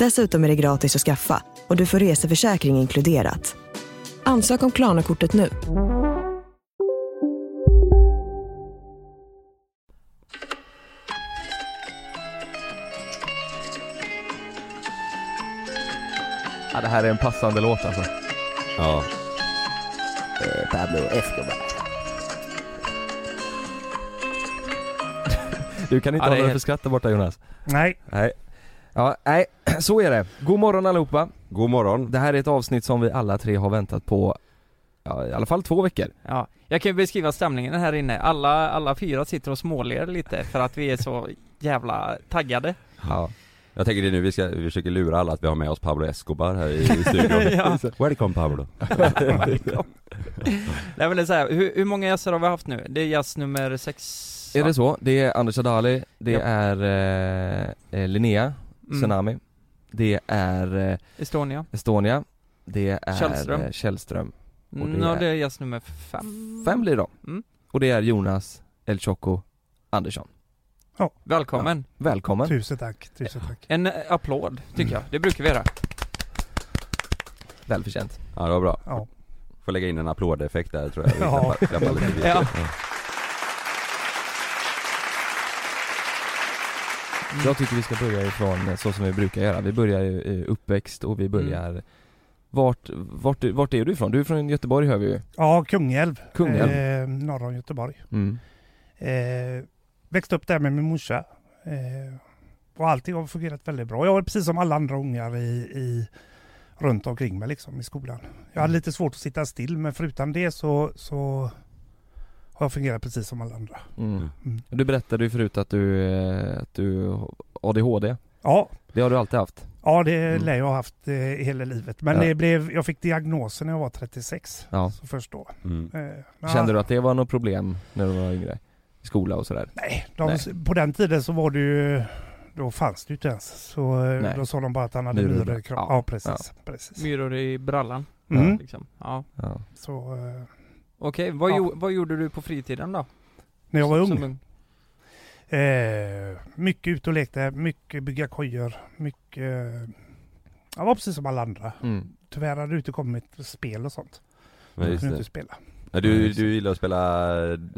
Dessutom är det gratis att skaffa och du får reseförsäkring inkluderat. Ansök om Klarna-kortet nu. Ja, det här är en passande låt alltså. Ja. Eh, Pablo Escobar. Du kan inte Ja, hålla dig för skratt där borta Jonas. Nej. Nej. Ja, nej, så är det. God morgon allihopa. God morgon. Det här är ett avsnitt som vi alla tre har väntat på, ja, i alla fall två veckor. Ja, jag kan ju beskriva stämningen här inne. Alla, alla fyra sitter och småler lite för att vi är så jävla taggade. Ja. Jag tänker det är nu vi ska, vi försöker lura alla att vi har med oss Pablo Escobar här i, i studion. Ja. Welcome Pablo. Nej men det är så här, hur, hur många gäster har vi haft nu? Det är gäst nummer sex Är va? det så? Det är Anders Adali, det Ja. är eh, eh, Mm. Tsunami, det är eh, Estonia? Estonia, det är Källström. eh, Källström. Och det Mm, ja, är- det är gäst nummer fem. Fem blir det då. Mm. Och det är Jonas El Choco Andersson. Välkommen! Välkommen! Tusen tack, tusen tack. En eh, applåd, tycker jag. Det brukar vi göra. Välförtjänt. Ja det var bra. Ja. Får lägga in en applådeffekt där tror jag. Vi Ja. klappar- klappar lite vid. Ja. Jag tycker vi ska börja ifrån eh, så som vi brukar göra. Vi börjar i uppväxt och vi börjar Vart, vart, vart är du ifrån? Du är från Göteborg hör vi ju. Ja, Kungälv. Kungälv. Eh, norr om Göteborg. Mm. Eh, växte upp där med min morsa. Eh, och allting har fungerat väldigt bra. Jag var precis som alla andra ungar i, i, runt omkring mig liksom, i skolan. Jag hade lite svårt att sitta still men förutom det så, så har jag fungerat precis som alla andra. Mm. Mm. Du berättade ju förut att du, eh, att du ADHD. Ja, Det har du alltid haft. ja det Mm. lär jag ha haft eh, hela livet. Men Ja. det blev, jag fick diagnosen när jag var 36. Ja. Så först då. Mm. Eh, men Kände du att det var något problem när du var yngre? I skola och sådär? Nej, de, Nej. på den tiden så var det ju då fanns det ju inte ens. Så eh, Nej. då sa de bara att han hade Myror i kroppen. ja. Ja, precis. precis. Myror i brallan, Mm. liksom. Ja. Ja. Så, eh, Okej, vad, Ja. gjo- vad gjorde du på fritiden då? när jag var Som ung. Eh, mycket ute och lekte, mycket bygga kojor, mycket... Jag var precis som alla andra. Mm. Tyvärr hade det inte kommit spel och sånt. Ja, Jag kunde det. inte spela. Du, du gillar att spela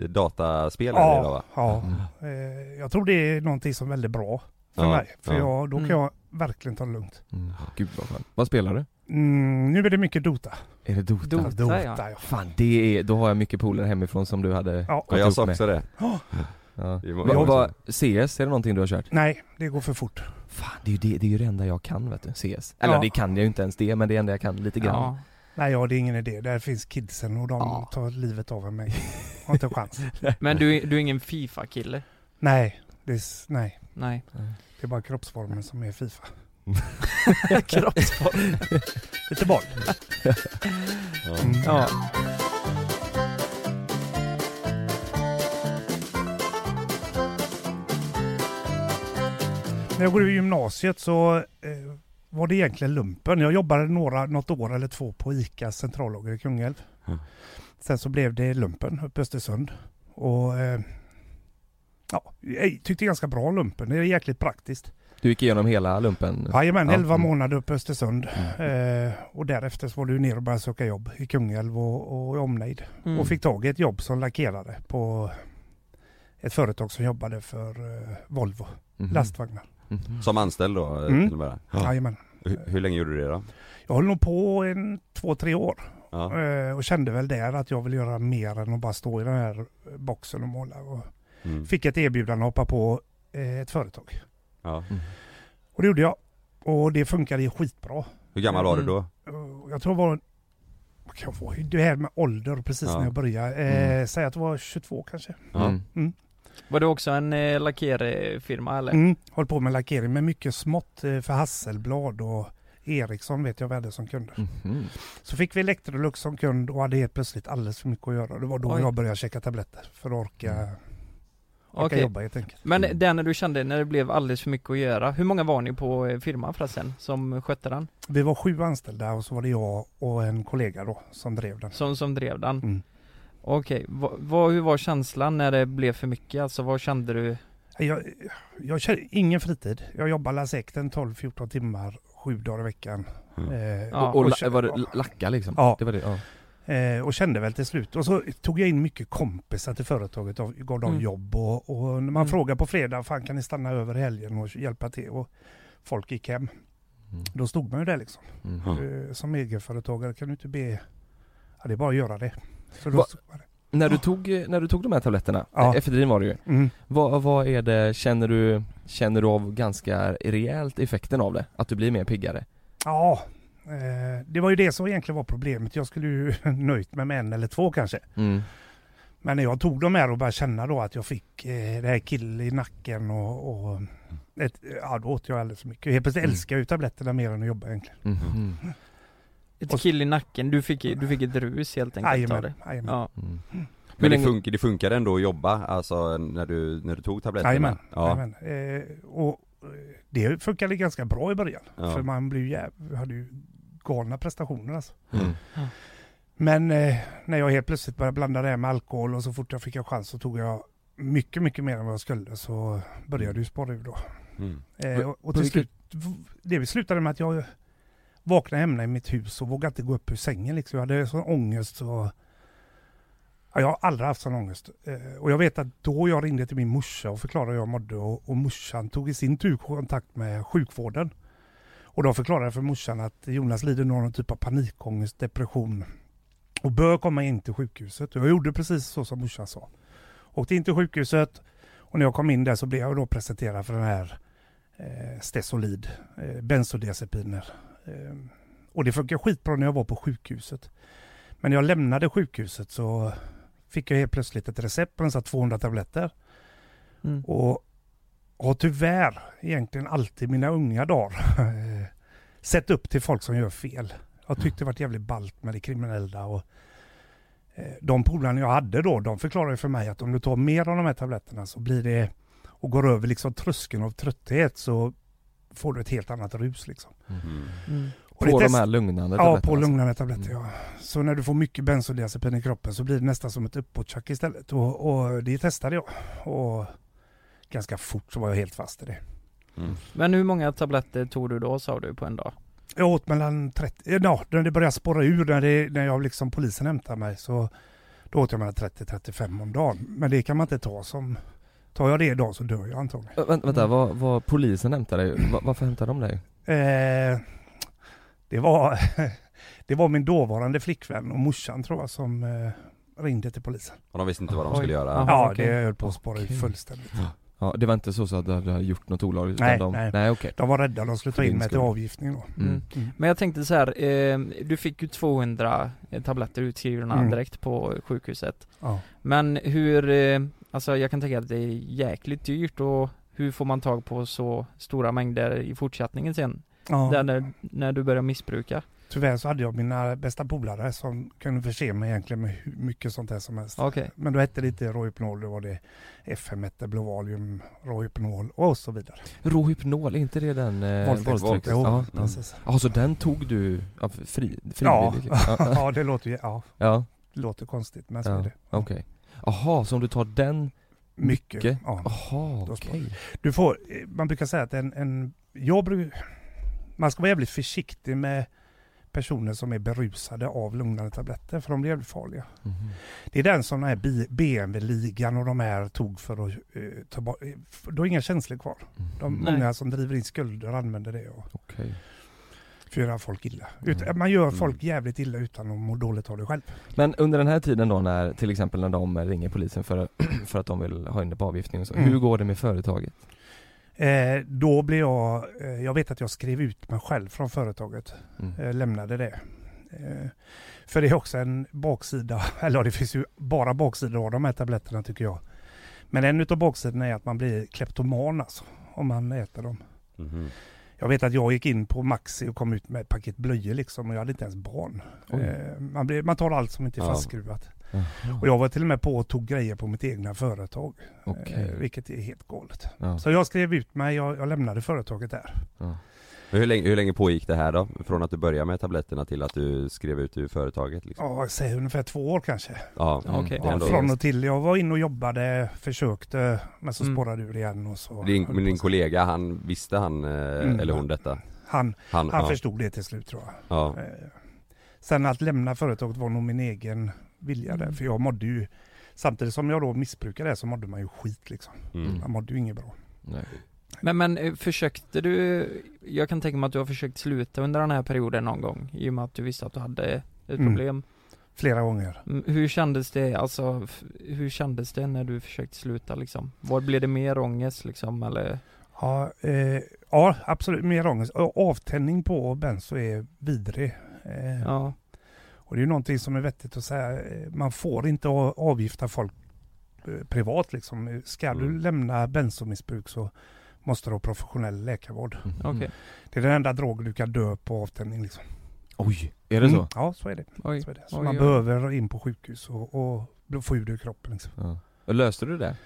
dataspel eller Ja, va? ja. Mm. Eh, jag tror det är någonting som är väldigt bra för Ja, mig. För ja. jag, då kan Mm. jag verkligen ta det lugnt. Mm. Gud vad skönt. Vad spelar du? Mm, nu är det mycket Dota. Är det Dota? Dota, Dota ja. ja. Fan det är, då har jag mycket polare hemifrån som du hade Ja. Gått jag sa med. också det. Ja. Ja. Det var- CS, är det någonting du har kört? Nej, det går för fort. Fan det är ju det, det, är ju det enda jag kan vet du, CS. Eller Ja. det kan jag ju inte ens det, men det är det enda jag kan lite grann. Ja. Nej, ja, det är ingen idé. Där finns kidsen och de Ja. tar livet av mig. Har inte en chans. Men du, är- du är ingen Fifa-kille? Nej, det är, nej, Nej. det är bara kroppsformen som är Fifa. Kroppsform. Lite boll. Ja. Mm. Ja. När jag går i gymnasiet så eh, var det egentligen lumpen. Jag jobbade några, något år eller två på ICA centrallager i Kungälv. Mm. Sen så blev det lumpen uppe i Östersund. Och eh, ja, jag tyckte ganska bra lumpen. Det är jäkligt praktiskt. Du gick igenom hela lumpen? Jajamän, Ja. 11 Mm. månader uppe i Östersund. Mm. Eh, och därefter så var du ner och började söka jobb i Kungälv och, och i omnejd. Mm. Och fick tag i ett jobb som lackerare på ett företag som jobbade för eh, Volvo Mhm. lastvagnar. Mhm. Som anställd då? eh, Mm. till och med. Jajamän. Hur, hur länge gjorde du det då? Jag höll nog på en två, tre år Ja. eh, och kände väl där att jag vill göra mer än att bara stå i den här boxen och måla. Och Mm. fick ett erbjudande att hoppa på eh, ett företag. Ja. Och det gjorde jag. Och det funkade ju skitbra. Hur gammal var du då? Och Jag tror det var, vad kan jag vara, det här med ålder precis Ja. när jag började. Eh, Säg att det var 22 kanske. Mm. Mm. Var det också en eh, lackerfirma eller? Mm. Håll på med lackering med mycket smått eh, för Hasselblad och Ericsson vet jag vi hade som kunder. Mhm. Så fick vi Electrolux som kund och hade helt plötsligt alldeles för mycket att göra. Det var då Oj. jag började käka tabletter för att orka, orka Okej. jobba helt enkelt. Men den när du kände när det blev alldeles för mycket att göra, hur många var ni på eh, firman förresten som skötte den? Vi var sju anställda och så var det jag och en kollega då som drev den. Som, som drev den? Mm. Okej, vad, hur var känslan när det blev för mycket? Alltså vad kände du? Jag, jag känner ingen fritid. Jag jobbar säkert en 12-14 timmar, sju dagar i veckan. Mm. Eh, Ja. Och, och la, kä- var det lacka liksom? Ja. Det var det, ja. Eh, och kände väl till slut. Och så tog jag in mycket kompisar till företaget och gav dem Mm. jobb. Och, och när man Mm. frågar på fredag, fan kan ni stanna över helgen och hjälpa till? Och folk gick hem. Mm. Då stod man ju där liksom. Mm. Eh, som egenföretagare kan du inte be, ja det är bara att göra det. Så då Va- där. När du tog, när du tog de här tabletterna, Ja. ja. Efedrin var det ju Mm. vad, vad är det, känner du, känner du av ganska rejält effekten av det? Att du blir mer piggare? Ja, eh, det var ju det som egentligen var problemet. Jag skulle ju nöjt mig med en eller två kanske. Mm. Men när jag tog de här och började känna då att jag fick eh, det här kill i nacken och, och ett, ja då åt jag alldeles för mycket. Helt plötsligt Mm. älskar jag ju tabletterna mer än att jobba egentligen. Mhm. Ett Och- kill i nacken, du fick, du fick ett rus helt enkelt av det? Ja. Mm. Men Hur det, funkar, det funkade ändå att jobba, alltså när du, när du tog tabletterna? Jajamän, Ja. jajamän. Eh, och eh, det funkade ganska bra i början. Ja. För man blev jäv, hade ju galna prestationer alltså. Mm. Men eh, när jag helt plötsligt började blanda det här med alkohol och så fort jag fick en chans så tog jag mycket, mycket mer än vad jag skulle så började ju spara ur då. Mm. Eh, och, och till slut, det vi slutade med att jag vaknade hemma i mitt hus och vågade inte gå upp ur sängen liksom. Jag hade sån ångest så Ja, jag har aldrig haft sån ångest. Eh, och jag vet att då jag ringde till min morsa och förklarade hur jag mådde och, och morsan tog i sin tur kontakt med sjukvården. Och de förklarade för morsan att Jonas lider någon typ av panikångest, depression och bör komma in till sjukhuset. Och jag gjorde precis så som morsan sa. Åkte in till sjukhuset och när jag kom in där så blev jag då presenterad för den här eh, Stesolid, eh, bensodiazepiner. Eh, och det funkar skitbra när jag var på sjukhuset. Men när jag lämnade sjukhuset så fick jag helt plötsligt ett recept på dessa 200 tabletter. Mm. Och har tyvärr egentligen alltid mina unga dagar sett upp till folk som gör fel. Jag tyckte det varit jävligt ballt med det kriminella och eh, de polarna jag hade då, de förklarade för mig att om du tar mer av de här tabletterna så blir det och går över liksom tröskeln av trötthet så får du ett helt annat rus liksom. Mm. Mm. Och det På de här lugnande Ja, tabletterna på alltså. lugnande tabletter ja. Så när du får mycket bensodiazepin i kroppen så blir det nästan som ett uppåttjack istället. Och, och det testade jag. Och ganska fort så var jag helt fast i det. Mm. Men hur många tabletter tog du då sa du på en dag? Jag åt mellan 30, ja när det började spåra ur, när, det, när jag liksom polisen hämtade mig så då åt jag mellan 30-35 om dagen. Men det kan man inte ta som, tar jag det idag så dör jag antagligen. Vä- Vänta, vänta vad, vad polisen hämtade dig? Va- varför hämtade de dig? Eh, det var, det var min dåvarande flickvän och morsan tror jag som eh, ringde till polisen. Och de visste inte vad de Oj. skulle göra? Aha, ja, okej. det höll på att spåra Okej. fullständigt. Ja, det var inte så, så att du hade gjort något olagligt? Nej, de, nej. nej okej. De var rädda, de skulle ta in mig till avgiftning då. Mm. Mm. Men jag tänkte så här, eh, du fick ju 200 tabletter utskrivna Mm. direkt på sjukhuset. Ja. Men hur, eh, alltså jag kan tänka att det är jäkligt dyrt och hur får man tag på så stora mängder i fortsättningen sen? Ja. Där när, när du börjar missbruka? Tyvärr så hade jag mina bästa polare som kunde förse mig egentligen med hur mycket sånt här som helst. Okej. Men då hette det inte Rohypnol, då var det FM1, Blå Valium, Rohypnol och så vidare. Rohypnol, är inte det den eh, Våldtäkt. våldtäkt? Jo, Ja. precis. ja, så den tog du ja, fri, Ja. frivilligt? ja, ja, det låter ju, ja, ja, det låter konstigt men så är ja. det. okej. Jaha, så om du tar den Mycket. mycket? Ja. Jaha, Då okej. Du får, eh, man brukar säga att en, en jag brukar, man ska vara jävligt försiktig med personer som är berusade av lugnande tabletter för de jävligt farliga. Mhm. Det är den som den här BMW-ligan och de här tog för att eh, ta bort, eh, då är inga känslor kvar. De, Nej. många som driver in skulder använder det och Okej. för att göra folk illa. Ut, Mm. Man gör Mm. folk jävligt illa utan att må dåligt av det själv. Men under den här tiden då när, till exempel när de ringer polisen för, för att de vill ha in det på avgiftning och så, Mm. hur går det med företaget? Eh, då blev jag, eh, jag vet att jag skrev ut mig själv från företaget. Mm. Eh, lämnade det. Eh, för det är också en baksida, eller det finns ju bara baksidor av de här tabletterna tycker jag. Men en utav baksidorna är att man blir kleptoman alltså, om man äter dem. Mhm. Jag vet att jag gick in på Maxi och kom ut med ett paket blöjor liksom och jag hade inte ens barn. Eh, man, blir, man tar allt som inte är Ja. Jaha. Och jag var till och med på och tog grejer på mitt egna företag. Eh, vilket är helt galet. Ja. Så jag skrev ut mig, jag, jag lämnade företaget där. Ja. Hur länge, hur länge pågick det här då? Från att du började med tabletterna till att du skrev ut ur företaget liksom? Ja, säg ungefär två år kanske. Ja, det är Ja, från och till. Jag var inne och jobbade, försökte, men så Mm. spårade ur igen och så. Din, men din kollega, han, visste han, eh, Mm. eller hon detta? Han, Han, han ja. förstod det till slut tror jag. Ja. Eh, Sen att lämna företaget var nog min egen vilja där, Mm. för jag mådde ju Samtidigt som jag då missbrukade det så mådde man ju skit liksom. Mm. Man mådde ju inget bra. Nej. Men, men eh, försökte du, jag kan tänka mig att du har försökt sluta under den här perioden någon gång i och med att du visste att du hade ett Mm. problem. Flera gånger. Mm, Hur kändes det, alltså, hur kändes det när du försökte sluta liksom? Var blev det mer ångest liksom eller? Ja, eh, ja absolut, mer ångest. Och Avtändning på benzo är vidrig. Eh, Ja, Och det är ju någonting som är vettigt att säga. Eh, Man får inte avgifta folk eh, privat liksom. Ska du Mm. lämna bensomissbruk så måste du ha professionell läkarvård. Mm. okej. Det är den enda drog du kan dö på avtändning liksom. Oj, är det så? Mm, Ja, så är det. Oj. Så, är det. så Oj, man oj. behöver in på sjukhus och, och få ur det ur kroppen. Liksom. Ja. Och löste du det?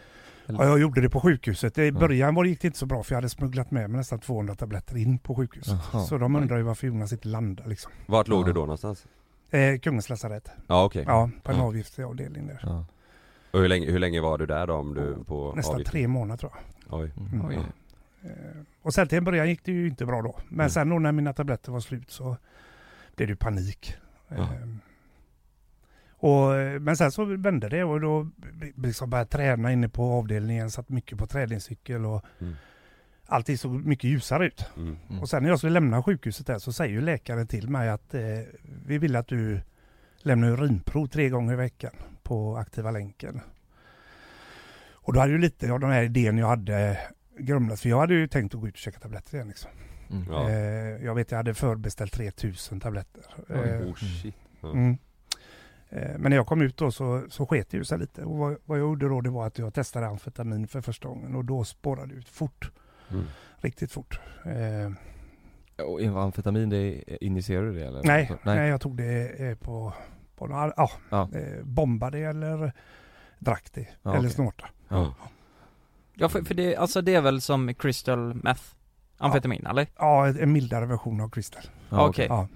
Eller? Ja, jag gjorde det på sjukhuset. I Ja. början var det, gick det inte så bra för jag hade smugglat med mig nästan 200 tabletter in på sjukhuset. Jaha. Så de undrar ju varför Jonas inte landade liksom. Vart låg Ja. du då någonstans? Eh, Kungens lasarett. Ja okej. Ja, på en Ja. avgiftfri avdelning där. Ja. Och hur länge, hur länge var du där då om du på Nästan avgift? tre månader tror jag. Oj. Mm. Oj. Eh, Och sen till en början gick det ju inte bra då. Men Mm. sen då när mina tabletter var slut så blev det ju panik. Ja. Eh, Och, eh, men sen så vände det och då liksom började jag träna inne på avdelningen, satt mycket på träningscykel och Mm. Allting såg mycket ljusare ut. Mm. Mm. Och sen när jag skulle lämna sjukhuset där så säger ju läkaren till mig att eh, vi vill att du lämnar urinprov tre gånger i veckan på aktiva länken. Och då hade ju lite av den här idén jag hade grumlats, för jag hade ju tänkt att gå ut och käka tabletter igen. Liksom. Mm. Ja. Eh, jag vet jag hade förbeställt 3000 tabletter. Eh, Oh shit. Ja. mm. Eh, Men när jag kom ut då så, så sket det ju sig lite. Och vad, vad jag gjorde då det var att jag testade amfetamin för första gången och då spårade det ut fort. Mm. Riktigt fort. Eh, Och amfetamin, det injicerar du det eller? Nej, nej. nej. jag tog det eh, på, på några, ja, Ja. eh, bombade eller drack det. Ja, eller okej. snorta. Ja. Ja för, för det, alltså det är väl som crystal meth? Amfetamin eller? Ja, en mildare version av Crystal. Ja, Okej. Ja.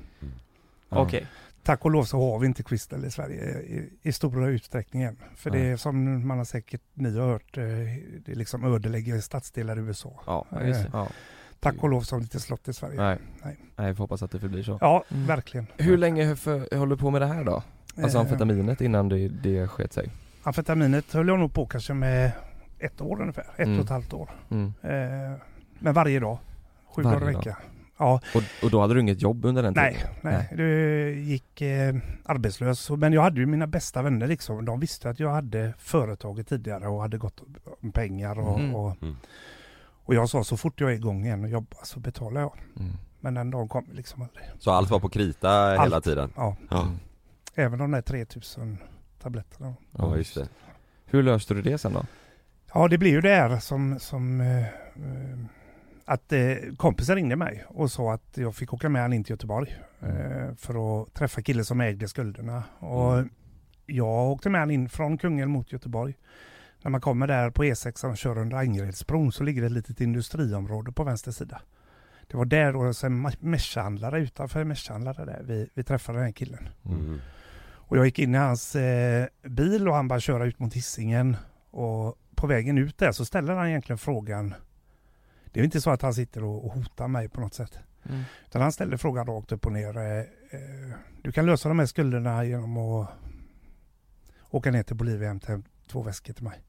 Ja. Okej. Tack och lov så har vi inte Crystal i Sverige i, i stora utsträckning än. För det Nej. är som man har säkert ni har hört, eh, det liksom ödelägger stadsdelar i USA. Ja, Ja, just det. ja. Tack och lov så har det inte slått i Sverige. Nej. Nej. Nej, jag får hoppas att det förblir så. Ja, Mm. verkligen. Hur länge för, håller du på med det här då? Alltså Eh, amfetaminet innan det, det sket sig? amfetaminet höll jag nog på kanske med ett år ungefär. Ett Mm. och ett halvt år. Mm. Eh, men varje dag. Sju Varje dagar i dag? Ja, Och, och då hade du inget jobb under den tiden? nej, nej. Du gick eh, arbetslös. Men jag hade ju mina bästa vänner liksom. De visste att jag hade företaget tidigare och hade gått om pengar. Och, Mm. och, Mm. och jag sa så fort jag är igång igen och jobbar så betalar jag. Mm. Men den dagen kom liksom aldrig. Så allt var på krita hela Allt. tiden? Ja, Ja. Även de där 3000 tabletterna. Ja just det. Hur löste du det sen då? Ja, det blir ju det här som, som eh, eh, att eh, kompisen ringde mig och sa att jag fick åka med han in till Göteborg eh, för att träffa killen som ägde skulderna. Och Mm. jag åkte med han in från Kungälv mot Göteborg. När man kommer där på E6 och kör under Angeredsbron så ligger det ett litet industriområde på vänster sida. Det var där och sen meshhandlare utanför meshhandlare där vi, vi träffade den här killen. Mm. Och jag gick in i hans eh, bil och han bara köra ut mot Hisingen. Och på vägen ut där så ställer han egentligen frågan. Det är inte så att han sitter och, och hotar mig på något sätt. Mm. Utan han ställer frågan rakt upp och ner. Eh, eh, du kan lösa de här skulderna genom att åka ner till Bolivia och hämta två väskor till mig.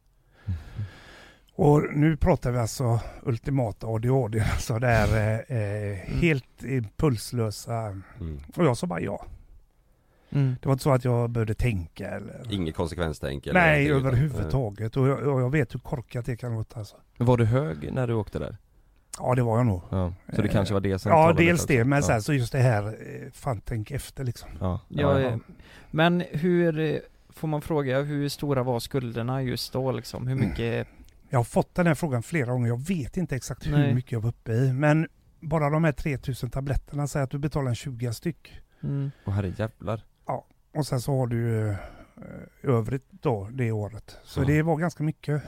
Och nu pratar vi alltså ultimata ADHD, alltså det är eh, eh, helt impulslösa. Mm. Och jag sa bara ja. Mm. Det var inte så att jag behövde tänka eller... Inget konsekvenstänk eller Nej, överhuvudtaget. Och jag, och jag vet hur korkat det kan låta alltså. Var du hög när du åkte där? Ja det var jag nog. Ja. Så det Eh, kanske var det som Ja dels det men ja. sen så just det här, eh, fan tänk efter liksom. Ja. Ja, ja. men hur, eh, får man fråga, hur stora var skulderna just då liksom? Hur mycket? Jag har fått den här frågan flera gånger, jag vet inte exakt hur Nej. mycket jag var uppe i. Men bara de här 3000 tabletterna, säger att du betalar en 20 styck. Mm. Åh herre jävlar. Och sen så har du ju övrigt då det året. Så Ja. det var ganska mycket.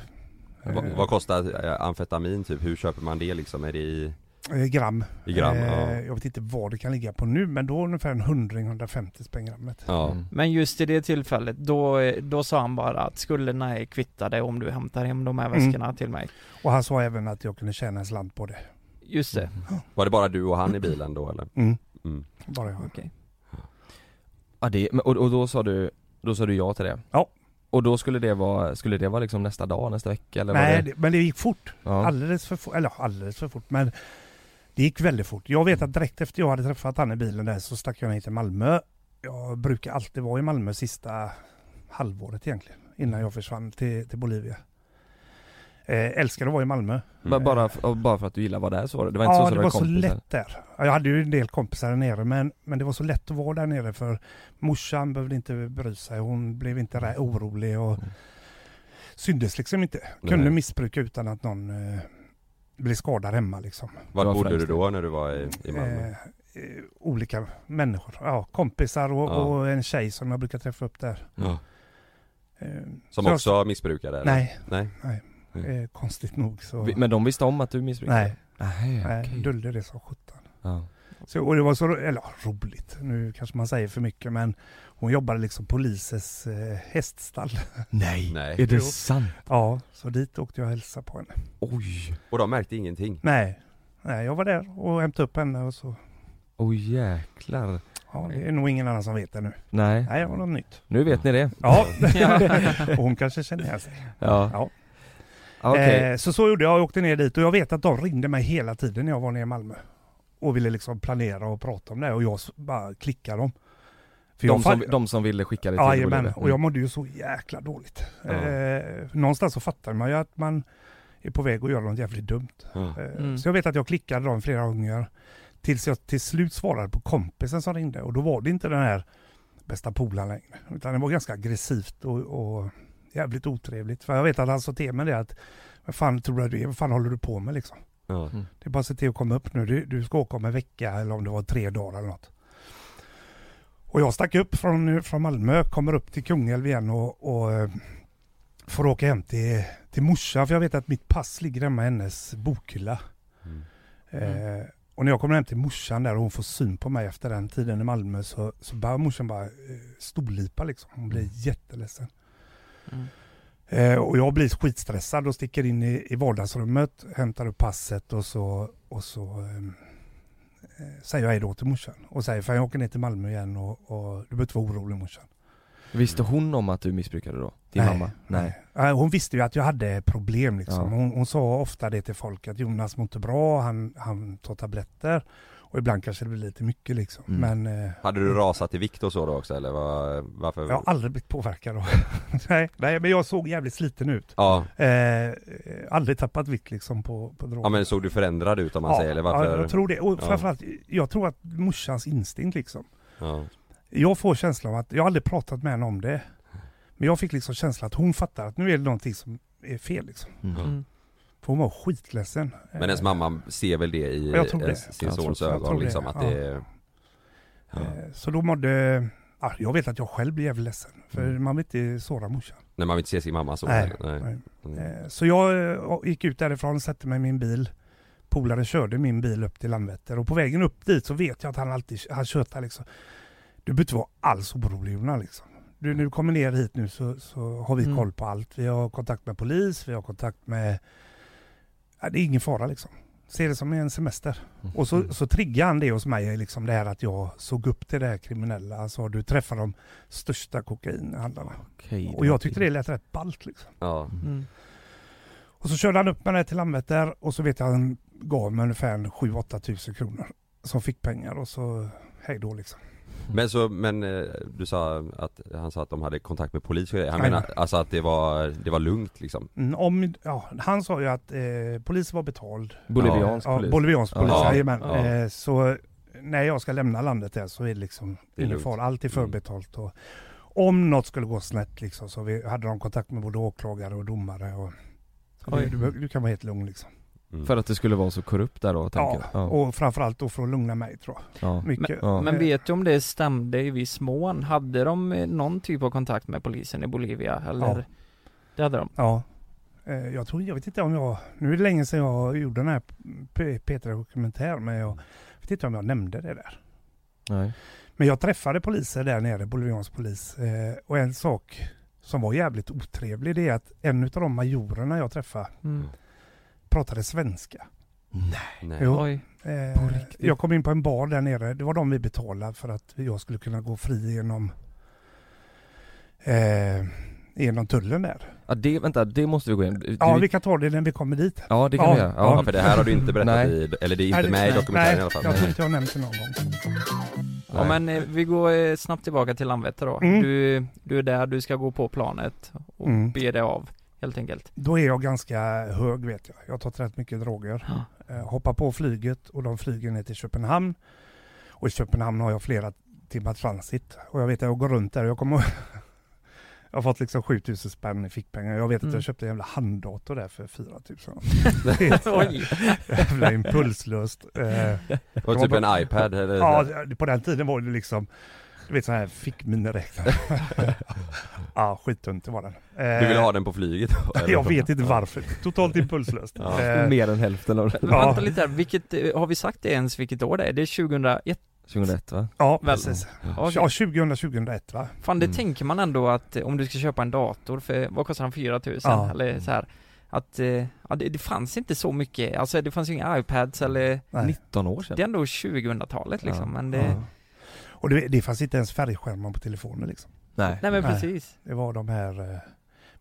Vad, Eh, vad kostar eh, amfetamin typ? Hur köper man det liksom? Är det i, eh, gram. i gram? Eh, Ja. Jag vet inte vad det kan ligga på nu men då ungefär en hundring, 150 spänn grammet. ja. Mm. Men just i det tillfället, då, då sa han bara att skulderna är kvittade om du hämtar hem de här Mm. väskorna till mig. Och han sa även att jag kunde tjäna en slant på det. Just det. Var det bara du och han i bilen då eller? Mm. Mm. Bara jag. Okej. Ja, det, men- och, och då sa du, då sa du ja till det? Ja. Och då skulle det vara, skulle det vara liksom nästa dag, nästa vecka eller Nej, det? men det gick fort. Ja. Alldeles för fort. Eller alldeles för fort. Men det gick väldigt fort. Jag vet att direkt efter jag hade träffat han i bilen där så stack jag ner till Malmö. Jag brukar alltid vara i Malmö sista halvåret egentligen. Innan jag försvann till, till Bolivia. Eh, älskar att vara i Malmö. Eh, Bara, bara för att du gillar vad det är så var det? Det var inte ja, så att det du var så lätt där. Ja, Jag hade ju en del kompisar där nere men, men det var så lätt att vara där nere för morsan behövde inte bry sig. Hon blev inte rä- orolig och Mm. syndes liksom inte. Kunde Nej. missbruka utan att någon eh, blev skadad hemma liksom. Var var bodde du då när du var i, i Malmö? Eh, eh, olika människor, ja, kompisar och, Ja. och en tjej som jag brukar träffa upp där. Ja. Eh, Som så jag- också missbrukade eller? Nej, Nej? Eh, konstigt nog så. Men de visste om att du missbrukade? nej, Nej, nej okej. dölde det som sjutton. Ja. Så, och det var så, eller roligt, nu kanske man säger för mycket men hon jobbade liksom polisens eh, häststall. Nej. Nej. är det Jo. sant? Ja, så dit åkte jag och hälsade på henne. Oj. Och de märkte ingenting? Nej, nej jag var där och hämtade upp henne och så. Oj jäklar. Ja, det är nog ingen annan som vet det nu. Nej. Nej, det var något nytt. Nu vet ni det. Ja, och hon kanske känner igen sig. Ja. Ja. Okej. Eh, så så gjorde jag, jag åkte ner dit och jag vet att de ringde mig hela tiden när jag var nere i Malmö. Och ville liksom planera och prata om det och jag bara klickade dem. För de, jag som, de som ville skicka det till Jajamän, Bolivia. och jag mådde ju så jäkla dåligt. Ja. Eh, någonstans så fattar man ju att man är på väg att göra något jävligt dumt. Ja. Eh, Mm. Så jag vet att jag klickade dem flera gånger. Tills jag till slut svarade på kompisen som ringde och då var det inte den här bästa polaren längre. Utan det var ganska aggressivt och, och jävligt otrevligt. För jag vet att han sa till mig det att vad fan tror du är? Vad fan håller du på med liksom? Mm. Det är bara att se till att komma upp nu. Du, du ska åka om en vecka eller om det var tre dagar eller något. Och jag stack upp från, från Malmö, kommer upp till Kungälv igen och, och eh, får åka hem till, till morsan för jag vet att mitt pass ligger hemma i hennes bokhylla. Mm. Eh, och när jag kommer hem till morsan där och hon får syn på mig efter den tiden i Malmö så, så börjar morsan bara eh, storlipa liksom. Hon blir jätteledsen. Eh, och jag blir skitstressad och sticker in i, i vardagsrummet, hämtar upp passet och så, och så ehm, eh, säger jag hej då till morsan. Och säger för jag åker ner till Malmö igen och, och du behöver inte vara orolig morsan. Visste hon om att du missbrukade då? Din mamma? Nej. Nej, hon visste ju att jag hade problem liksom. Ja. Hon, hon sa ofta det till folk att Jonas mår inte bra, han, han tar tabletter. Och ibland kanske det blir lite mycket liksom. Mm. Men eh, Hade du rasat i vikt och så då också eller var, varför? jag har aldrig blivit påverkad av nej, nej, men jag såg jävligt sliten ut. Ja, Eh, aldrig tappat vikt liksom på, på droger. ja men såg du förändrad ut om man säger eller varför? Ja, jag tror det. Och Ja. framförallt, jag tror att morsans instinkt liksom. Ja. Jag får känslan av att, jag har aldrig pratat med henne om det. Men jag fick liksom känslan att hon fattar att nu är det någonting som är fel liksom. Mm. Mm. För hon var skitledsen. Men ens Eh, mamma ser väl det i Jag tror det. sin Jag tror- sons jag ögon tror det, liksom att ja. det är... Ja. eh, Så då mådde, ja, jag vet att jag själv blev jävligt ledsen. För Mm. man vill inte såra morsan. När man vill inte se sin mamma så Nej, nej. Mm. Eh, Så jag eh, gick ut därifrån, satte mig i min bil. Polaren körde min bil upp till Landvetter och på vägen upp dit så vet jag att han alltid, han tjötar liksom. Du behöver inte vara alls orolig Jonas, liksom. Du, när du kommer ner hit nu så, så har vi Mm. koll på allt. Vi har kontakt med polis, vi har kontakt med... Ja, det är ingen fara liksom. Se det som en semester. Mm. Och så, så triggar han det hos mig, liksom det här att jag såg upp till det här kriminella. Alltså du träffar de största kokainhandlarna. Okej, Och jag tyckte det lät rätt ballt liksom. Ja. Mm. Och så körde han upp med det till Landvetter och så vet jag att han gav mig ungefär 7-8 tusen kronor. som fick pengar och så hej då liksom. Men så, men eh, du sa att, han sa att de hade kontakt med polis och grejer. Han menar alltså att det var, det var lugnt liksom? Mm, Om, ja, han sa ju att eh, polisen var betald. Boliviansk ja, polis. Boliviansk polis, Ja. jajamän. Ja. Eh, så när jag ska lämna landet där så är det liksom Det är ingen lugnt. fara, allt är Mm. förbetalt. Och om något skulle gå snett liksom, så vi, hade de kontakt med både åklagare och domare. Och, du, du, du kan vara helt lugn liksom. Mm. För att det skulle vara så korrupt där då, tänker Ja, jag. Ja. och framförallt då för att lugna mig tror jag. ja. Mycket. Ja. Men vet du om det stämde i viss mån? Hade de eh, någon typ av kontakt med polisen i Bolivia eller? Ja. Det hade de? Ja. Eh, Jag tror, jag vet inte om jag, nu är det länge sedan jag gjorde den här Petra dokumentär men jag vet inte om jag nämnde det där. Nej. Men jag träffade poliser där nere, boliviansk polis. Eh, och en sak som var jävligt otrevlig det är att en av de majorerna jag träffade Mm. Pratade svenska. Nej. Jo. Oj. Eh, jag kom in på en bar där nere. Det var de vi betalade för att jag skulle kunna gå fri genom eh, genom tullen där. Ja, det, vänta, det måste vi gå in. Du, Ja, vi kan ta det när vi kommer dit. ja det kan Ja, vi göra. Ja Ja. för det här har du inte berättat Nej. i, eller det är inte Nej, med i nej, dokumentären nej, i alla fall. jag tror inte jag har nämnt det någon gång. Ja men eh, vi går eh, snabbt tillbaka till Landvetter då. Mm. Du, du är där, du ska gå på planet och Mm. be dig av helt enkelt. Då är jag ganska hög vet jag. Jag har tagit rätt mycket droger. Ja. Eh, hoppar på flyget och de flyger ner till Köpenhamn. Och i Köpenhamn har jag flera timmar transit. Och jag vet att jag går runt där och jag kommer Jag har fått liksom 7000 spänn i fickpengar. Jag vet att Mm. jag köpte en jävla handdator där för 4000. Oj. jävla impulslöst. Eh, Och typ en iPad eller ja, det- på den tiden var det liksom du vet sån här fickminiräknare. ja, skittunt var den. Eh, Du vill ha den på flyget? Jag vet inte varför. Totalt impulslöst. Ja. Eh, Mer än hälften av det. Men Ja. Vänta lite här, vilket, eh, har vi sagt det ens vilket år det är? Det är 2001? 2001 va? ja, Väl. precis. Ja, 2000, 2001 va? Fan det Mm. tänker man ändå att eh, om du ska köpa en dator för, vad kostar den? 4000? Ja. Eller så här Att, eh, ja det, det fanns inte så mycket, alltså det fanns ju inga iPads eller Nej. 19 år sedan. Det är ändå 2000-talet liksom Ja. men det, Ja. Och det, det fanns inte ens färgskärmar på telefonen liksom. Nej. nej men Nej. precis Det var de här eh,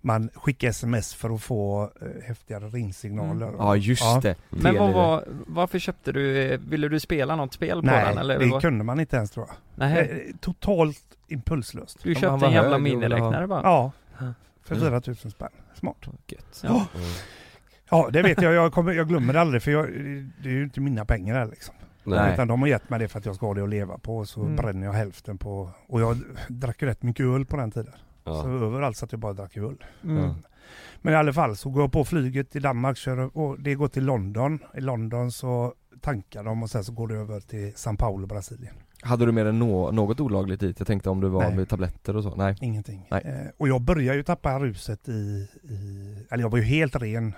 man skickade sms för att få eh, häftigare ringsignaler. Mm. Ja just Ja. det. Men vad var, varför köpte du, eh, ville du spela något spel på Nej, den eller? det vad? kunde man inte ens tror jag. Nej, Totalt impulslöst. du köpte var en jävla miniräknare bara? Ja, för Mm. 4000 spänn. Smart. Gött. Ja. Mm. Ja, det vet jag. Jag, kommer, jag glömmer det aldrig för jag, det är ju inte mina pengar här liksom. Nej. Utan de har gett mig det för att jag ska ha det att leva på och så Mm. bränner jag hälften på... Och jag drack ju rätt mycket öl på den tiden. Så Ja. överallt så att jag bara drack öl. Mm. Men i alla fall så går jag på flyget i Danmark kör, och det går till London. I London så tankar de och sen så går det över till São Paulo, Brasilien. Hade du mer än nå- något olagligt dit? Jag tänkte om du var Nej. med tabletter och så? Nej. Ingenting. Nej. Eh, och jag börjar ju tappa ruset i, i... Eller jag var ju helt ren.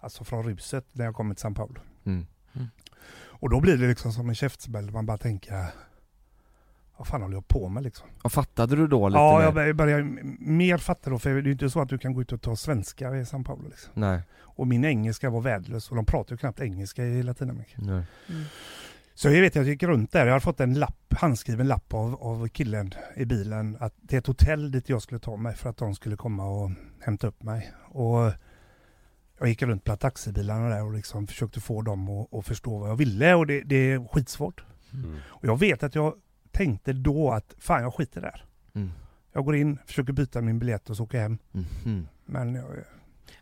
Alltså från ruset när jag kom till São Paulo. Mm. Och då blir det liksom som en käftsmäll. Man bara tänker... Vad fan håller jag på med liksom? Och fattade du då lite Ja, mer? jag börjar, börjar mer fatta då. För det är ju inte så att du kan gå ut och ta svenska i São Paulo liksom. Nej. Och min engelska var värdelös och de pratar ju knappt engelska i Latinamerika. Nej. Så jag vet, jag gick runt där. Jag har fått en lapp, handskriven lapp av, av killen i bilen. Att det är ett hotell dit jag skulle ta mig för att de skulle komma och hämta upp mig. Och jag gick runt bland taxibilarna där och liksom försökte få dem att, att förstå vad jag ville. Och det, det är skitsvårt. Mm. Och jag vet att jag tänkte då att fan jag skiter där. Mm. Jag går in, försöker byta min biljett och så åker jag hem. Mhm. Men jag,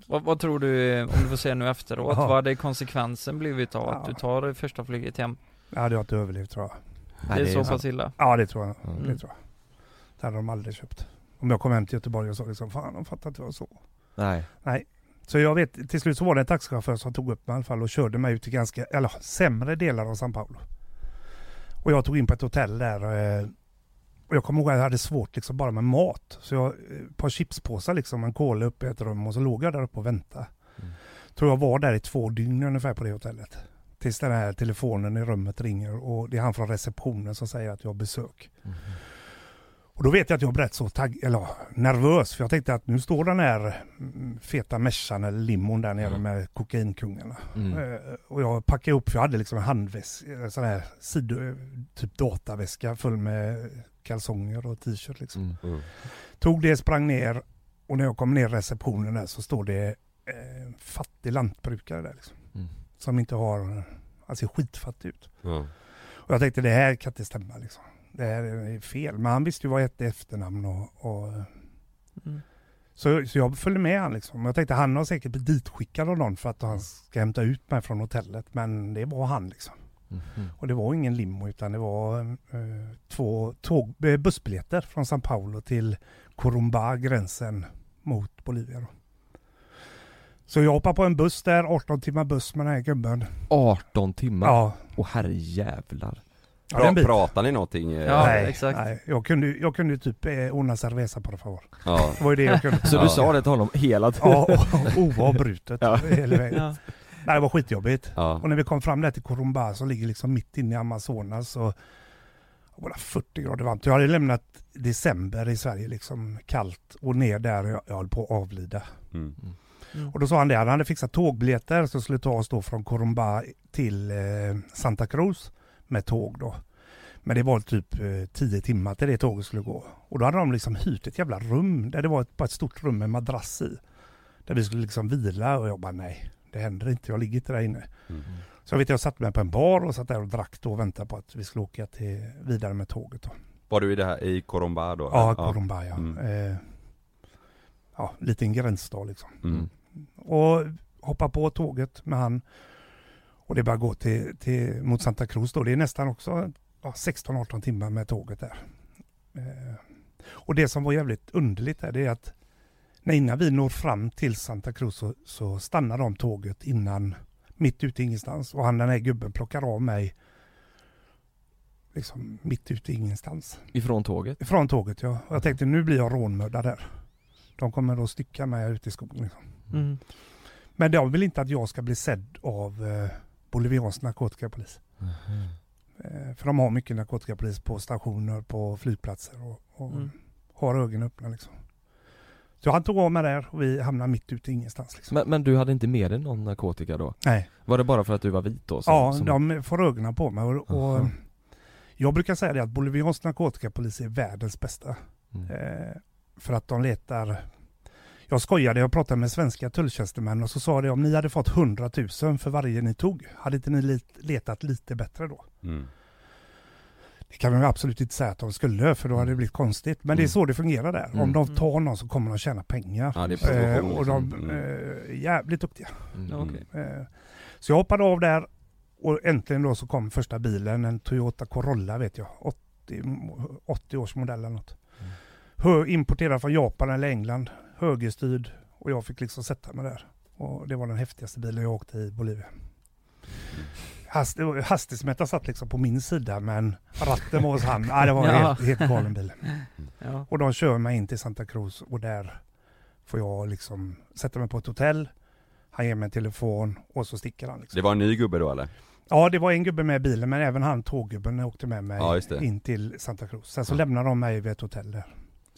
Vad, vad tror du, eh, om du får se nu efteråt, Ja. vad hade konsekvensen blivit av att Ja. du tar det första flyget hem? jag hade inte överlevt tror jag. Nej, det är så pass illa? Ja det tror jag. Mm. Det tror jag. Det hade de aldrig köpt. Om jag kom hem till Göteborg och sa liksom, fan de fattar inte vad jag så. Nej. Så jag vet, till slut så var det en taxichaufför som tog upp mig i alla fall och körde mig ut till ganska, eller sämre delar av São Paulo. Och jag tog in på ett hotell där. eh, Och jag kommer ihåg att jag hade svårt liksom bara med mat. Så jag, eh, ett par chipspåsar liksom, en cola uppe i ett rum och så låg jag där uppe och väntade. Mm. Tror jag var där i två dygn ungefär på det hotellet. Tills den här telefonen i rummet ringer och det är han från receptionen som säger att jag har besök. Mhm. Och då vet jag att jag blev rätt så tagg, eller, nervös för jag tänkte att nu står den här mm, feta messan eller limon där nere Mm. med kokainkungarna. Mm. Eh, Och jag packade ihop, för jag hade liksom en handväska, en sån här sido, typ dataväska full med kalsonger och t-shirt liksom. Mm. Mm. Tog det, sprang ner och när jag kom ner i receptionen där så står det eh, fattig lantbrukare där liksom. Mm. Som inte har, ser skitfattig ut. Och jag tänkte det här kan inte stämma liksom. Det här är fel. Men han visste ju vad ett efternamn och, och Mm. så, så jag följde med han liksom. Jag tänkte han har säkert blivit ditskickad av någon för att han ska hämta ut mig från hotellet. Men det var han liksom. Mhm. Och det var ingen limo utan det var eh, två tåg, eh, bussbiljetter från São Paulo till Corumbá, gränsen mot Bolivia. Då. Så jag hoppade på en buss där, 18 timmar buss med den här gubben. 18 timmar? Ja. Åh herrejävlar Ja, Pra, pratar ni någonting? eh? Ja, nej, exakt. nej, jag kunde, jag kunde typ eh, una cerveza på det favor. Ja. Det var ju det jag kunde. Så Ja. du sa det till honom hela tiden? Ja, och- oavbrutet Ja. hela vägen. Ja. Nej, det var skitjobbigt. Ja. Och när vi kom fram där till Corumbá som ligger liksom mitt inne i Amazonas så det var det 40 grader varmt. Jag hade lämnat december i Sverige liksom kallt och ner där och jag, jag höll på att avlida. Mm. Mm. Och då sa han det, han hade fixat tågbiljetter som skulle ta oss då från Corumbá till eh, Santa Cruz med tåg då. Men det var typ eh, 10 timmar till det tåget skulle gå. Och då hade de liksom hyrt ett jävla rum där det var ett, bara ett stort rum med madrass i. Där vi skulle liksom vila och jag bara nej, det händer inte, jag ligger inte där inne. Mm. Så jag vet jag satt mig på en bar och satt där och drack då och väntade på att vi skulle åka till, vidare med tåget då. Var du i det här, i Corumbá då? Ja, Corumbá ja. Mm. Eh, ja, liten gränsstad liksom. Mm. Och hoppa på tåget med han. Och det bara gå till, till, mot Santa Cruz då. Det är nästan också ja, 16-18 timmar med tåget där. Eh, och det som var jävligt underligt där det är att när innan vi når fram till Santa Cruz så, så stannar de tåget innan, mitt ute i ingenstans. Och han den här gubben plockar av mig liksom mitt ute i ingenstans. Ifrån tåget? Från tåget ja. Och jag tänkte nu blir jag rånmördad där. De kommer då stycka mig ute i skogen. Liksom. Mm. Men de vill inte att jag ska bli sedd av eh, boliviansk narkotikapolis. Eh, för de har mycket narkotikapolis på stationer, på flygplatser och, och Mm. har ögonen öppna liksom. Så han tog av mig där och vi hamnade mitt ute ingenstans liksom. Men, men du hade inte med dig någon narkotika då? Nej. Var det bara för att du var vit då? som- ja, som- de får ögonen på mig och, och jag brukar säga det att boliviansk narkotikapolis är världens bästa. Mm. Eh, för att de letar jag skojade, jag pratade med svenska tulltjänstemän och så sa det om ni hade fått 100 000 för varje ni tog, hade inte ni letat lite bättre då? Mm. Det kan man absolut inte säga att de skulle för då hade det blivit konstigt. Men det är Mm. så det fungerar där. Mm. Om de tar någon så kommer de tjäna pengar. Ja, det är eh, och de liksom. Mm. eh, är jävligt duktiga. Mm. Okej. Eh, så jag hoppade av där och äntligen då så kom första bilen, en Toyota Corolla vet jag, 80, 80 års modell eller något. Mm. Importerad från Japan eller England, högerstyrd och jag fick liksom sätta mig där. Och det var den häftigaste bilen jag åkte i Bolivia. Hast, hastighetsmätaren satt liksom på min sida men ratten var hos han. Ja, det var en Ja. helt, helt galen bil. Ja. Och de kör mig in till Santa Cruz och där får jag liksom sätta mig på ett hotell. Han ger mig en telefon och så sticker han. Liksom. Det var en ny gubbe då eller? Ja, det var en gubbe med i bilen men även han tåggubben åkte med mig Ja, in till Santa Cruz. Sen så Ja. lämnade de mig vid ett hotell där.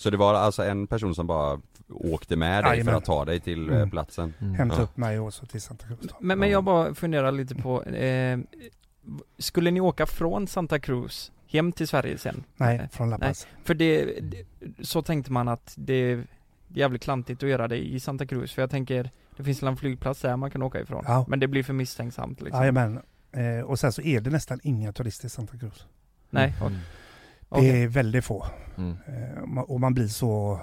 Så det var alltså en person som bara åkte med dig för Jajamän. att ta dig till eh, Mm. platsen? Mm. Hämtade Ja. upp mig och så till Santa Cruz. Då. Men, men Ja. jag bara funderar lite på, eh, skulle ni åka från Santa Cruz hem till Sverige sen? Nej, Eh, från La Paz. För det, det, så tänkte man att det är jävligt klantigt att göra det i Santa Cruz, för jag tänker, det finns en flygplats där man kan åka ifrån. Ja. Men det blir för misstänksamt liksom. Jajamän. Eh, och sen så är det nästan inga turister i Santa Cruz. Nej, Mm. Okej. Det är väldigt få. Mm. Eh, och man- blir så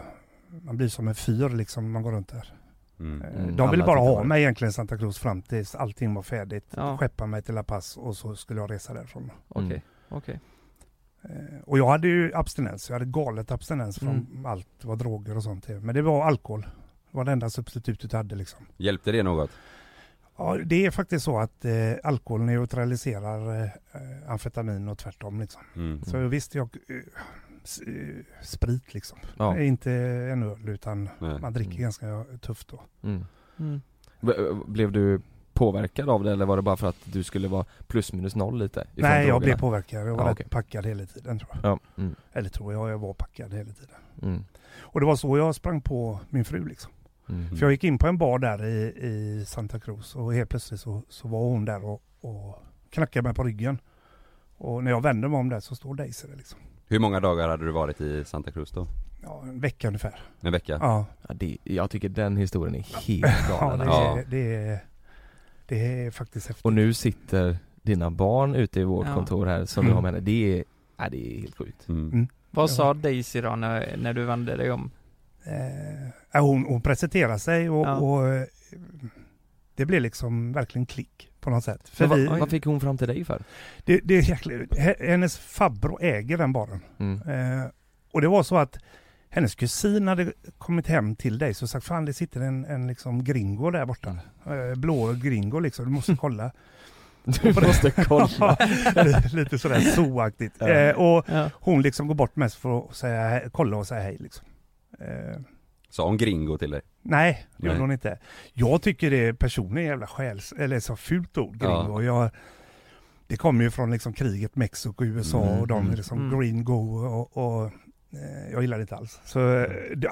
man blir som en fyr liksom när man går runt där. Mm. Eh, Mm, De ville bara ha mig egentligen Santa Cruz fram tills allting var färdigt. Ja. Skeppa mig till La Paz och så skulle jag resa därifrån. Okej, Mm. okej. Eh, Och jag hade ju abstinens. Jag hade galet abstinens från Mm. allt vad droger och sånt. Men det var alkohol. Det var det enda substitutet jag hade liksom. Hjälpte det något? Ja, det är faktiskt så att eh, alkohol neutraliserar eh, amfetamin och tvärtom liksom. Mm. Så visst, jag, eh, eh, sprit liksom. Ja. Inte en öl utan Nej. man dricker Mm. ganska tufft då. Mm. Mm. B- Blev du påverkad av det eller var det bara för att du skulle vara plus minus noll lite? Nej, jag drogerna? blev påverkad. Jag var rätt okej. packad hela tiden tror jag. Ja, mm, Eller tror jag, jag var packad hela tiden. mm, Och det var så jag sprang på min fru liksom. Mm. För jag gick in på en bar där i, i Santa Cruz och helt plötsligt så, så var hon där och, och knackade mig på ryggen. Och när jag vände mig om där så står Daisy där liksom. Hur många dagar hade du varit i Santa Cruz då? Ja, en vecka ungefär. En vecka? Ja, Ja, det, jag tycker den historien är helt ja, galen det, alltså. Ja. Är, det, är, det är faktiskt häftigt. Och nu sitter dina barn ute i vårt Ja. kontor här som Mm. du har med dig, det är, ja, det är helt sjukt. Mm. Mm. Vad Ja. sa Daisy då när, när du vände dig om? Eh, hon, hon presenterade sig och, Ja. och eh, det blev liksom verkligen klick på något sätt. För Men vi, vad, vad fick hon fram till dig för? det, det är jäkligt, hennes farbror äger den baren. Mm. Eh, och det var så att hennes kusin hade kommit hem till dig så sagt fan det sitter en, en liksom gringo där borta. Eh, blå gringo liksom, du måste kolla. Du måste kolla. Lite sådär zoaktigt. Ja. Eh, och Ja. hon liksom går bort mest för att säga, kolla och säga hej liksom. Eh, Sa hon gringo till dig? nej, det gjorde hon inte. Jag tycker det är personligen jävla skäls, eller så fult ord, gringo. Jag, det kommer ju från liksom kriget Mexiko och USA Mm, och de mm, är liksom mm. green go och, och eh, jag gillar det inte alls. Så eh, det,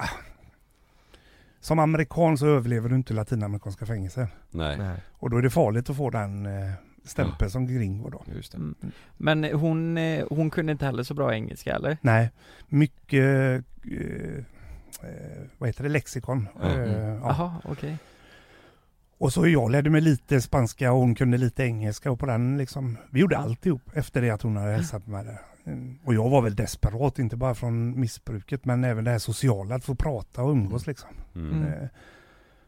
som amerikan så överlever du inte latinamerikanska fängelser. Nej. Nej, Och då är det farligt att få den eh, stämpeln som gringo då. just det. Mm. Men hon, eh, hon kunde inte heller så bra engelska eller? Nej, mycket, eh, vad heter det, lexikon. Ja. Eh, Mm. ja. Jaha, okej. Och så jag lärde mig lite spanska och hon kunde lite engelska och på den liksom, vi gjorde alltihop efter det att hon hade hälsat mig där. Mm. Och jag var väl desperat, inte bara från missbruket men även det här sociala, att få prata och umgås liksom. Mm. Mm. Eh,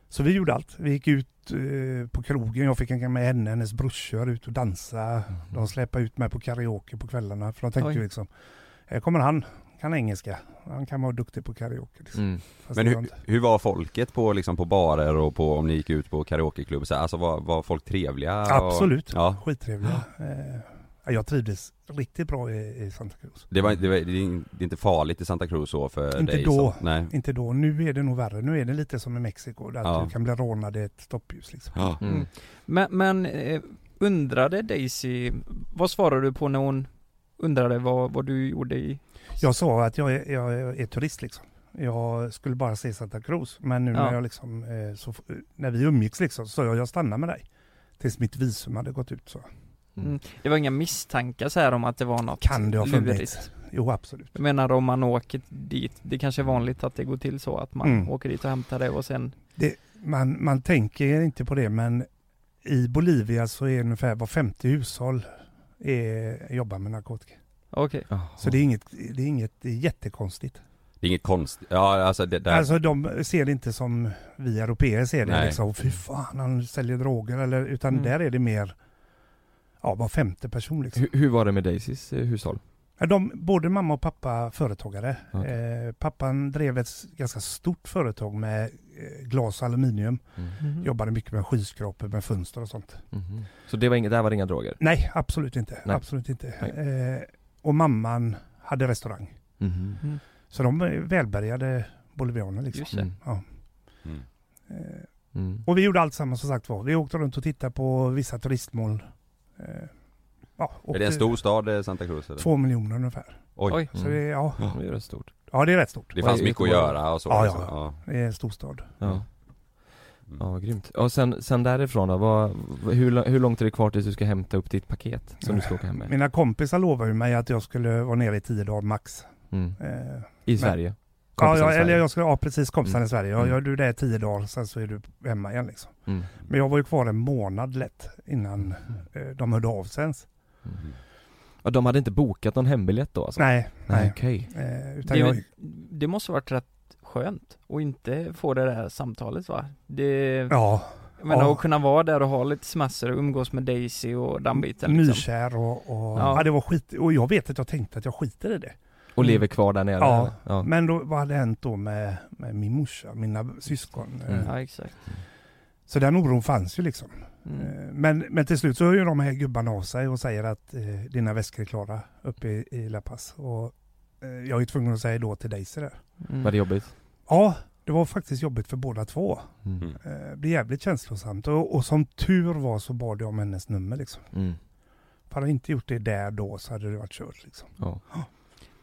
Så vi gjorde allt. Vi gick ut eh, på krogen, jag fick hänga med henne, hennes brorsor ut och dansa. De släpade ut mig på karaoke på kvällarna för de tänkte Oj. ju liksom, här kommer han, kan engelska, han kan vara duktig på karaoke. Liksom. Mm. Men hur, inte- hur var folket på, liksom, på barer och på, om ni gick ut på karaokeklubb? Så Alltså var, var folk trevliga? och- Absolut, Ja. skittrevliga. Eh, ja, jag trivdes riktigt bra i, i Santa Cruz. Det, var, det, var, det är det är inte farligt i Santa Cruz så för Inte dig? då. Så, nej. Inte då, nu är det nog värre. Nu är det lite som i Mexiko, där Ja. du kan bli rånad i ett stoppljus. Liksom. Ja. Mm. Men, men eh, undrade Daisy, vad svarade du på när hon undrade vad, vad du gjorde i... Jag sa att jag är, jag är turist liksom. Jag skulle bara se Santa Cruz. Men nu Ja. när jag liksom, eh, så, när vi umgicks liksom, så sa jag jag stannar med dig. Tills mitt visum hade gått ut så. Mm. Det var inga misstankar så här om att det var något Kan det ha funnits? Jo absolut. Jag menar om man åker dit, det kanske är vanligt att det går till så att man Mm. åker dit och hämtar det och sen Det, man, man tänker inte på det men i Bolivia så är ungefär var femte hushåll är, jobbar med narkotika. Okej. Så det är inget, det är inget jättekonstigt. Det är inget konstigt, ja alltså det där, Alltså de ser det inte som vi europeer ser det Nej. liksom, fy fan han säljer droger eller, utan Mm. där är det mer, ja var femte person liksom. Hur, hur var det med Daisys eh, hushåll? Ja, De, både mamma och pappa företagare. Okej. Eh, pappan drev ett ganska stort företag med eh, glas och aluminium. Mhm. Jobbade mycket med skyskrapor med fönster och sånt. Mhm. Så det var inget, där var det inga droger? Nej, absolut inte. Nej. Absolut inte. Nej. Eh, och mamman hade restaurang. Mhm. Mm. Så de är välbärgade bolivianer liksom. Just det. Mm. Ja. mm. Eh, Mm. och vi gjorde allt samma som sagt var. Vi åkte runt och tittade på vissa turistmål. Eh, ja, Är det en stor stad eh, Santa Cruz eller? Två miljoner ungefär. Oj. Så det, ja, Det är rätt stort. ja, det är rätt stort. det fanns mycket att göra och så Ja, liksom. ja. Det är en storstad. Ja. Mm. Ja, grymt. Och sen, sen därifrån då, vad, hur, hur långt är det kvar tills du ska hämta upp ditt paket som du ska åka hem med? Mina kompisar lovade ju mig att jag skulle vara nere i tio dagar max. Mm. Eh, I Sverige? ja, Kompisar i ja, eller jag ska, ja precis, kompisarna Mm. i Sverige. Ja, Mm. Gör du det tio dagar, sen så är du hemma igen liksom. Mm. Men jag var ju kvar en månad lätt innan eh, de hörde av sig ens. Mm. Ja, de hade inte bokat någon hembiljett då alltså? Nej, nej. Okej. Eh, utan Det, jag, det måste varit rätt skönt att inte få det där samtalet va? Det, ja, jag menar ja. att kunna vara där och ha lite semester och umgås med Daisy och den biten liksom. nykär och, och Ja. ja. det var skit. Och jag vet att jag tänkte att jag skiter i det. Och Mm. lever kvar där nere? Ja. eller? ja. Men då, vad hade hänt då med, med min morsa, mina syskon? Mm. Ja exakt. Så den oron fanns ju liksom. Mm. Eh, Men, men till slut så hör ju de här gubbarna av sig och säger att eh, dina väskor är klara uppe i, i La Paz. Och jag är ju tvungen att säga då till Daisy där. Mm. Var det jobbigt? Ja, det var faktiskt jobbigt för båda två. Mm. Mm. Eh, Det blev jävligt känslosamt och, och som tur var så bad jag om hennes nummer liksom. Mm. För hade jag inte gjort det där då så hade det varit kört liksom. Ja.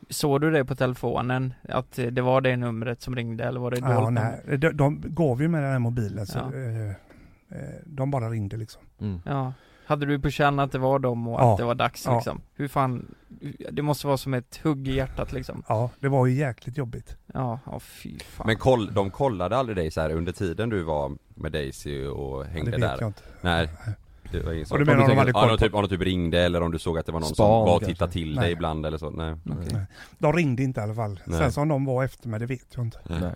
Såg du det på telefonen? Att eh, det var det numret som ringde eller var det dolt? Ja, nej, de, de gav ju mig den här mobilen så Ja. eh, eh, de bara ringde liksom. Mm. Ja. Hade du på känn att det var dem och Ja. att det var dags Ja. liksom? Hur fan, det måste vara som ett hugg i hjärtat liksom. Ja, det var ju jäkligt jobbigt. Ja, ja fy fan. Men koll, de kollade aldrig dig så här under tiden du var med Daisy och Ja, hängde det vet där? jag inte. Nej, Det var ingen Och du sån- menar Om de hade ja, koll de på- typ, om de typ ringde eller om du såg att det var någon Span, som var och tittade till Nej. dig ibland eller så? Nej. Okej. De ringde inte i alla fall. Nej. Sen så om de var efter mig, det vet jag inte. Nej.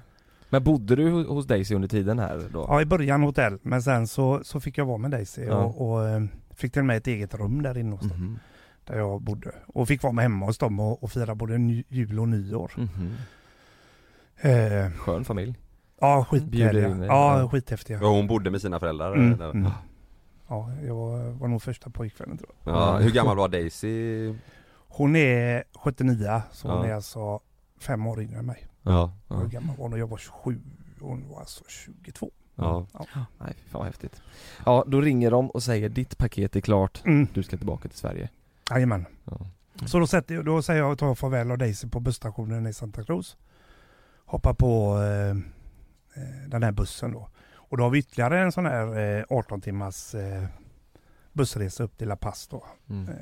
Men bodde du ho- hos Daisy under tiden här då? Ja, i början hotell, men sen så, så fick jag vara med Daisy Ja. och, och eh, fick till och med ett eget rum där inne hos dem, Mhm. där jag bodde. Och fick vara med hemma hos dem och, och fira både ny, jul och nyår. Mhm. Eh, Skön familj. ja, dig. Ja, Ja. skithäftiga. Och hon bodde med sina föräldrar? Mm, mm. Ja, jag var, var nog första pojkvännen tror jag. Ja, hur gammal var Daisy? Hon är 79, så hon Ja. är alltså fem år yngre än mig. Ja, Och Hur gammal var hon? Jag var 27 och hon var alltså 22. ja. Nej fy fan vad häftigt. Ja, då ringer de och säger ditt paket är klart, Mm. du ska tillbaka till Sverige. Jajamän. Ja. Så då, sätter, jag- då säger jag ta farväl av Daisy på busstationen i Santa Cruz. Hoppar på eh, eh, den här bussen då. Och då har vi ytterligare en sån här eh, 18 timmars eh, bussresa upp till La Paz då. Mm.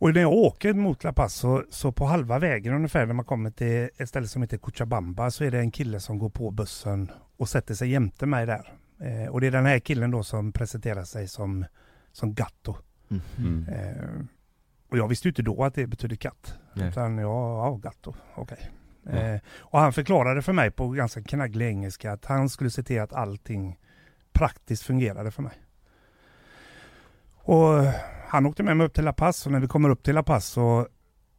Och när jag åker mot La Paz så, så på halva vägen ungefär när man kommer till ett ställe som heter Cochabamba så är det en kille som går på bussen och sätter sig jämte mig där. Eh, och det är den här killen då som presenterar sig som, som Gatto. Mm. Eh, och jag visste ju inte då att det betyder katt. Nej. Utan ja, ja Gatto, okej. Ja. Eh, och han förklarade för mig på ganska knagglig engelska att han skulle se till att allting praktiskt fungerade för mig. Och han åkte med mig upp till La Paz och när vi kommer upp till La Paz så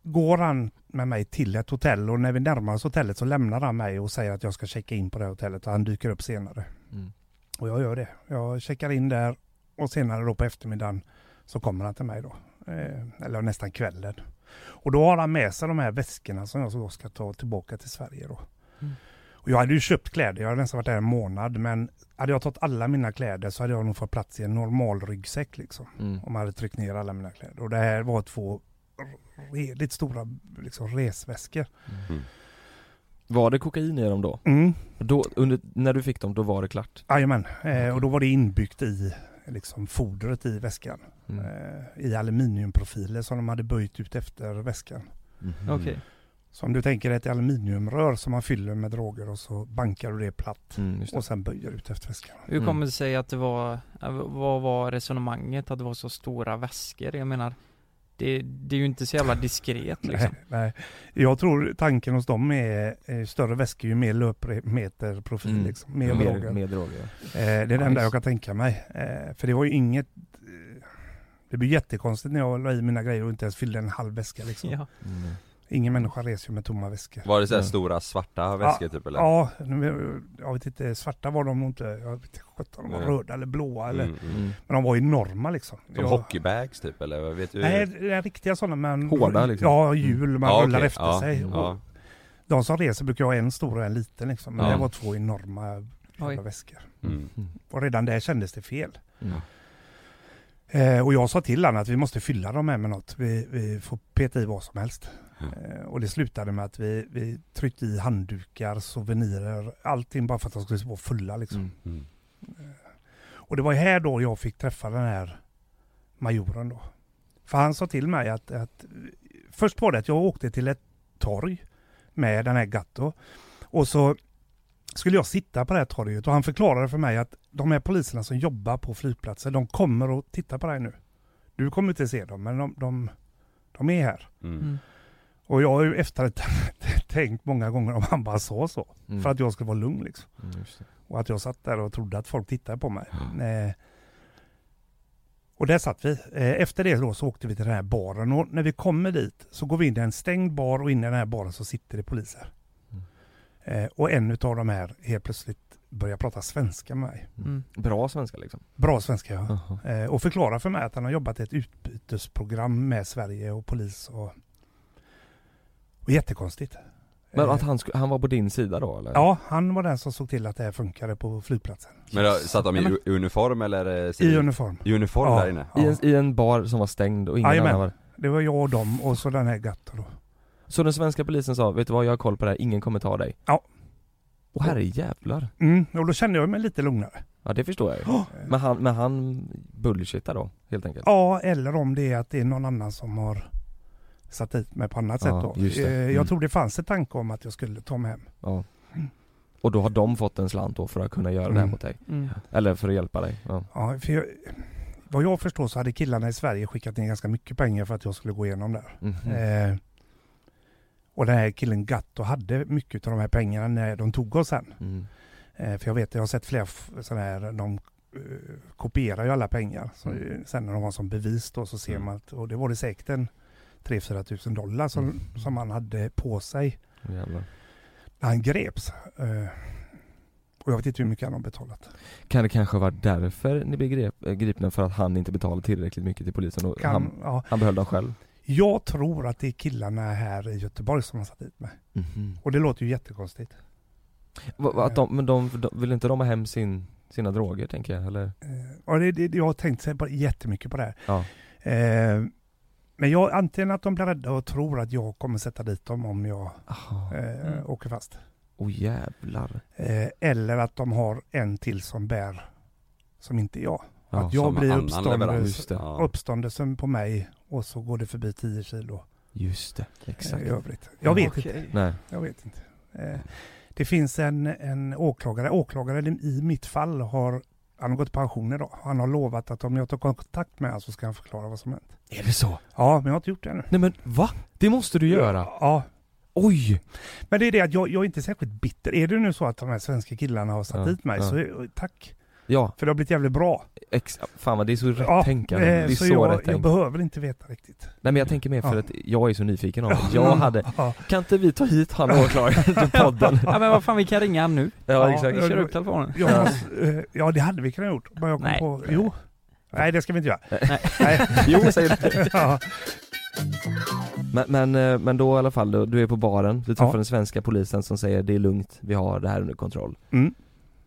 går han med mig till ett hotell och när vi närmar oss hotellet så lämnar han mig och säger att jag ska checka in på det hotellet och han dyker upp senare. Mm. Och jag gör det. Jag checkar in där och senare då på eftermiddagen så kommer han till mig då. Eh, eller nästan kvällen. Och då har han med sig de här väskorna som jag ska ta tillbaka till Sverige då. Mm. Och jag hade ju köpt kläder, jag hade nästan varit där en månad men hade jag tagit alla mina kläder så hade jag nog fått plats i en normal ryggsäck liksom. Mm. Om man hade tryckt ner alla mina kläder. Och det här var två redigt stora liksom, resväskor. Mm. Var det kokain i dem då? Mm. då under, när du fick dem, då var det klart? Jajamän, eh, och då var det inbyggt i liksom, fodret i väskan. Mm. Eh, I aluminiumprofiler som de hade böjt ut efter väskan. Mhm. Okej. Så om du tänker ett aluminiumrör som man fyller med droger och så bankar du det platt Mm, det. och sen böjer ut efter väskan. Hur Mm. kommer det sig att det var, äh, vad var resonemanget att det var så stora väskor? Jag menar, det, det är ju inte så jävla diskret liksom. Nej, nej. Jag tror tanken hos dem är eh, större väskor ju mer löpmeterprofil Mm. liksom. Mer mer, droger. mer droger. Eh, det är det Ja, enda just. jag kan tänka mig. Eh, för det var ju inget eh, det blir jättekonstigt när jag la i mina grejer och inte ens fyllde en halv väska liksom. Ja. Mm. Ingen människa reser ju med tomma väskor. Var det så här Ja. stora svarta väskor typ eller? Ja, nu- jag vet inte, svarta var de nog inte. Jag vet inte sjutton, de var Nej. röda eller blåa eller. Mm, mm. Mm. Men de var enorma liksom. Som Jag- hockeybags typ eller? Vet du? Nej, det är riktiga sådana men Hårda, liksom. Ja, hjul man Ja, rullar okej. efter ja. sig. Ja. De som reser brukar ha en stor och en liten liksom. Men Ja. det var två enorma väskor. Mm. Och redan där kändes det fel. Mm. Eh, och jag sa till honom att vi måste fylla dem här med något. Vi, vi får peta i vad som helst. Eh, och det slutade med att vi, vi tryckte i handdukar, souvenirer, allting bara för att de skulle vara fulla liksom. Mm. Mm. Och det var här då jag fick träffa den här majoren då. För han sa till mig att, att först var det att jag åkte till ett torg med den här Gatto. Och så skulle jag sitta på det här torget och han förklarade för mig att de här poliserna som jobbar på flygplatsen, de kommer att titta på dig nu. Du kommer inte se dem, men de, de, de är här. Mm. Mm. Och jag har ju efter tänkt många gånger om han bara sa så. Mm. För att jag skulle vara lugn liksom. Mm, just det. Och att jag satt där och trodde att folk tittade på mig. Eh, och där satt vi. Eh, efter det då så åkte vi till den här baren och när vi kommer dit så går vi in i en stängd bar och inne i den här baren så sitter det poliser. Mm. Eh, och en utav de här helt plötsligt börjar prata svenska med mig. Mm. Bra svenska liksom? Bra svenska ja. Jaha. Eh, och förklarar för mig att han har jobbat i ett utbytesprogram med Sverige och polis och, och jättekonstigt. Men Eh, att han, sk- han var på din sida då eller? Ja, han var den som såg till att det här funkade på flygplatsen. Men då, satt de i men- u- uniform eller? eh, I uniform. I uniform Ja. där inne? I, en, I en bar som var stängd och ingen Jajamän. annan var Det var jag och dem och så den här Gatto då. Så den svenska polisen sa, vet du vad jag har koll på det här, ingen kommer ta dig? Ja. Och herre jävlar. Mm, och då kände jag mig lite lugnare. Ja det förstår jag ju. Ja. Men han, men han bullshittar då, helt enkelt? Ja, eller om det är att det är någon annan som har satt dit mig på annat Ja, sätt då. Eh, Mm. Jag tror det fanns en tanke om att jag skulle ta mig hem. Ja. Och då har de fått en slant då för att kunna göra det här Mm. mot dig? Mm. Eller för att hjälpa dig? Ja. Ja, för jag, vad jag förstår så hade killarna i Sverige skickat in ganska mycket pengar för att jag skulle gå igenom där. Mhm. Eh, och den här killen Gatto hade mycket av de här pengarna när de tog oss sen. Mm. Eh, för jag vet, jag har sett flera sådana här, de eh, kopierar ju alla pengar. Så, Mm. Sen när de har som bevis då så ser Mm. man att, och det var det säkert en 3-4 tusen dollar som, Mm. som han hade på sig Jävlar. när han greps. Eh, och jag vet inte hur mycket han har betalat. Kan det kanske vara därför ni blev grep, äh, gripna för att han inte betalade tillräckligt mycket till polisen och Kan, han, ja, han behöll dem själv? jag tror att det är killarna här i Göteborg som har satt dit mig. Mhm. Och det låter ju jättekonstigt. Va, va, att de, men de, de, vill inte de ha hem sin, sina droger tänker jag eller? Eh, och det, det, jag har tänkt på, jättemycket på det här. Ja. Eh, men jag, antingen att de blir rädda och tror att jag kommer sätta dit dem om jag Aha. eh, Mm. åker fast. Oh jävlar. Eh, eller att de har en till som bär, som inte är jag. Ja, att jag blir det. Ja. uppståndelsen på mig och så går det förbi 10 kilo Just det, eh, exakt. i övrigt. Jag vet Okej. inte. Nej. Jag vet inte. Eh, det finns en, en åklagare, åklagaren i mitt fall har han har gått i pension idag. Han har lovat att om jag tar kontakt med honom så ska han förklara vad som hänt. Är det så? Ja, men jag har inte gjort det ännu. Nej men va? Det måste du göra? Ja, Oj! men det är det att jag, jag är inte särskilt bitter. Är det nu så att de här svenska killarna har satt Ja, dit mig ja. så tack. Ja, För det har blivit jävligt bra. ex, fan vad det är så rätt Ja, tänkande. eh, Det är så, så, jag, rätt jag behöver inte veta riktigt. Nej men jag tänker mer för Ja. att jag är så nyfiken av det. Jag hade, Ja, kan inte vi ta hit han åklagaren till podden? Ja men vad fan vi kan ringa han nu. Ja, Ja, exakt. ja, Kör upp telefonen. jag måste, eh, ja det hade vi kunnat gjort. Men jag kom Nej. på, jo. Nej det ska vi inte göra. Nej. Nej. Jo säger du. Ja. Men, men, eh, men då i alla fall, då, du är på baren, du träffar Ja. den svenska polisen som säger det är lugnt, vi har det här under kontroll. Mm.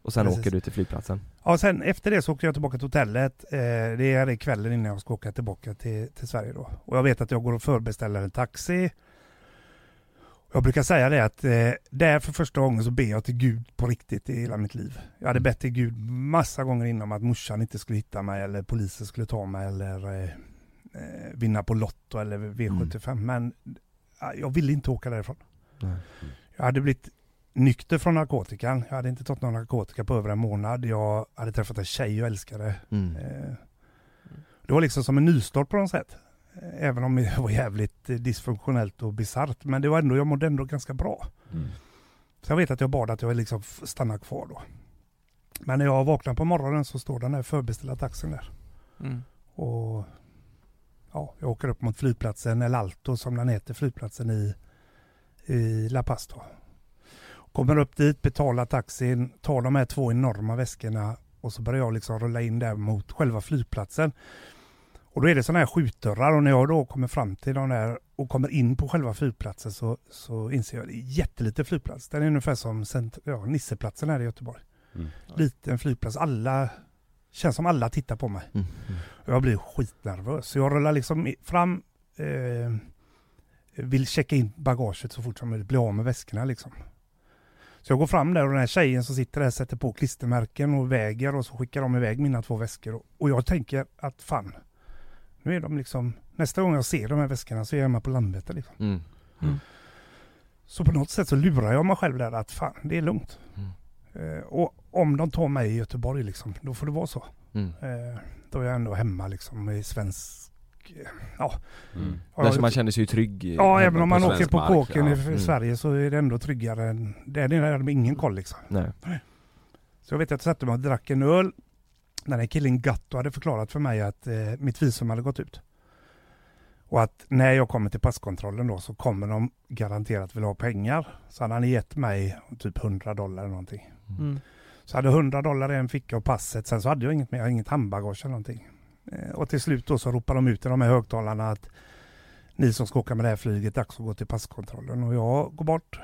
Och sen Precis. åker du till flygplatsen. Ja, sen efter det så åkte jag tillbaka till hotellet. Eh, det är kvällen innan jag ska åka tillbaka till, till Sverige då. Och jag vet att jag går och förbeställer en taxi. Jag brukar säga det att eh, där för första gången så ber jag till Gud på riktigt i hela mitt liv. Jag hade bett till Gud massa gånger innan att morsan inte skulle hitta mig eller polisen skulle ta mig eller eh, eh, vinna på Lotto eller V75. Men eh, jag ville inte åka därifrån. Nej. Jag hade blivit nykter från narkotikan. Jag hade inte tagit någon narkotika på över en månad. Jag hade träffat en tjej jag älskade. Mm. Eh, Det var liksom som en nystart på något sätt. Eh, Även om det var jävligt eh, dysfunktionellt och bisarrt. Men det var ändå, jag mådde ändå ganska bra. Mm. Så jag vet att jag bad att jag liksom f- stanna kvar då. Men när jag vaknar på morgonen så står den här förbeställda taxin där. Mm. Och ja, jag åker upp mot flygplatsen, El Alto som den heter, flygplatsen i, i La Paz då. Kommer upp dit, betalar taxin, tar de här två enorma väskorna och så börjar jag liksom rulla in där mot själva flygplatsen. Och då är det sådana här skjutdörrar och när jag då kommer fram till de där och kommer in på själva flygplatsen så, så inser jag att det är jätteliten flygplats. Den är ungefär som cent- ja, Nisseplatsen här i Göteborg. Mm. Liten flygplats. Alla, känns som alla tittar på mig. Mm. Mm. Jag blir skitnervös. Så jag rullar liksom fram, eh, vill checka in bagaget så fort som möjligt, bli av med väskorna liksom. Så jag går fram där och den här tjejen som sitter där sätter på klistermärken och väger och så skickar de iväg mina två väskor. Och- jag tänker att fan, nu är de liksom, nästa gång jag ser de här väskorna så är jag med på Landvetter liksom. Mm. Så på något sätt så lurar jag mig själv där att fan, det är lugnt. Mm. Eh, och om de tar mig i Göteborg liksom, då får det vara så. Mm. Eh, då är jag ändå hemma liksom i svensk, ja. Mm. Där man känner sig ju trygg i- Ja, även om man åker på mark, kåken ja. i Mm. Sverige så är det ändå tryggare än, där är det ingen koll liksom. Nej. Så jag vet att jag satte mig och drack en öl. Den här killen Gatto hade förklarat för mig att eh, mitt visum hade gått ut. Och att när jag kommer till passkontrollen då så kommer de garanterat vilja ha pengar. Så hade han gett mig typ 100 dollar eller någonting. Mm. Så hade 100 dollar i en ficka och passet. Sen så hade jag inget mer, jag hade inget handbagage eller någonting. Eh, och till slut då så ropar de ut i de här högtalarna att ni som ska åka med det här flyget, dags att gå till passkontrollen. Och jag går bort,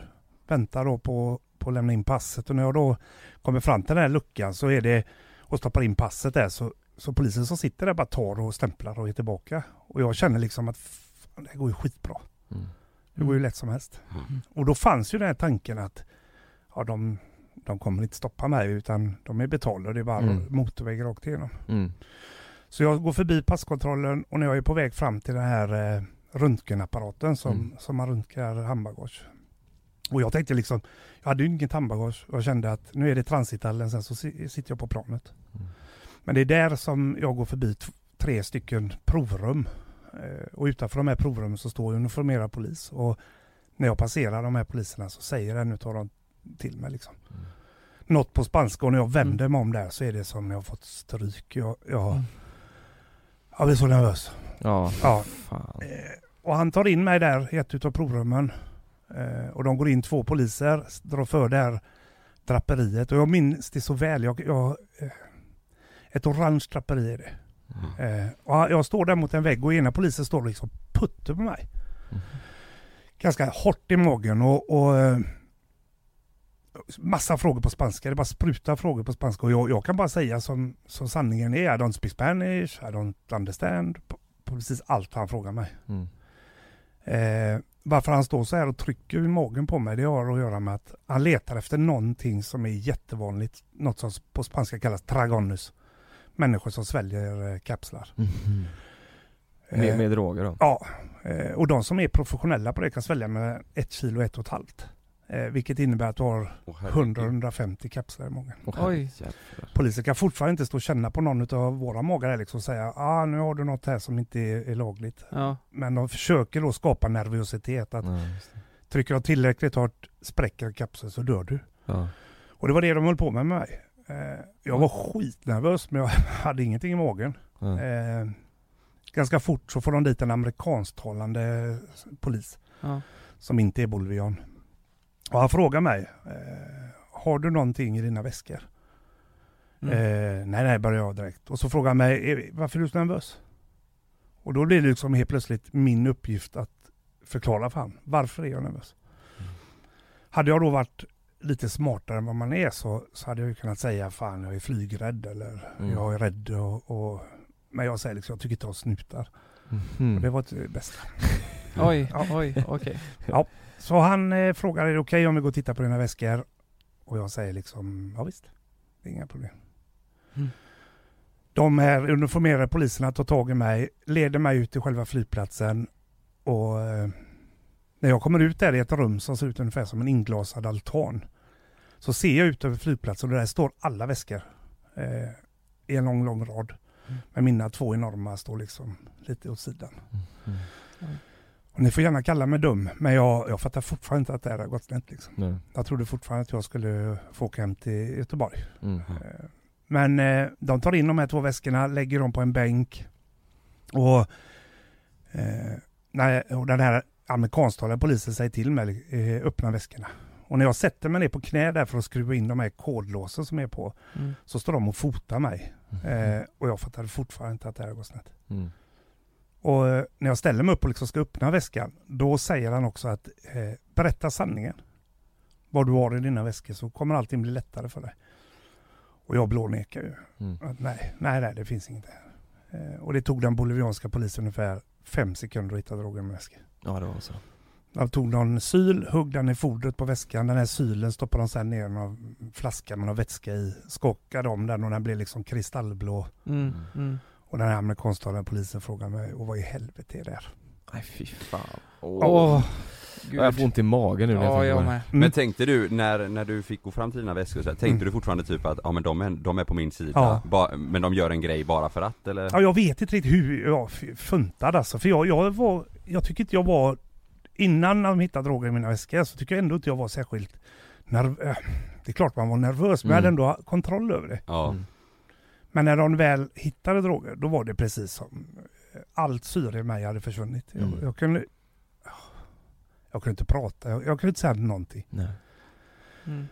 väntar då på, på att lämna in passet. Och när jag då kommer fram till den här luckan så är det och stoppar in passet där så, så polisen som sitter där bara tar och stämplar och är tillbaka. Och jag känner liksom att fan, det går ju skitbra. Mm. Det går ju lätt som helst. Mm. Och då fanns ju den här tanken att ja, de, de kommer inte stoppa mig utan de är betalda. Det är bara Mm. motorväg rakt igenom. Mm. Så jag går förbi passkontrollen och när jag är på väg fram till den här eh, röntgenapparaten som, Mm. som man röntgar handbagage. Och jag tänkte liksom, jag hade ju ingen tandbagage och jag kände att nu är det transithallen, sen så si- sitter jag på planet. Mm. Men det är där som jag går förbi tre stycken provrum. Eh, Och utanför de här provrummen så står uniformerad polis. Och när jag passerar de här poliserna så säger en utav dem till mig liksom. Mm. Något på spanska och när jag vänder mig om där så är det som jag har fått stryk. Jag, jag, Mm. Jag blir så nervös. Ja, Ja. fan. Eh, Och han tar in mig där i ett utav provrummen. Eh, Och de går in två poliser, drar för där draperiet. Och jag minns det så väl. Jag, jag, eh, ett orange draperi är det. Mm. Och jag står där mot en vägg och ena polisen står liksom putter på mig. Mhm. Ganska hårt i magen och, och massa frågor på spanska. Det bara sprutar frågor på spanska. Och jag, jag kan bara säga som, som sanningen är. I don't speak Spanish, I don't understand. På, på precis allt han frågar mig. Mm. Eh, varför han står så här och trycker i magen på mig, det har att göra med att han letar efter någonting som är jättevanligt. Något som på spanska kallas tragonus. Människor som sväljer eh, kapslar. Mhm. Eh, Med, med droger då? Ja, eh, och de som är professionella på det kan svälja med ett kilo, ett och ett halvt. Eh, vilket innebär att du har Åh, herregud. 100-150 kapslar i magen. Polisen kan fortfarande inte stå och känna på någon av våra magar liksom och säga ah, nu har du något här som inte är, är lagligt. Ja. Men de försöker då skapa nervositet. Att Ja, trycker de tillräckligt hårt spräcker kapseln så dör du. Ja. Och det var det de höll på med med mig. Eh, jag var skitnervös men jag hade ingenting i magen. Ja. Eh, ganska fort så får de dit en amerikansktalande polis Ja. som inte är bolivian. Och han frågar mig, eh, har du någonting i dina väskor? Mm. Eh, nej, nej, börjar jag direkt. Och så frågar han mig, "Är- varför är du så nervös? Och då blir det liksom helt plötsligt min uppgift att förklara för han, varför är jag nervös? Hade jag då varit lite smartare än vad man är så, så hade jag ju kunnat säga, fan jag är flygrädd eller Mm. jag är rädd och, och men jag säger liksom, jag tycker inte om snutar. Mhm. Och det var det bästa. Oj, Ja. oj, okej. Så han eh, frågar, är det okej om vi går och tittar på dina väskor? Och jag säger liksom, ja visst, det är inga problem. Mm. De här uniformerade poliserna tar tag i mig, leder mig ut till själva flygplatsen och eh, när jag kommer ut där i ett rum som ser ut ungefär som en inglasad altan så ser jag ut över flygplatsen och där står alla väskor eh, i en lång, lång rad. Mm. Men mina två enorma står liksom lite åt sidan. Mm. Och ni får gärna kalla mig dum, men jag, jag fattar fortfarande inte att det här har gått snett. Liksom. Nej. Jag trodde fortfarande att jag skulle få åka hem till Göteborg. Mm. Eh, Men eh, de tar in de här två väskorna, lägger dem på en bänk. Och, eh, när, och den här amerikansktalande polisen säger till mig, eh, öppna väskorna. Och när jag sätter mig ner på knä där för att skruva in de här kodlåsen som är på, Mm. så står de och fotar mig. Eh, och jag fattade fortfarande inte att det här har gått snett. Mm. Och eh, när jag ställer mig upp och liksom ska öppna väskan, då säger han också att eh, berätta sanningen. Vad du har i dina väskor så kommer allting bli lättare för dig. Och jag blånekar ju. Mm. Att nej, nej, nej, det finns inget här. Eh, och det tog den bolivianska polisen ungefär fem sekunder att hitta drogen med väskan. Ja det var så. De tog någon syl, högg den i fodret på väskan. Den här sylen stoppade de sen ner i någon flaska med någon vätska i. Skakade om den och den blev liksom kristallblå. Mm. Mm. Och den här amerikansktalande polisen frågade mig, och vad i helvete är det här? Nej fy fan. Åh, Åh. gud. Jag får ont i magen nu när jag Ja, tänker på jag det. Mm. Men tänkte du, när, när du fick gå fram till dina väskor så här, tänkte Mm. du fortfarande typ att, ja men de är, de är på min sida, Ja. ba, men de gör en grej bara för att eller? Ja, jag vet inte riktigt hur jag funtad alltså. För jag, jag var, jag tycker inte jag var, innan de hittade droger i mina väskor så tycker jag ändå inte jag var särskilt nervös. Det är klart man var nervös, men jag hade Mm. ändå kontroll över det. Ja. Mm. Men när de väl hittade droger, då var det precis som eh, allt syre i mig hade försvunnit. Jag, Mm. jag kunde jag kunde inte prata, jag, jag kunde inte säga någonting. Nej. Mm.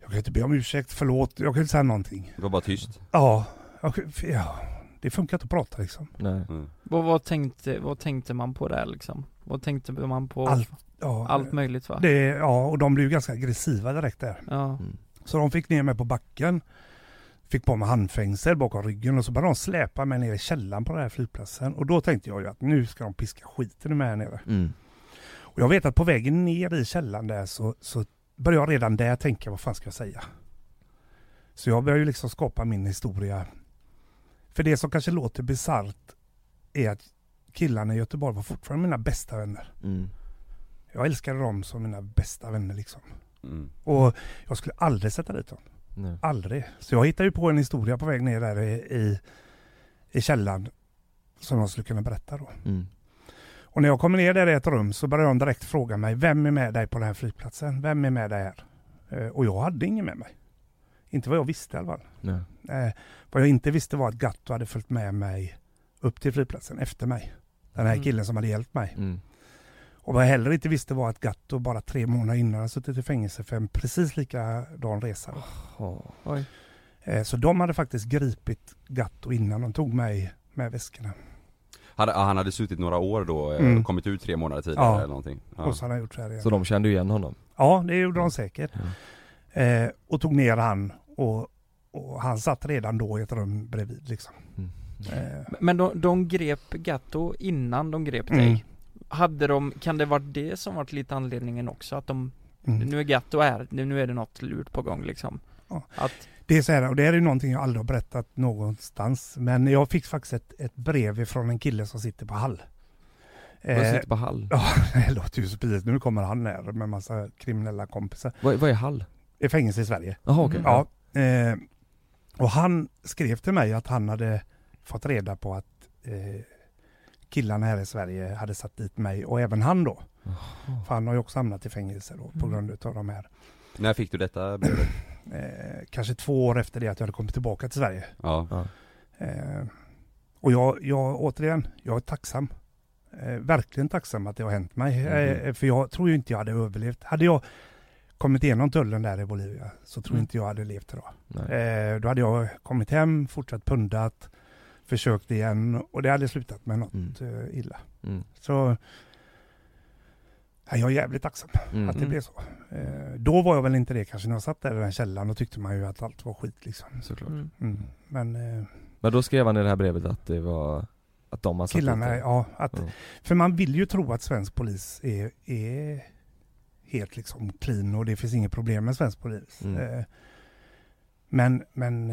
Jag kunde inte be om ursäkt, förlåt, jag kunde inte säga någonting. Det var bara tyst. Ja, jag, ja det funkar inte att prata liksom. Nej. Mm. Vad, vad, tänkte, vad tänkte man på där liksom? Vad tänkte man på? Allt, ja, Allt möjligt va? Det, ja, och de blev ganska aggressiva direkt där. Ja. Mm. Så de fick ner mig på backen, fick på mig handfängsel bakom ryggen och så började de släpa mig ner i källaren på den här flygplatsen. Och då tänkte jag ju att nu ska de piska skiten ur mig här nere. Mm. Och jag vet att på vägen ner i källaren där så, så började jag redan där tänka vad fan ska jag säga? Så jag började ju liksom skapa min historia. För det som kanske låter bisarrt är att killarna i Göteborg var fortfarande mina bästa vänner. Mm. Jag älskade dem som mina bästa vänner liksom. Mm. Och jag skulle aldrig sätta dit dem. Nej. Aldrig. Så jag hittade ju på en historia på väg ner där i, i, i källaren som jag skulle kunna berätta då. Mm. Och när jag kommer ner där i ett rum så börjar de direkt fråga mig, vem är med dig på den här flygplatsen? Vem är med dig här? Eh, och jag hade ingen med mig. Inte vad jag visste i alla fall. Eh, vad jag inte visste var att Gatto hade följt med mig upp till flygplatsen efter mig. Den här Mm. killen som hade hjälpt mig. Mm. Och vad jag heller inte visste var att Gatto bara tre månader innan hade suttit i fängelse för en precis likadan resa. Eh, så de hade faktiskt gripit Gatto innan de tog mig med väskorna. Han, han hade suttit några år då, eh, Mm. kommit ut tre månader tidigare Ja. eller någonting? Ja. Och så hade han gjort så här igen. Så de kände igen honom? Ja, det gjorde de säkert. Ja. Eh, och tog ner han och, och han satt redan då i ett rum bredvid liksom. Mm. Eh, Men de, de grep Gatto innan de grep Mm. dig? Hade de, kan det vara det som varit lite anledningen också? Att de, mm. nu är Gatto här, nu nu är det något lurt på gång liksom? Ja. Att, Det är så här, och det här är ju någonting jag aldrig har berättat någonstans. Men jag fick faktiskt ett, ett brev från en kille som sitter på Hall. Eh, sitter på Hall. ja, det låter ju så pinsamt. Nu kommer han här med massa kriminella kompisar. Vad, vad är Hall? I fängelse i Sverige. Jaha okej. Ja. Eh, och han skrev till mig att han hade fått reda på att eh, killarna här i Sverige hade satt dit mig och även han då. Jaha. För han har ju också hamnat i fängelse då på Mm. grund av de här. När fick du detta brevet? Eh, kanske två år efter det att jag hade kommit tillbaka till Sverige. Ja. Eh, och jag, jag, återigen, jag är tacksam. Eh, verkligen tacksam att det har hänt mig. Mhm. Eh, för jag tror ju inte jag hade överlevt. Hade jag kommit igenom tullen där i Bolivia så tror Mm. inte jag hade levt idag. Eh, då hade jag kommit hem, fortsatt pundat, försökt igen och det hade slutat med något Mm. eh, illa. Mm. Så ja, jag är jävligt tacksam Mm. att det Mm. blev så. Eh, då var jag väl inte det kanske när jag satt där i den källaren. Då tyckte man ju att allt var skit liksom. Såklart. mm. Mm. Men eh, Men då skrev han i det här brevet att det var att de har satt killarna, ja. Att. För man vill ju tro att svensk polis är, är helt liksom clean och det finns inget problem med svensk polis. Mm. Men men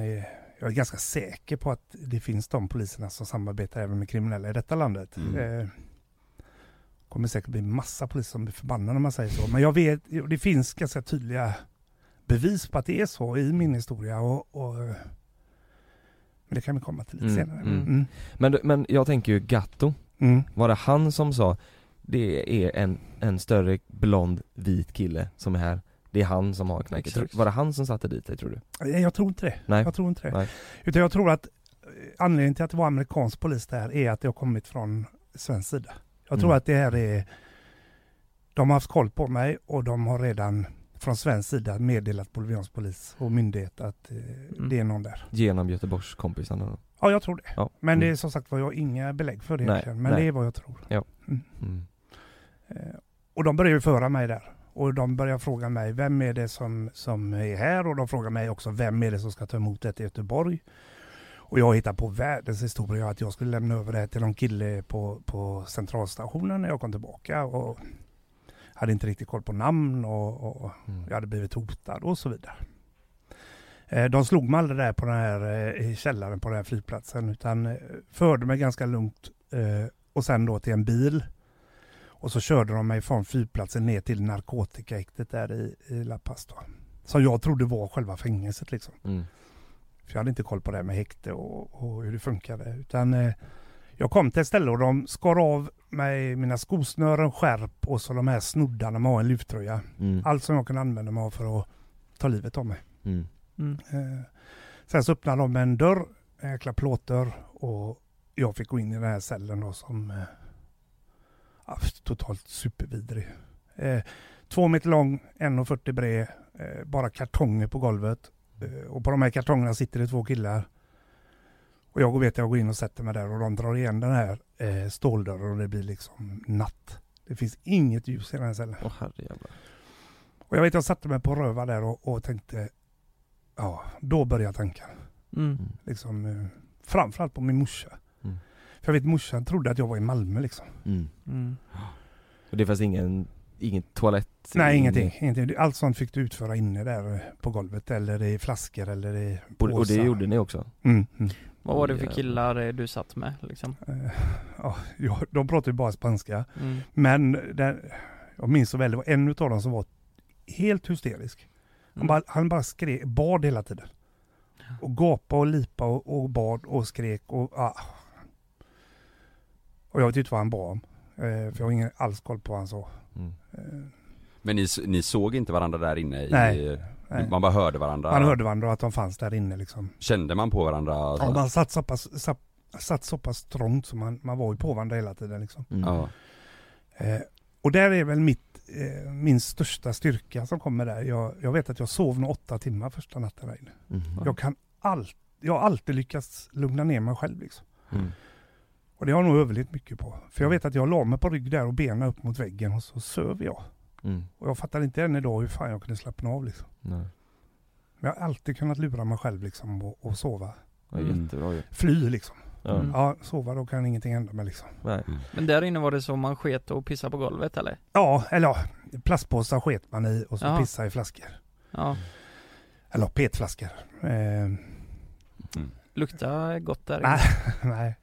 jag är ganska säker på att det finns de poliserna som samarbetar även med kriminella i detta landet. Mm. Eh, kommer säkert bli massa poliser som blir förbannade om man säger så. Men jag vet, det finns ganska tydliga bevis på att det är så i min historia. Och, och, men det kan vi komma till lite Mm, senare. mm. Mm. Men, men jag tänker ju Gatto, Mm. var det han som sa det är en, en större blond vit kille som är här Det är han som har knäcket, Exakt. var det han som satte dit dig tror du? Nej, Jag tror inte det. Nej. Jag tror inte det. Nej. Utan jag tror att eh, anledningen till att det var amerikansk polis där är att det har kommit från svensk sida. Jag tror Mm. att det här är... De har haft koll på mig och de har redan från svensk sida meddelat boliviansk polis och myndighet att eh, Mm. det är någon där. Genom Göteborgskompisarna då? Ja, jag tror det. Ja. Men det är Mm. som sagt var, jag har inga belägg för det Nej, egentligen. Men nej. det är vad jag tror. Mm. Eh, Och de börjar ju föra mig där. Och de börjar fråga mig, vem är det som, som är här? Och de frågar mig också, vem är det som ska ta emot det i Göteborg? Och jag hittar på världens historia att jag skulle lämna över det här till någon kille på, på centralstationen när jag kom tillbaka. Och hade inte riktigt koll på namn och, och Mm. jag hade blivit hotad och så vidare. Eh, De slog mig aldrig där på den här eh, källaren på den här flygplatsen utan eh, förde mig ganska lugnt och sen då till en bil. Och så körde de mig från flygplatsen ner till narkotikahäktet där i, i La Paz då. Som jag trodde var själva fängelset liksom. Mm. För jag hade inte koll på det här med häkte och, och hur det funkade. Utan eh, jag kom till ett ställe och de skar av mig mina skosnören, skärp och så de här snoddarna med en lyftröja. Mm. Allt som jag kunde använda mig av för att ta livet av mig. Mm. Mm. Eh, sen så öppnade de en dörr, en jäkla plåtdörr och jag fick gå in i den här cellen då som eh, ja, totalt supervidrig. Eh, två meter lång, 1,40 bred, eh, bara kartonger på golvet. Eh, och på de här kartongerna sitter det två killar. Och jag går, vet jag går in och sätter mig där och de drar igen den här eh, ståldörren och det blir liksom natt. Det finns inget ljus i den här cellen. Åh herrejävlar Och jag vet jag satte mig på röva där och, och tänkte, ja, då började tanken. Mm. Liksom, eh, framförallt på min morsa. För jag vet morsan trodde att jag var i Malmö liksom. mm. Mm. Och det fanns ingen, ingen toalett? Nej, ingen- ingenting, ingenting. Allt sånt fick du utföra inne där eh, på golvet eller i flaskor eller i Och, och det påsar. gjorde ni också? Mm, mm. Vad var det för killar eh, du satt med liksom? Eh, ja, de pratar ju bara spanska. Mm. Men den, Jag minns så väl, det var en utav dem som var helt hysterisk. Han Mm. bara, han bara skrek, bad hela tiden. Och gapade och lipa och, och bad och skrek och ah. Och jag vet inte vad han bad om. Eh, för jag har ingen alls koll på vad han sa. Mm. Eh, Men ni, ni såg inte varandra där inne? Nej, I, nej. Man bara hörde varandra? Man hörde varandra och att de fanns där inne liksom. Kände man på varandra? Ja, man satt så pass, satt, satt så pass trångt så man, man var ju på varandra hela tiden liksom. Mm. Ja. Eh, och där är väl mitt, eh, min största styrka som kommer där. Jag, jag vet att jag sov nog åtta timmar första natten där inne. Mm. Jag kan allt, jag har alltid lyckats lugna ner mig själv liksom. Mm. Och det har jag nog överlevt mycket på. För jag vet att jag la mig på rygg där och benen upp mot väggen och så söv jag. Mm. Och jag fattar inte än idag hur fan jag kunde slappna av liksom. Nej. Men jag har alltid kunnat lura mig själv liksom och, och sova. Mm. jättebra ju. Fly liksom. Ja. Mm. Ja, sova då kan ingenting hända med liksom. Nej. Men där inne var det så man sket och pissade på golvet eller? Ja, eller ja, plastpåsar sket man i och så Ja. pissa i flaskor. Ja, Eller petflaskor. Eh, lukta gott där inne. nej,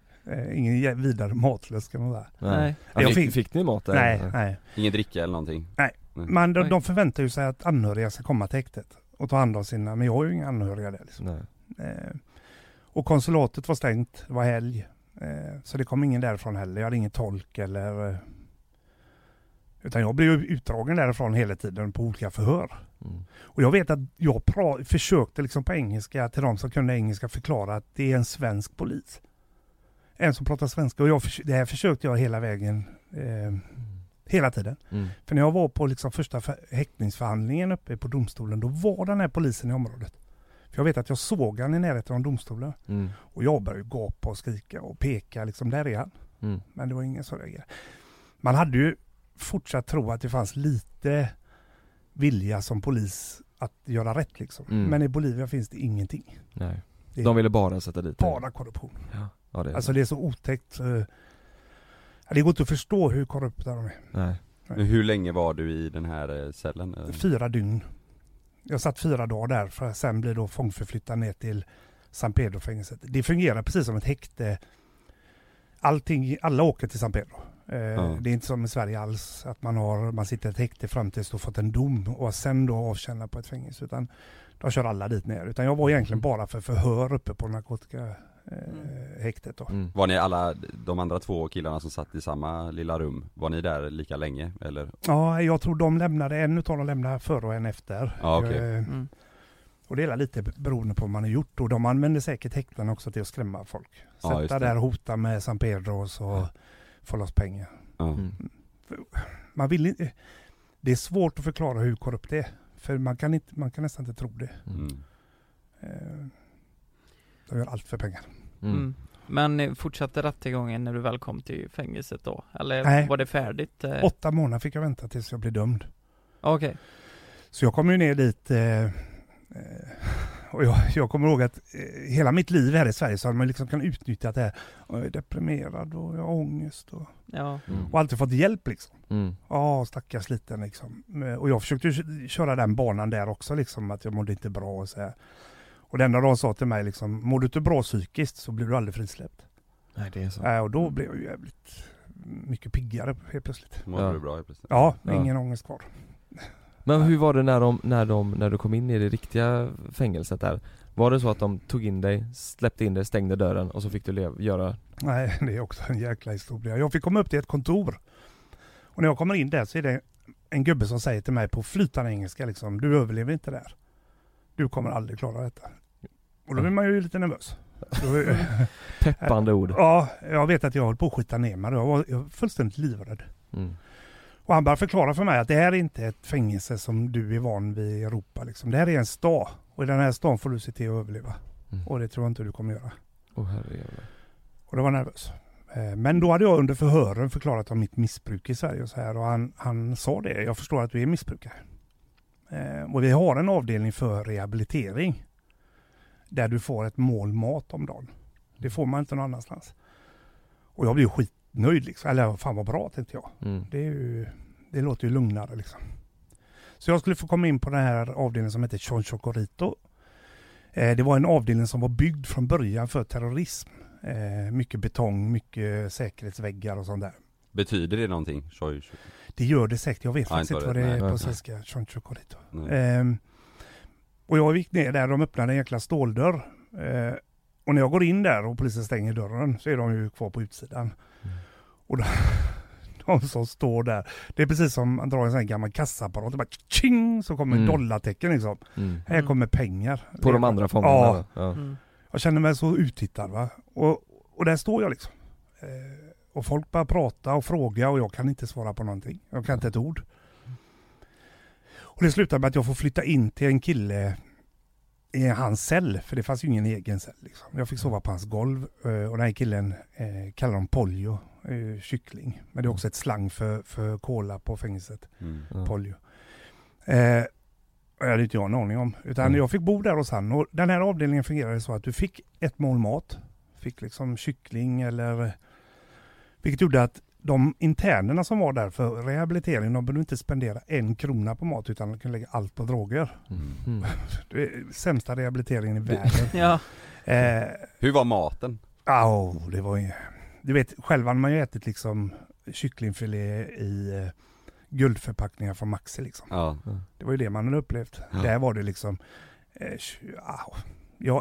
ingen jä- vidare matlös kan man säga. Nej. Ja, Jag fick, fick- fick ni mat där? Nej, nej. Ingen dricka eller någonting? Nej. Men de, de förväntar ju sig att anhöriga ska komma till häktet och ta hand om sina, men jag har ju inga anhöriga där. Liksom. Nej. Eh, och konsulatet var stängt, det var helg. Eh, så det kom ingen därifrån heller, jag hade ingen tolk eller... Eh, utan jag blev utdragen därifrån hela tiden på olika förhör. Mm. Och jag vet att jag pra- försökte liksom på engelska till de som kunde engelska förklara att det är en svensk polis. En som pratar svenska och jag det här försökte jag hela vägen, eh, hela tiden. Mm. För när jag var på liksom första för- häktningsförhandlingen uppe på domstolen, då var den här polisen i området. För jag vet att jag såg han i närheten av domstolen. Mm. Och jag började gapa och skrika och peka, liksom där är han. Mm. Men det var ingen som reagerade. Man hade ju fortsatt tro att det fanns lite vilja som polis att göra rätt liksom. Mm. Men i Bolivia finns det ingenting. Nej. Det De ville bara sätta dit bara korruption. Ja, ja det är Alltså det är så otäckt. eh, Det går inte att förstå hur korrupta de är. Nej. Men hur länge var du i den här eh, cellen? Fyra dygn. Jag satt fyra dagar där för att sen bli då fångförflyttad ner till San Pedro-fängelset. Det fungerar precis som ett häkte. Allting, alla åker till San Pedro. Eh, Ja. Det är inte som i Sverige alls, att man, har, man sitter i ett häkte fram tills du fått en dom och sen då avtjäna på ett fängelse. Utan de kör alla dit ner. Utan jag var egentligen bara för förhör uppe på narkotikahäktet då. Mm. Var ni alla, de andra två killarna som satt i samma lilla rum, var ni där lika länge eller? Ja, jag tror de lämnade, en utav dem lämnade före och en efter. Ja, okej. Eh, Mm. Och det är lite beroende på vad man har gjort och de använder säkert häkten också till att skrämma folk. Ja, Sätta det. där, hota med San Pedro och så Ja. få loss pengar. Ja. Mm. Man vill inte, det är svårt att förklara hur korrupt det är. För man kan, inte, man kan nästan inte tro det. Mm. Eh, De gör allt för pengar. Mm. Mm. Men eh, fortsatte rättegången när du väl kom till fängelset då? Eller Nej. var det färdigt? eh? Åtta månader fick jag vänta tills jag blev dömd. Okej. Så jag kom ju ner dit eh, eh, och jag, jag kommer ihåg att eh, hela mitt liv här i Sverige så har man liksom kan utnyttja det här. Och Jag är deprimerad och jag har ångest och, Ja. Mm. och alltid fått hjälp liksom. Mm. Ja, stackars liten liksom. Och jag försökte köra den banan där också liksom, att jag mådde inte bra och så här. Och det enda de sa till mig liksom, mår du inte bra psykiskt så blir du aldrig frisläppt. Nej det är så. Äh, och då blev jag ju jävligt mycket piggare helt plötsligt. Mådde Ja. du bra helt plötsligt? Ja, Ja. ingen ångest kvar. Men hur var det när de, när de, när du kom in i det riktiga fängelset där? Var det så att de tog in dig, släppte in dig, stängde dörren och så fick du göra Nej, det är också en jäkla historia. Jag fick komma upp till ett kontor. Och när jag kommer in där så är det en gubbe som säger till mig på flytande engelska liksom, du överlever inte där. Du kommer aldrig klara detta. Och då blir man ju lite nervös. Då, peppande ord? ja, jag vet att jag höll på att skita ner mig. Jag var, jag var fullständigt livrädd. Mm. Och han började förklara för mig att det här är inte ett fängelse som du är van vid i Europa. Liksom. Det här är en stad. Och i den här staden får du se till att överleva. Mm. Och det tror jag inte du kommer göra. Herrejävlar. Och då var jag nervös. Eh, Men då hade jag under förhören förklarat om mitt missbruk i Sverige och så här. Och han, han sa det, jag förstår att du är missbrukare. Eh, Och vi har en avdelning för rehabilitering. Där du får ett mål mat om dagen. Det får man inte någon annanstans. Och jag blev skitnöjd liksom. Eller fan vad bra tänkte jag. Mm. Det, är ju, det låter ju lugnare liksom. Så jag skulle få komma in på den här avdelningen som heter Chonchocorito. Eh, det var en avdelning som var byggd från början för terrorism. Eh, mycket betong, mycket säkerhetsväggar och sånt där. Betyder det någonting? Tjoj, tjoj. Det gör det säkert, jag vet faktiskt inte vad det det- är på svenska. Choncho corito. Nej. Och jag gick ner där, de öppnade en jäkla ståldörr. Eh, och när jag går in där och polisen stänger dörren så är de ju kvar på utsidan. Och de, de som står där, det är precis som man drar en sån här gammal kassaapparat, det bara tjing så kommer Mm. dollartecken liksom. Mm. Här kommer pengar. På de andra fonderna Ja? Ja. Mm. jag känner mig så uttittad va. Och, och där står jag liksom. Eh, och folk börjar prata och fråga och jag kan inte svara på någonting. Jag kan inte ett ord. Och det slutar med att jag får flytta in till en kille i hans cell, för det fanns ju ingen egen cell. Liksom. Jag fick sova på hans golv eh, och den här killen eh, kallar de polio, eh, kyckling. Men det är också ett slang för, för cola på fängelset, Mm. Ja. polio. Eh, det hade inte jag en aning om. Utan Mm. jag fick bo där hos han och den här avdelningen fungerade så att du fick ett mål mat. Fick liksom kyckling eller... Vilket gjorde att de internerna som var där för rehabilitering, de behövde inte spendera en krona på mat utan de kunde lägga allt på droger. Mm. Det är sämsta rehabiliteringen i världen. Ja. eh, Hur var maten? Au, det var ju... Du vet, själv hade man ju ätit liksom kycklingfilé i eh, guldförpackningar från Maxi liksom. Ja. Det var ju det man hade upplevt. Ja. Där var det liksom... Eh, tj- au. Ja,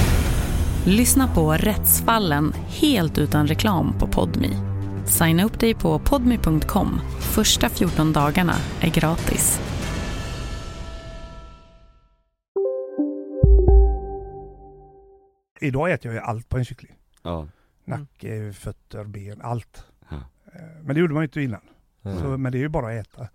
Lyssna på Rättsfallen helt utan reklam på Podmi. Signa upp dig på podmi.com. Första 14 dagarna är gratis. idag äter jag ju allt på en kyckling. Ja. Nacke, fötter, ben, allt. Ja. Eh, Men det gjorde man ju inte innan. Så, men det är ju bara att äta.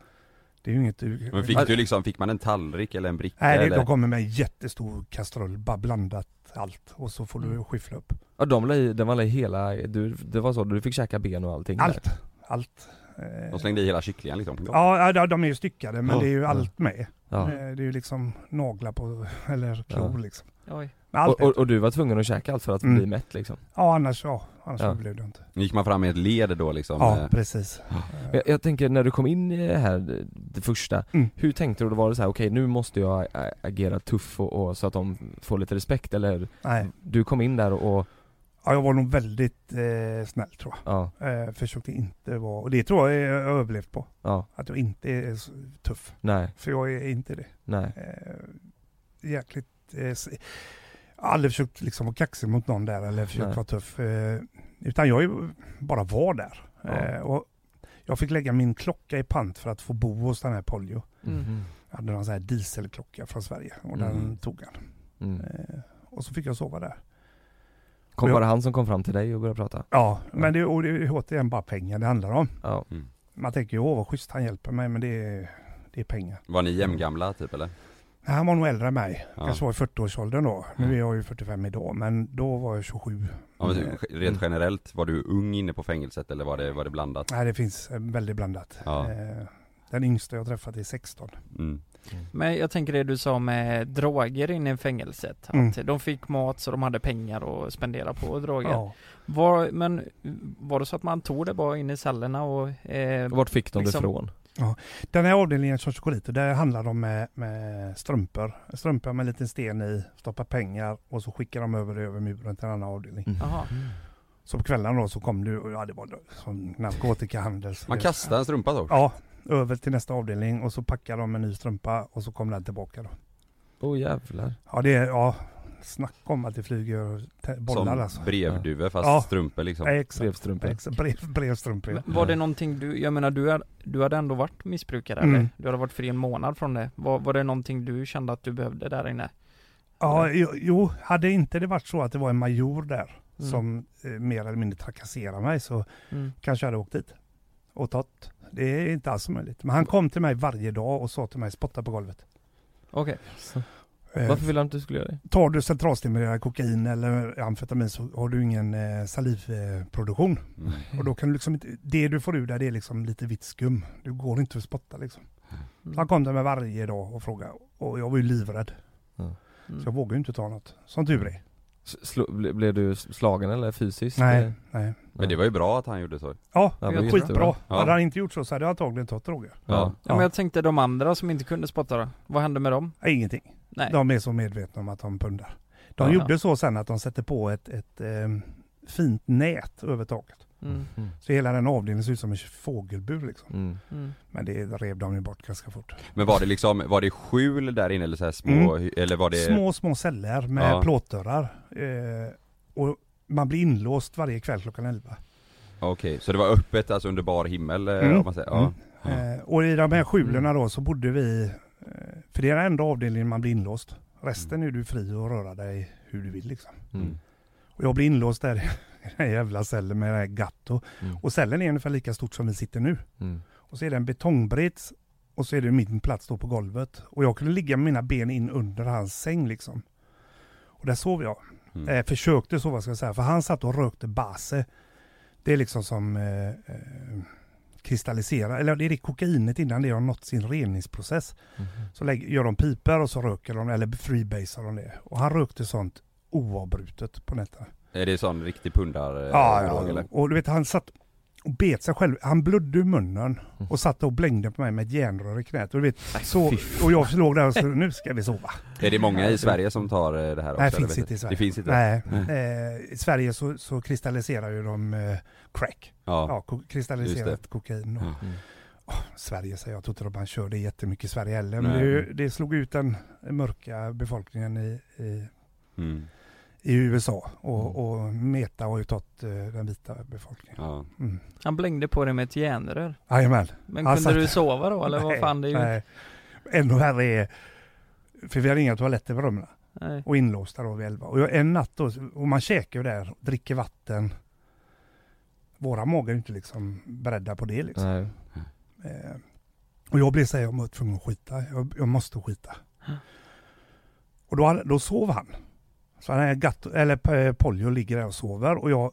Det är ju inget. Men fick du liksom, fick man en tallrik eller en bricka Nej, det, eller? de kommer med en jättestor kastrull, bara blandat allt. Och så får Mm. du skyffla upp. Ja de la i, den var i hela, du, det var så, du fick käka ben och allting Allt, där. allt. Eh, De slängde i hela kycklingen liksom? Ja, ja, de är ju styckade men Ja. det är ju allt med. Ja. Eh, Det är ju liksom naglar på, eller klor Ja. liksom. Oj. Och, och, och du var tvungen att käka allt för att Mm. bli mätt liksom? Ja, annars, ja, annars Ja. överlevde jag inte. Gick man fram med ett led då liksom? Ja, eh, precis. Jag, jag tänker när du kom in i det här, det- det första, Mm. hur tänkte du? då? Var det så här: okej nu måste jag agera tuff och, och så att de får lite respekt eller? Nej. Du kom in där och, Ja, jag var nog väldigt eh, snäll tror jag. ja, Eh, försökte inte vara, och det tror jag jag har överlevt på. ja, Att jag inte är tuff. nej, För jag är inte det. nej, Eh, jäkligt... Eh, s- jag har aldrig försökt liksom vara kaxig mot någon där eller försökt Nej. vara tuff. Eh, utan jag är- bara var där. Ja. Eh, och jag fick lägga min klocka i pant för att få bo hos den här Polio. Mhm. Jag hade någon sån här dieselklocka från Sverige och Mm. den tog han. Mm. Eh, och så fick jag sova där. Kom, var det han som kom fram till dig och började prata? Ja, men det, och det är återigen bara pengar det handlar om. Ja. Mm. Man tänker ju, åh vad schysst han hjälper mig, men det är, det är pengar. Var ni jämngamla typ eller? Han var nog äldre än mig. Ja. Kanske var i 40-årsåldern då. Nu är jag ju 45 idag, men då var jag 27. Ja, men Eh, rent generellt, var du ung inne på fängelset eller var det, var det blandat? Nej, det finns eh, väldigt blandat. Ja. Eh, Den yngsta jag träffat är 16. Mm. Men jag tänker det du sa med droger inne i fängelset. Att Mm. de fick mat så de hade pengar att spendera på droger. Ja. Var, men var det så att man tog det bara in i cellerna och... Eh, Vart fick de liksom- det ifrån? Ja. Den här avdelningen som Chocolito, där handlar de med, med strumpor. Strumpor med en liten sten i, stoppar pengar och så skickar de över det över muren till en annan avdelning. Mm. Jaha. Så på kvällen då så kom du, och ja det var som narkotikahandel. Man kastar en strumpa då? Ja, över till nästa avdelning och så packar de en ny strumpa och så kommer den tillbaka då. Åh oh, jävlar. Ja det är, ja, snacka om att det flyger bollar Som alltså. brevduvor fast Ja. strumpor liksom? Exakt. Brevstrumpor. Exakt, brev, brevstrumpor. ja. Men Var det någonting du, jag menar du, är, du hade ändå varit missbrukare Mm. eller? Du hade varit fri en månad från det. Var, var det någonting du kände att du behövde där inne? Ja, jo, jo, hade inte det varit så att det var en major där Mm. som eh, mer eller mindre trakasserade mig så Mm. kanske jag hade åkt dit och tagit. Det är inte alls möjligt. Men han kom till mig varje dag och sa till mig spotta på golvet. Okej. Eh, Varför ville han att du skulle göra det? Tar du centralstimulerande kokain eller amfetamin så har du ingen eh, salivproduktion. Mm. Och då kan du liksom inte, det du får ur där det är liksom lite vitt skum. Du går inte att spotta liksom. Mm. Så han kom till mig varje dag och frågade och jag var ju livrädd. Mm. Så jag vågade ju inte ta något. Som tur är. Blev du slagen eller fysiskt? Nej, Eller? nej. Men det var ju bra att han gjorde så. Ja, Ja, det var skitbra. Ja. Hade han inte gjort så så hade jag antagligen tagit droger. Ja. Ja, men jag tänkte de andra som inte kunde spotta då? Vad hände med dem? Ingenting. Nej. De är så medvetna om att de pundar. De Ja. gjorde så sen att de sätter på ett, ett ehm, fint nät över taket. Mm. Mm. Så hela den avdelningen ser ut som en fågelbur liksom. Mm. Mm. Men det rev de ju bort ganska fort. Men var det liksom, var det skjul där inne eller så här små, eller var det? Små, små celler med Ja. plåtdörrar. Eh, och man blir inlåst varje kväll klockan 11. Okej, så det var öppet alltså under bar himmel eh, Mm. om man säger? Ja. Eh, och i de här skjulen då så bodde vi, eh, för det är den enda avdelningen man blir inlåst. Resten är du fri att röra dig hur du vill liksom. Mm. Och jag blir inlåst där i den här jävla cellen med det här gatto. Mm. Och cellen är ungefär lika stort som vi sitter nu. Mm. Och så är det en betongbrits och så är det min plats då på golvet. Och jag kunde ligga med mina ben in under hans säng liksom. Och där sov jag. Mm. Eh, försökte sova ska jag säga, för han satt och rökte base. Det är liksom som eh, eh, kristalliserar, eller det är det kokainet innan det har nått sin reningsprocess. Mhm. Så lägger, gör de piper och så röker de, eller freebasar de det. Och han rökte sånt oavbrutet på nätterna. Är det sån riktig pundar eh, Ja, drog, ja, eller? och du vet han satt och bet sig själv. Han blödde ur munnen Mm. och satt och blängde på mig med ett järnrör i knät. Och, du vet, så, och jag låg där och så, nu ska vi sova. Är det många i Sverige som tar eh, det här också? Nej, eller finns inte i Sverige. Det finns inte? Nej. Eh, I Sverige så, så kristalliserar ju de eh, crack. Ja. Ja, ko- kristalliserat det. kokain. Och. Mm. Åh, Sverige säger jag, jag tror inte att man kör det jättemycket i Sverige heller. Men det, det slog ut den mörka befolkningen i, i, Mm. I USA. Och, och Meta har ju tagit eh, den vita befolkningen. Ja. Mm. Han blängde på dig med ett järnrör. Jajamän. Men Han kunde satt- du sova då eller vad Nej, fan det är ju... Nej. Ännu värre är, för vi hade inga toaletter på rummen. Nej. Och inlåsta då vid elva. Och jag, en natt då, och man käkar ju där, dricker vatten. Våra magar är inte liksom beredda på det liksom. Nej. Eh, och jag blev så här, jag var tvungen att skita. Jag, jag måste skita. Och då, då sov han. Så han är gatt, eller eh, Polio ligger där och sover och jag,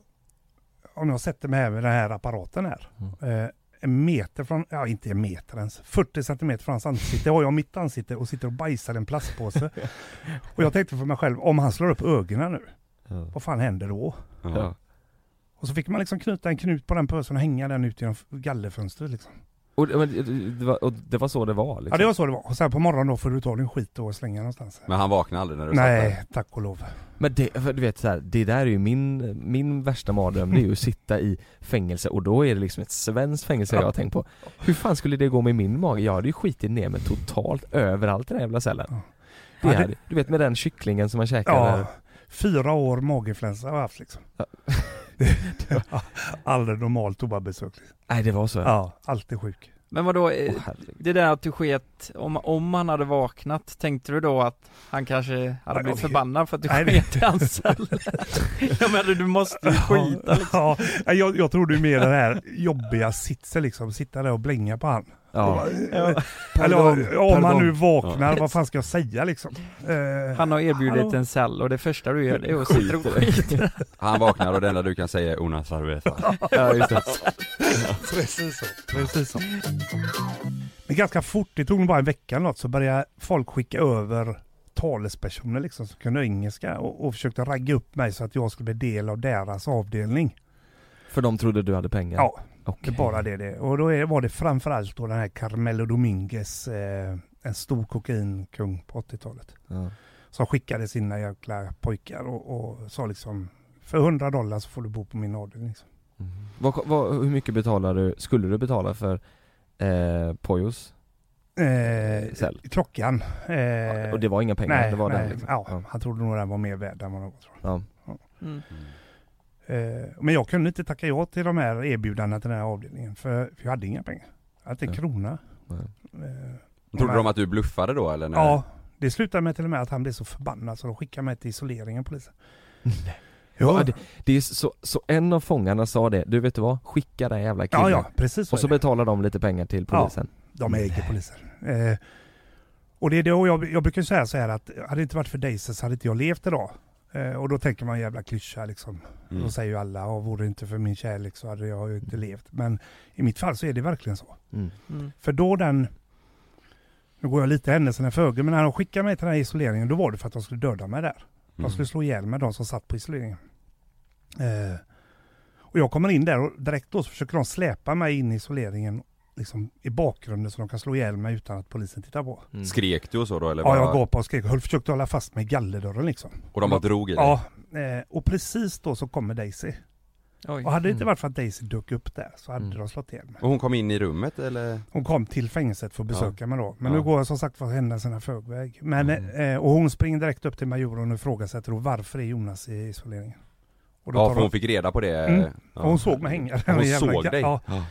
om jag sätter mig här med den här apparaten här. Eh, en meter från, ja inte en meter ens, 40 centimeter från hans ansikte har jag mitt ansikte och sitter och bajsar i en plastpåse. och jag tänkte för mig själv, om han slår upp ögonen nu, Ja. vad fan händer då? Ja. Och så fick man liksom knyta en knut på den pösen och hänga den ut genom gallerfönstret liksom. Och, det- men, det var, och det var så det var liksom. Ja det var så det var. Och sen på morgonen då får du ta din skit och slänga någonstans. Men han vaknade aldrig när du satt Nej, där? tack och lov. Men det, för du vet så här, det där är ju min, min värsta mardröm, det är ju att sitta i fängelse och då är det liksom ett svenskt fängelse jag har tänkt på. Hur fan skulle det gå med min mage? Jag hade ju skitit ner mig totalt överallt i den här jävla cellen. Det Ja, det- du vet med den kycklingen som man käkar Ja, där. fyra år maginfluensa har jag haft liksom. Aldrig normalt toabesök. Liksom. Nej det var så? Ja, alltid sjuk. Men vadå, herregud. det där att du sket, om, om han hade vaknat, tänkte du då att han kanske hade blivit förbannad för att du Nej, sket i hans? Jag menar du måste ju skita liksom. Ja, ja, jag, jag trodde ju mer den här jobbiga sitsen liksom, sitta där och blänga på han. Ja. Ja. Eller om han nu vaknar, vad fan ska jag säga liksom? Eh, Han har erbjudit hallå? en cell och det första du gör det är att sitta och skita. Han vaknar och det enda du kan säga är una cerveza. Ja, just det. Precis så, precis så. Men ganska fort, det tog nog bara en vecka eller något, så började folk skicka över talespersoner liksom som kunde engelska och, och försökte ragga upp mig så att jag skulle bli del av deras avdelning. För de trodde du hade pengar? Ja, Det är bara det det. Och då är, var det framförallt då den här Carmelo Dominguez, eh, en stor kokainkung på 80-talet. Ja. Som skickade sina jäkla pojkar och, och sa liksom för 100 dollar så får du bo på min avdelning. Liksom. Vad, vad, hur mycket betalar du, skulle du betala för eh, Pojos? Eh, Cell? klockan. Eh, och det var inga pengar, nej, det var den nej, liksom. ja, Ja. han trodde nog den var mer värd än vad den var. Tror jag. Ja. Mm. Eh, men jag kunde inte tacka ja till de här erbjudandena till den här avdelningen för, för jag hade inga pengar. Jag hade inte en krona. Eh, Trodde de att du bluffade då eller? När... Ja, det slutade med till och med att han blev så förbannad så de skickade mig till isoleringen polisen. Ja. Det, det är så, så en av fångarna sa det, du vet du vad? Skicka den jävla killen. Ja, ja, precis så Och så betalar de lite pengar till polisen. Ja, de äger polisen. Eh, och det är då jag, jag brukar säga så här att hade det inte varit för Daisy så hade inte jag levt idag. Eh, och då tänker man jävla klyscha liksom. Mm. Då säger ju alla, och vore det inte för min kärlek så hade jag ju inte levt. Men i mitt fall så är det verkligen så. Mm. Mm. För då den, nu går jag lite händelserna i förväg, men när de skickade mig till den här isoleringen då var det för att de skulle döda mig där. De Mm. skulle slå ihjäl mig, de som satt på isoleringen. Eh, och jag kommer in där och direkt då så försöker de släpa mig in i isoleringen liksom i bakgrunden så de kan slå ihjäl mig utan att polisen tittar på. Mm. Skrek du och så då eller? Ja, bara- jag gapade och skrek. Höll, försökte hålla fast mig i gallerdörren liksom. Och de bara drog i dig? Ja, eh, och precis då så kommer Daisy. Oj. Och hade det inte Mm. varit för att Daisy dök upp där så hade de slått ihjäl mig. Och hon kom in i rummet eller? Hon kom till fängelset för att besöka mig då. Men Ja. nu går jag som sagt för händelserna förväg. Men, eh, och hon springer direkt upp till majoren och ifrågasätter då varför är Jonas i isoleringen? Och då Ja för hon fick reda på det? Mm. Ja. Och hon såg mig hänga. Ja, Hon såg dig? Ja. Ja.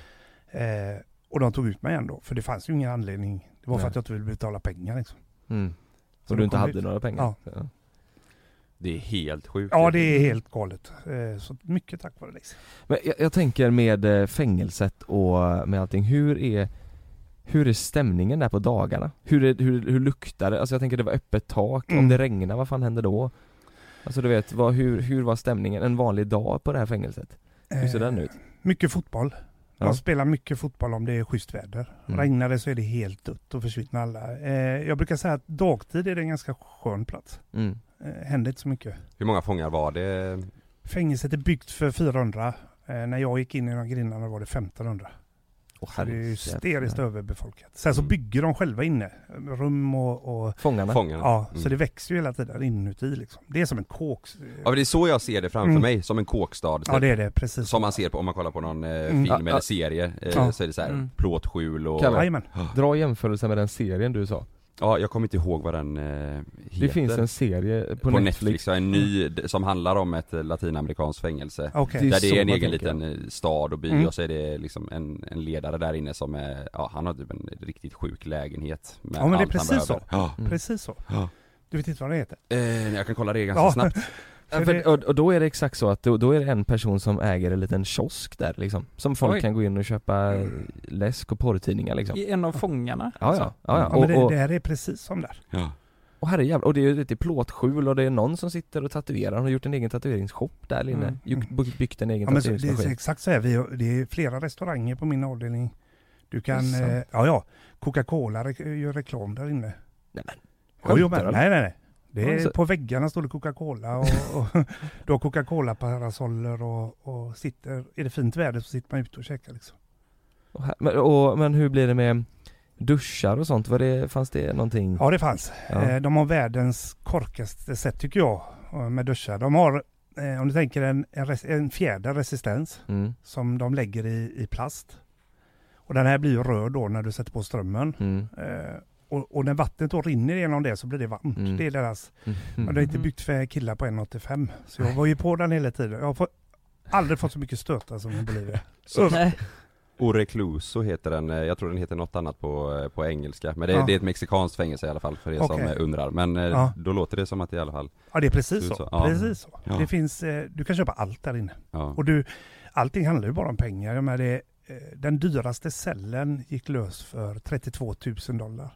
Eh, och de tog ut mig ändå. För det fanns ju ingen anledning. Det var för Nej. att jag inte ville betala pengar liksom. Mm. Så Och du inte hade ut. några pengar? Ja. Det är helt sjukt. Ja, det är helt galet. Eh, så mycket tack vare Daisy. Men jag, jag tänker med eh, fängelset och med allting, hur är hur är stämningen där på dagarna? Hur, är, hur, hur luktar det? Alltså jag tänker det var öppet tak, om Mm. det regnar, vad fan händer då? Alltså du vet, vad, hur, hur var stämningen en vanlig dag på det här fängelset? Hur ser den ut? Eh, Mycket fotboll. Ja. Jag spelar mycket fotboll om det är schysst väder. Mm. Regnar det så är det helt dött och försvinner alla. Eh, jag brukar säga att dagtid är det en ganska skön plats. Mm. Eh, händer inte så mycket. Hur många fångar var det? Fängelset är byggt för 400. Eh, när jag gick in i de grindarna var det 1500. Så det är ju hysteriskt överbefolkat. Sen så bygger de själva inne. Rum och... och Fångarna? Fångarna? Ja, Mm. så det växer ju hela tiden inuti liksom. Det är som en kåk. Ja men det är så jag ser det framför Mm. mig, som en kåkstad. Ja, det är det, precis. Som man ser på, om man kollar på någon eh, Mm. film Ja, eller ja. serie, eh, Ja. så är det så här Mm. plåtskjul och Kalle, Jajamän. dra jämförelsen med den serien du sa Ja, jag kommer inte ihåg vad den eh, heter Det finns en serie på, på, Netflix, Netflix, ja, en ny som handlar om ett eh, latinamerikanskt fängelse Okej. Det är Där det är en egen tänker. liten eh, stad och by Mm. och så är det liksom en, en ledare där inne som är, ja han har typ en riktigt sjuk lägenhet med Ja men det är precis så. Ja. Mm. Precis så. Ja. Du vet inte vad det heter? Eh, jag kan kolla det ganska Ja. snabbt Ja, För och, och då är det exakt så att då, då är det en person som äger en liten kiosk där liksom Som folk Oj. kan gå in och köpa eh, läsk och porrtidningar liksom I en av fångarna? Ja ja, ja, ja. Ja, Och, men det, det här är precis som där. Ja, och herrejävlar, och det är lite plåtskjul och det är någon som sitter och tatuerar, han har gjort en egen tatueringsshop där inne, Mm. Gjort- byggt- byggt en egen Ja, men så, det är tatueringsmaskin exakt så här. Vi, har- det är flera restauranger på min avdelning. Du kan, eh, ja ja, Coca-Cola re- gör reklam där inne. Nej men, Jo, jo, men, nej nej nej. Det är, På väggarna står det Coca-Cola och, och du har Coca-Cola-parasoller och, och sitter, är det fint väder så sitter man ute och käkar liksom. Och, här- men, och, men hur blir det med duschar och sånt? Var det, fanns det någonting? Ja det fanns. Ja. Eh, De har världens korkaste sätt tycker jag eh, med duschar. De har, eh, om du tänker en, en, res, en fjäder resistens Mm, som de lägger i, i plast. Och den här blir röd då när du sätter på strömmen. mm, och, och när vattnet då rinner igenom det så blir det varmt. Mm. Det är deras, mm, men det är inte byggt för killar på 1,85. Så jag var ju på den hela tiden. Jag har fått, aldrig fått så mycket stötar som i Bolivia. Så. Orecluso heter den, eh, jag tror den heter något annat på, eh, på engelska Men det, Ja. det är ett mexikanskt fängelse i alla fall för er som Okej. eh, undrar Men Ja. då låter det som att det i alla fall ja det är precis Så- så. ja. Precis så. Ja. Det finns, du kan köpa allt där inne. ja. Och du, allting handlar ju bara om pengar. Jag menar det, den dyraste cellen gick lös för 32 000 dollar.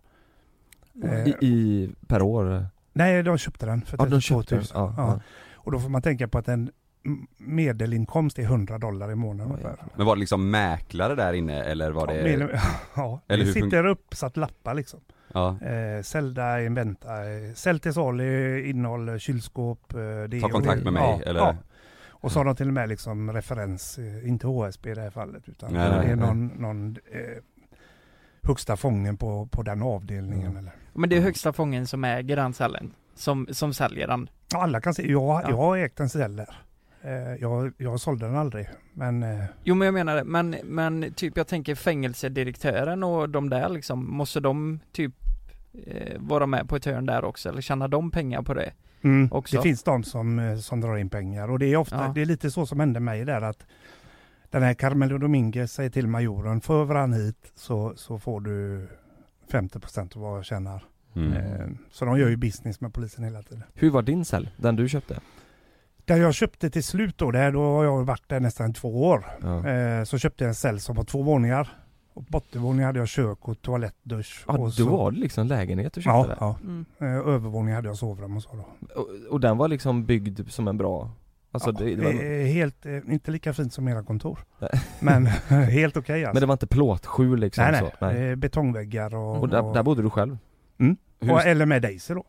Eh, I, I, per år? Nej, de köpte den för Ja, 32 de köpte 000. den, ja, Ja. ja. Och då får man tänka på att en medelinkomst är 100 dollar i månaden ungefär. Men var det liksom mäklare där inne eller var det? Ja, ja, Eller det hur fun- sitter uppsatt lappar liksom. Ja, Eh, Zelda Inventa, eh, sälj till salu, innehåll, kylskåp. Eh, Ta kontakt med mig, ja, eller? Ja. Och så har de till och med liksom referens, eh, inte HSB i det här fallet, utan Nej, det nej, är nej. någon, någon eh, högsta fången på, på den avdelningen eller Men det är högsta fången som äger den cellen, som, som säljer den. Alla kan se, jag, Ja. jag har ägt en cell där. Eh, jag, jag sålde den aldrig, men eh, Jo men jag menar det, men, men typ jag tänker fängelsedirektören och de där liksom, måste de typ eh, vara med på ett hörn där också, eller tjänar de pengar på det? Mm, också? Det finns de som, eh, som drar in pengar och det är ofta, Ja. det är lite så som hände mig där att den här Carmelo Dominguez säger till majoren, för han hit så, så får du 50% av vad jag tjänar. Mm. Eh, så de gör ju business med polisen hela tiden. Hur var din cell? Den du köpte? Där jag köpte till slut då, där, då har jag varit där nästan två år. Ja. Eh, så köpte jag en cell som var två våningar. Och bottenvåningen hade jag kök och toalett, dusch. Ja, och då så, var det liksom lägenhet du köpte Ja, där? ja. Mm. Eh, övervåningen hade jag sovrum och så då. Och, och den var liksom byggd som en bra, alltså det, det var, Eh, helt, eh, inte lika fint som era kontor. Nej. Men helt okej alltså. Men det var inte plåtskjul liksom nej, nej. så? Eh, betongväggar och... Och där, där bodde du själv? Mm. Hur- Och, eller med Daisy då.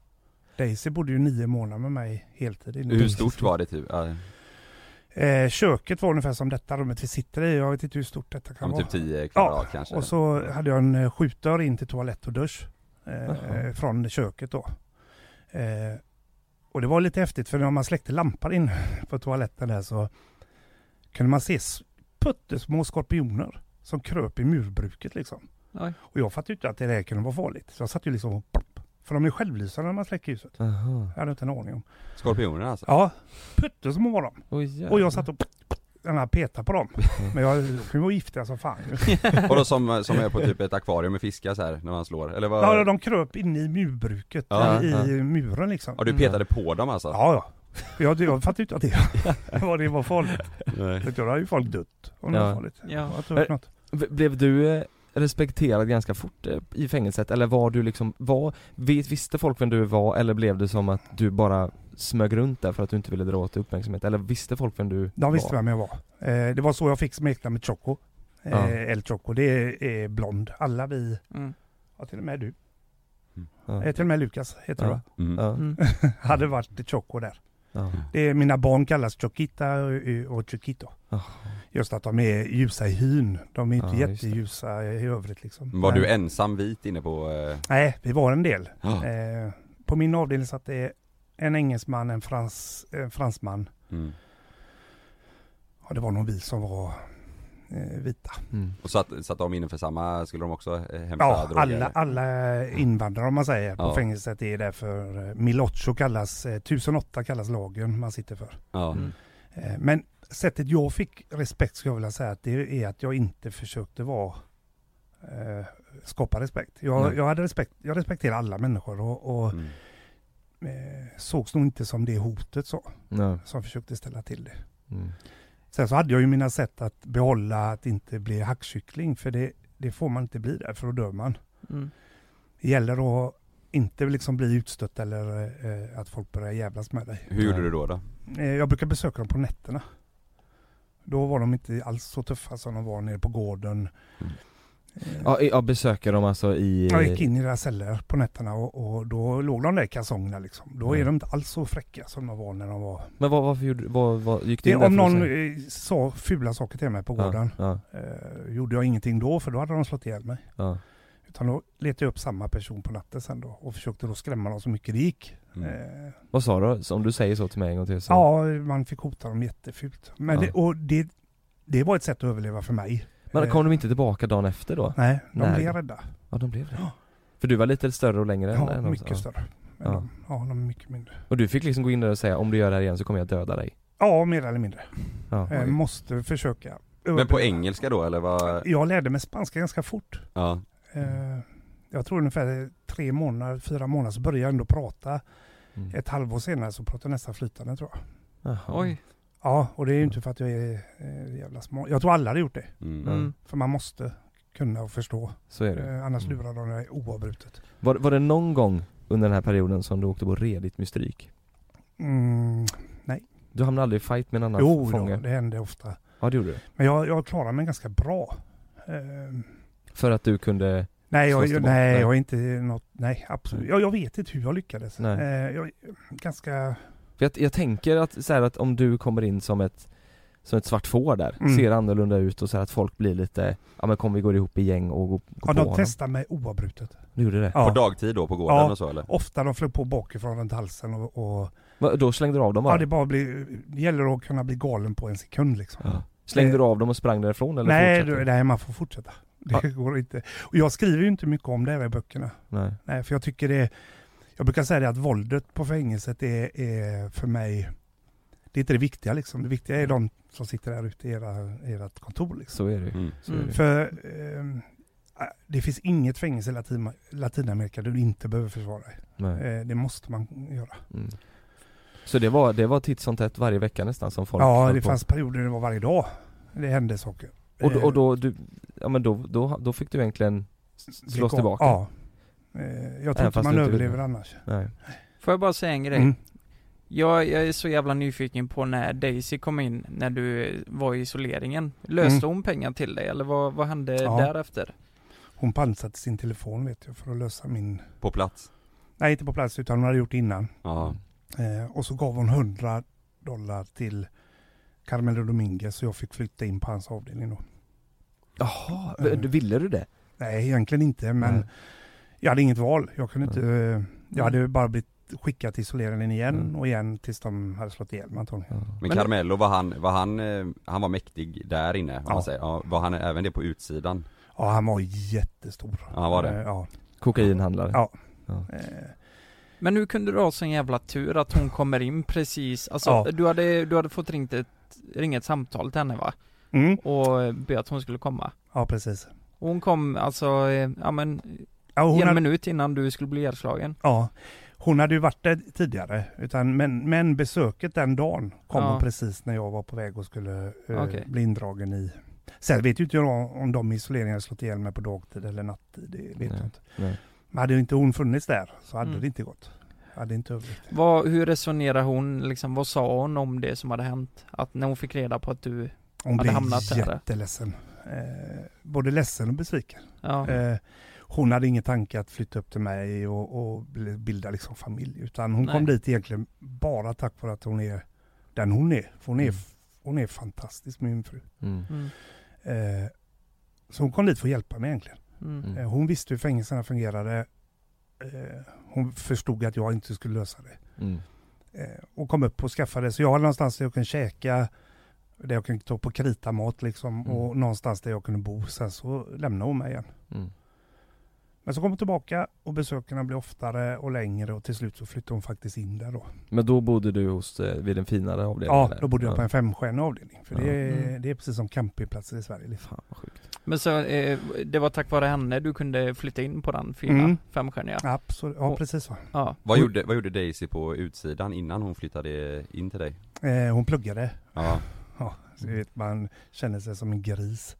Daisy bodde ju nio månader med mig heltid. Hur stort var det typ? Ja, Eh, köket var ungefär som detta rummet vi sitter i. Jag vet inte hur stort detta kan vara. typ 10 kvadrat Ja, kanske? och så hade jag en eh, skjutdörr in till toalett och dusch. Eh, från köket då. Eh, och det var lite häftigt för när man släckte lampan in på toaletten där så kunde man se puttesmå skorpioner som kröp i murbruket liksom. Oj. Och jag fattade ju inte att det där kunde vara farligt. Så jag satt ju liksom och plopp. För de är självlysande när man släcker ljuset. Jaha. Jag hade inte en aning om. Skorpioner alltså? Ja, puttesmå var de. Oj, Och jag satt och den petade på dem. Men jag kunde vara giftig som fan. Och då som, som är på typ ett akvarium med fiskar så här när man slår? Eller vad? Ja, de kröp inne i murbruket, Ja, i, ja. i muren liksom. Ja, du petade på dem alltså? Ja, ja. Jag, jag fattade inte att det, vad det var farligt. Nej. Jag tror, Då hade ju folk dött om det Ja. var farligt. Ja. Blev du eh, respekterad ganska fort eh, i fängelset eller var du liksom, var, vis- visste folk vem du var eller blev det som att du bara smög runt där för att du inte ville dra åt uppmärksamhet? Eller visste folk vem du De visste var? vem jag var. Eh, det var så jag fick smeknamnet Choco. Eh, Ja. El Choco, det är, är blond. Alla vi, Mm. ja till och med du. Ja. Eh, till och med Lukas heter Ja. du Mm. Ja. Mm. Hade varit Choco där. Ja. Det är, mina barn kallas Choquita och, och Chiquito. Jaha. Just att de är ljusa i hyn. De är inte Ja, jätteljusa i övrigt liksom. Var Men- du ensam vit inne på... Eh... Nej, vi var en del. Ja. Eh, på min avdelning satt det en engelsman, en, frans, en fransman. Mm. Ja, det var nog vi som var vita. Mm. Och satt, satt de inne för samma, skulle de också eh, hämta Ja, droger? alla, alla invandrare om man säger på Ja. fängelset är där för eh, Milocho kallas, eh, 1008 kallas lagen man sitter för. Ja. Mm. Eh, men sättet jag fick respekt skulle jag vilja säga att det är att jag inte försökte vara eh, skapa respekt. Jag, Nej. jag hade respekt, jag respekterar alla människor och, och Mm. eh, sågs nog inte som det hotet så, som försökte ställa till det. Sen så hade jag ju mina sätt att behålla att inte bli hackkyckling för det, det får man inte bli där för då dör man. Mm. Det gäller att inte liksom bli utstött eller eh, att folk börjar jävlas med dig. Hur gjorde du då? då? Eh, jag brukar besöka dem på nätterna. Då var de inte alls så tuffa som de var nere på gården. Mm. Eh, Ja, i- ja, besöker de alltså i... Jag gick in i deras celler på nätterna och, och då låg de där i kalsongerna liksom. Då är Ja. de inte alls så fräcka som de var när de var... Men vad, varför gjorde, vad, vad, gick du Det, in om någon eh, sa fula saker till mig på Ja, gården ja. eh, gjorde jag ingenting då för då hade de slått ihjäl mig. Ja. Utan då letade jag upp samma person på natten sen då och försökte då skrämma dem så mycket det gick. Mm. Eh, Vad sa du? Om du säger så till mig en gång till så... ja, man fick hota dem jättefult. Men Ja. det, och det, det var ett sätt att överleva för mig. Men Eh, kom de inte tillbaka dagen efter då? Nej, de Nej. blev rädda. Ja, de blev det. Ja. För du var lite större och längre än Ja, än de- mycket ja. större. Men Ja. De, ja, de är mycket mindre. Och du fick liksom gå in där och säga om du gör det här igen så kommer jag döda dig? Ja, mer eller mindre. Ja. Eh, måste försöka. Men på engelska då eller vad? Jag lärde mig spanska ganska fort. Ja. Eh, jag tror ungefär tre månader, fyra månader så började jag ändå prata. Mm. Ett halvår senare så pratade jag nästan flytande tror jag. Jaha. Oj. Ja, och det är ju inte för att jag är eh, jävla smart. Jag tror alla hade gjort det. Mm. Mm. För man måste kunna och förstå. Så är det. Eh, annars Mm. lurar de dig oavbrutet. Var, var det någon gång under den här perioden som du åkte på redigt med stryk? Mm, nej. Du hamnade aldrig i fight med en annan Jo, fånge? då, det hände ofta. Ja det gjorde du? Men jag, jag klarar mig ganska bra. Eh, För att du kunde nej, jag, jag, tillbaka? nej, Nej. jag är inte något, nej absolut. Nej. Jag, jag vet inte hur jag lyckades. Nej. Eh, jag är ganska För jag, jag tänker att, så här, att om du kommer in som ett som ett svart får där, Mm. ser annorlunda ut och så här att folk blir lite, ja men kom vi går ihop i gäng och går, går Ja, på de honom. testar mig oavbrutet. Du gjorde det? Ja. På dagtid då på gården Ja, och så eller? ofta de flög på bakifrån runt halsen och, och Va, Då slängde du av dem bara? Ja, det bara blir, det gäller att kunna bli galen på en sekund liksom. Ja. Slängde du av dem och sprang därifrån eller nej, fortsatte du, du? nej, man får fortsätta. Det Ja. går inte. Och jag skriver ju inte mycket om det här i böckerna. Nej. Nej, för jag tycker det Jag brukar säga det att våldet på fängelset är, är för mig Det är inte det viktiga liksom. Det viktiga är de som sitter där ute i era, ert kontor liksom. Så är det. Mm. Så är det ju. För ehm, det finns inget fängelse i Latin, Latinamerika där du inte behöver försvara dig. Eh, Det måste man göra. Mm. Så det var, det var titt som tätt varje vecka nästan som folk Ja, det på. fanns perioder det var varje dag. Det hände saker. Och, då, Eh, och då, du, ja men då, då, då fick du egentligen slås tillbaka? Ja. Eh, Jag tror inte man överlever annars. Nej. Får jag bara säga en grej? Mm. Jag, jag är så jävla nyfiken på när Daisy kom in, när du var i isoleringen. Löste Mm. hon pengar till dig eller vad, vad hände Ja. därefter? Hon pantsatte sin telefon vet jag för att lösa min... På plats? Nej, inte på plats utan hon hade gjort innan. Ja. Eh, och så gav hon 100 dollar till Carmelo Dominguez så jag fick flytta in på hans avdelning då. Jaha, Eh. du- ville du det? Nej, egentligen inte men Nej. Jag hade inget val. Jag kunde inte... eh, Jag hade Mm. bara blivit skickad till isoleringen igen Mm. och igen tills de hade slått ihjäl mig antagligen. Men, Men- Carmelo, var han, var han, eh, han var mäktig där inne? Ja. man säger. Ja, var han även det på utsidan? Ja, han var jättestor. Ja, han var det? Eh, Ja. Kokainhandlare? Ja. Ja. Men hur kunde du ha sån jävla tur att hon kommer in precis, alltså Ja. du, hade, du hade fått ringt ett, ringa ett samtal till henne va? Mm. Och be att hon skulle komma. Ja, precis. Och hon kom alltså, ja men, Ja, hon en hade- minut innan du skulle bli ihjälslagen. Ja, hon hade ju varit där tidigare. Utan, men, men besöket den dagen kom Ja. hon precis när jag var på väg och skulle eh, Okej. bli indragen i... Sen vet ju inte jag om de isoleringarna slått ihjäl mig på dagtid eller nattid. Det vet Nej. jag inte. Nej. Men hade inte hon funnits där så hade Mm. det inte gått. Hade inte. Vad, hur resonerar hon liksom, vad sa hon om det som hade hänt? Att när hon fick reda på att du Hon hade blev hamnat där? jätteledsen. Eh, både ledsen och besviken. Ja. Eh, hon hade ingen tanke att flytta upp till mig och, och bli- bilda liksom familj. Utan hon Nej. kom dit egentligen bara tack vare att hon är den hon är. För hon är, Mm. hon är fantastisk min fru. Mm. Mm. Eh, så hon kom dit för att hjälpa mig egentligen. Mm. Mm. Eh, hon visste hur fängelserna fungerade. Eh, hon förstod att jag inte skulle lösa det. Mm. Eh, och kom upp och skaffade, så jag hade någonstans där jag kunde käka, där jag kunde ta på krita mat liksom Mm. och någonstans där jag kunde bo. Sen så lämnade hon mig igen. Mm. Men så kom hon tillbaka och besökarna blev oftare och längre och till slut så flyttade hon faktiskt in där då. Men då bodde du hos, eh, vid en finare avdelning? Ja, där? då bodde jag på en femstjärnig avdelning. För Ja. det, är, Mm. det är precis som campingplatser i Sverige. Liksom. Fan vad sjukt. Men så, eh, det var tack vare henne du kunde flytta in på den fina Mm. femstjärniga? Absolut, ja Och- precis så. Ja. Vad gjorde, vad gjorde Daisy på utsidan innan hon flyttade in till dig? Eh, hon pluggade. Ja. Ja, så vet man känner sig som en gris.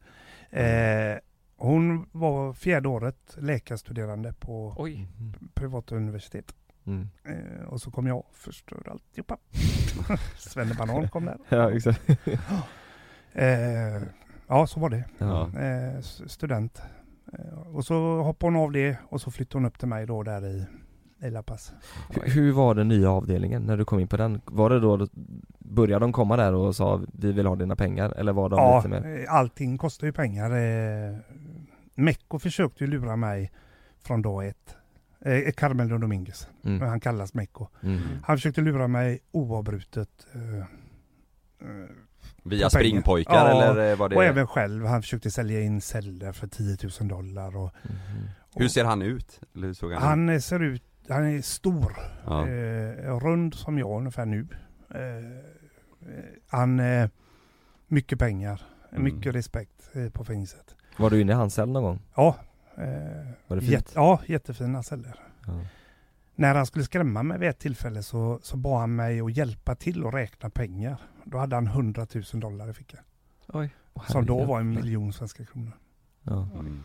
Eh, hon var fjärde året läkarstuderande på Oj. privata universitet. Mm. Eh, och så kom jag och förstörde alltihopa. Svennebanan kom där. Ja, exakt. Eh, ja, så var det. Ja. Eh, student. Eh, och så hoppade hon av det och så flyttade hon upp till mig då där i, i La Paz. Hur, hur var den nya avdelningen när du kom in på den? Var det då, började de komma där och sa vi vill ha dina pengar? Eller var de Ja, lite mer? eh, allting kostar ju pengar. Eh, Mecco försökte ju lura mig från dag ett. Eh, Carmelo Dominguez, Mm. han kallas Mecco. Mm. Han försökte lura mig oavbrutet. Eh, eh, Via springpojkar Ja, eller var det? och även själv. Han försönte sälja in celler för 10 000 dollar. Och, Mhm. Hur ser han ut? Hur han, han eh, ser ut, han är stor. Ja. Eh, rund som jag ungefär nu. Eh, eh, han, eh, mycket pengar, Mm. mycket respekt eh, på fängelset. Var du inne i hans cell någon gång? Ja. Eh, Var det fint? jätte, ja, jättefina celler. Ja. När han skulle skrämma mig vid ett tillfälle så, så bad han mig att hjälpa till att räkna pengar. Då hade han 100 000 dollar i fickan. Oj. Som då var en miljon svenska kronor. Ja. Mm.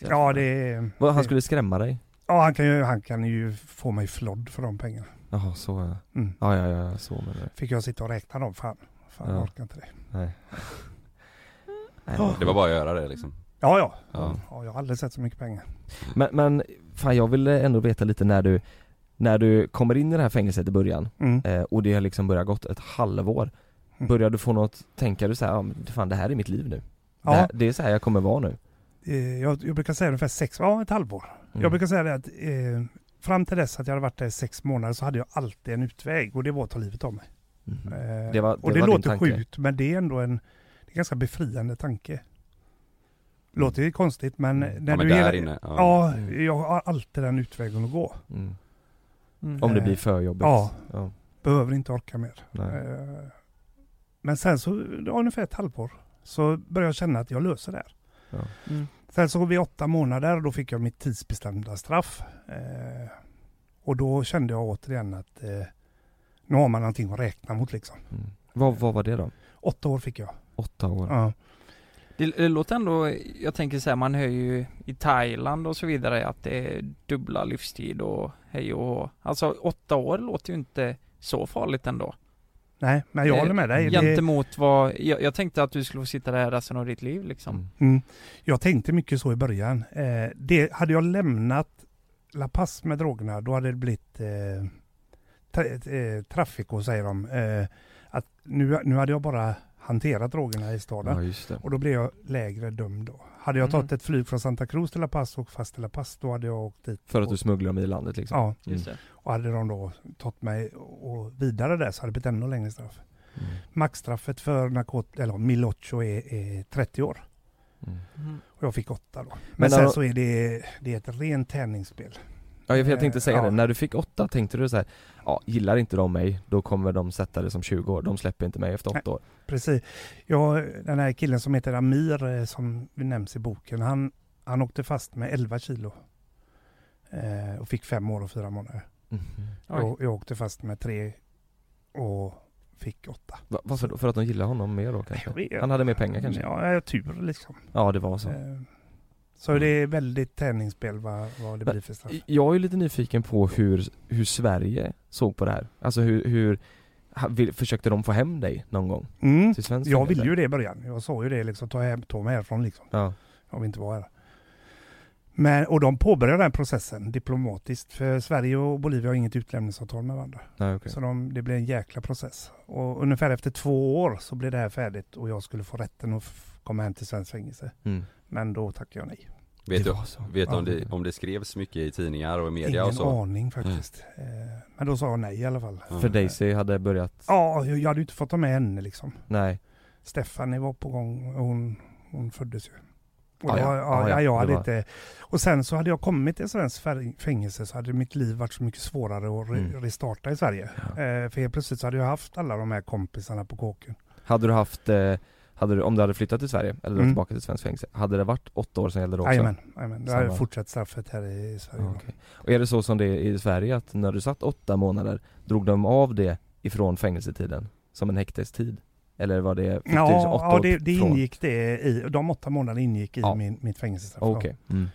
Ja, det. Vad, han skulle skrämma dig? Ja, han kan, ju, han kan ju få mig flodd för de pengarna. Jaha, så ja. Mm. Ja, ja, ja, så men det. Fick jag sitta och räkna dem, fan. Fan, jag Ja. orkar inte det. Nej. Ja. Det var bara att göra det liksom? Ja, ja. Ja. ja. jag har aldrig sett så mycket pengar. Men, men fan jag vill ändå veta lite när du När du kommer in i det här fängelset i början Mm. eh, och det har liksom börjat gått ett halvår Mm. Börjar du få något, tänka du så här, ja, fan det här är mitt liv nu Ja. det, här, det är så här jag kommer vara nu Eh, Jag, jag brukar säga ungefär sex, ja ett halvår. Mm. Jag brukar säga det att eh, fram till dess att jag hade varit där i sex månader så hade jag alltid en utväg och det var att ta livet av mig. Mhm. Eh, Det var- och det det var din låter sjukt men det är ändå det en ganska befriande tanke. Låter ju konstigt men när Mm. Ja, men du där hela, inne, ja. ja, Mm. jag har alltid den utvägen att gå. mm. Mm. Om det Eh, blir för jobbigt Ja, ja. behöver inte orka mer. Nej. Eh, Men sen så, ungefär ett halvår, så började jag känna att jag löser det här. Ja. Mm. Sen så vid åtta månader och då fick jag mitt tidsbestämda straff. Eh, och då kände jag återigen att eh, nu har man någonting att räkna mot liksom. Mm. Vad, vad var det då? Åtta år fick jag. Åtta år? Ja. Det, det låter ändå, jag tänker så här, man hör ju i Thailand och så vidare att det är dubbla livstid och hej och hå. Alltså åtta år låter ju inte så farligt ändå. Nej, men jag håller med dig. Det- Gentemot vad, jag, jag tänkte att du skulle få sitta där resten av ditt liv liksom. Mm. Jag tänkte mycket så i början. Eh, det, hade jag lämnat La Paz med drogerna, då hade det blivit eh, tra, eh, traffico säger de. Eh, att nu, nu hade jag bara hanterat drogerna i staden. Ja, just det. Och då blev jag lägre dömd då. Hade jag Mm. tagit ett flyg från Santa Cruz till La Paz och fast till La Paz, då hade jag åkt dit. För att och, du smugglar dem i landet liksom? Ja. Just det. Och hade de då tagit mig och vidare där så hade det blivit ännu längre straff. Mm. Maxstraffet för narkot eller Milocho är, är 30 år. Mm. Mm. Och jag fick 8 då. Men, Men sen när- så är det, det är ett rent tärningsspel. Ja, jag jag tänkte säga Eh, det, ja. när du fick åtta tänkte du så här, ja, gillar inte de mig, då kommer de sätta det som 20 år, de släpper inte mig efter åtta år Precis. Jag, den här killen som heter Amir eh, som nämns i boken, han, han åkte fast med 11 kilo. Eh, och fick fem år och fyra månader. Mhm. Jag, jag åkte fast med tre och fick åtta. Va- Varför då? För att de gillar honom mer då kanske? Han hade mer pengar kanske? Ja, tur liksom. Ja, det var så Eh, Så det är väldigt tärningsspel vad, vad det blir för straff. Jag är lite nyfiken på hur, hur Sverige såg på det här Alltså hur, hur vill, försökte de få hem dig någon gång? Mm. Till svensk Jag ville ju det i början. Jag sa ju det liksom, ta, hem, ta mig härifrån liksom. Ja. Jag vill inte vara här. Men, och de påbörjade den processen diplomatiskt. För Sverige och Bolivia har inget utlämningsavtal med varandra. Nej, okej. Så de, det blev en jäkla process. Och ungefär efter två år så blev det här färdigt och jag skulle få rätten att komma hem till svensk fängelse. Mm. Men då tackade jag nej. Vet du, vet du om, Ja. det, om det skrevs mycket i tidningar och media Ingen och så? aning faktiskt. Eh, Men då sa jag nej i alla fall. Ja. För Daisy hade börjat, Ja, jag jag hade ju inte fått ta med henne liksom. nej Stephanie var på gång och hon, hon föddes ju. Och Ah, det ja. var, ja, Ah, ja. ja, jag hade var- inte... Och sen så hade jag kommit till svensk fängelse så hade mitt liv varit så mycket svårare att re- Mm. restarta i Sverige. Eh, för helt plötsligt så hade jag haft alla de här kompisarna på kåken. Hade du haft, eh, hade du, om du hade flyttat till Sverige, eller Mm. tillbaka till svensk fängelse, hade det varit åtta år som gällde då också? Jajamän, jajamän. Då hade fortsatt straffet här i Sverige. Ja, okej. Och är det så som det är i Sverige att när du satt åtta månader, drog de av det ifrån fängelsetiden? Som en häktestid? Eller var det, fick du Ja, åtta ja det, det ingick det i, de åtta månaderna ingick i Ja. min, mitt fängelsestraff. Okej, mm.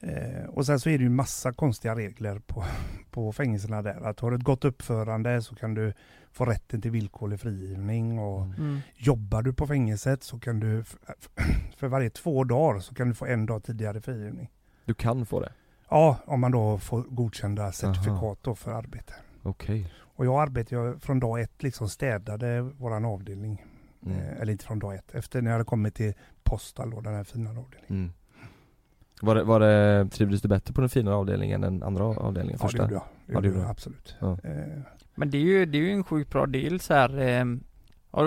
Eh, och sen så är det ju massa konstiga regler på, på fängelserna där. Att har du ett gott uppförande så kan du få rätten till villkorlig frigivning och Mm. jobbar du på fängelset så kan du för varje två dagar så kan du få en dag tidigare frigivning. Du kan få det? Ja, om man då får godkända certifikat då för arbete. Okej Och jag arbetade från dag ett liksom städade våran avdelning. Mm. Eh, eller inte från dag ett, efter när jag hade kommit till Postal då, den här fina avdelningen. Mm. Var det, var det, trivdes du bättre på den fina avdelningen än den andra avdelningen? Ja, det första? gjorde jag. Det Ja, det gjorde gjorde jag absolut. Ja. Eh, Men det är ju, det är ju en sjukt bra deal så här. Eh,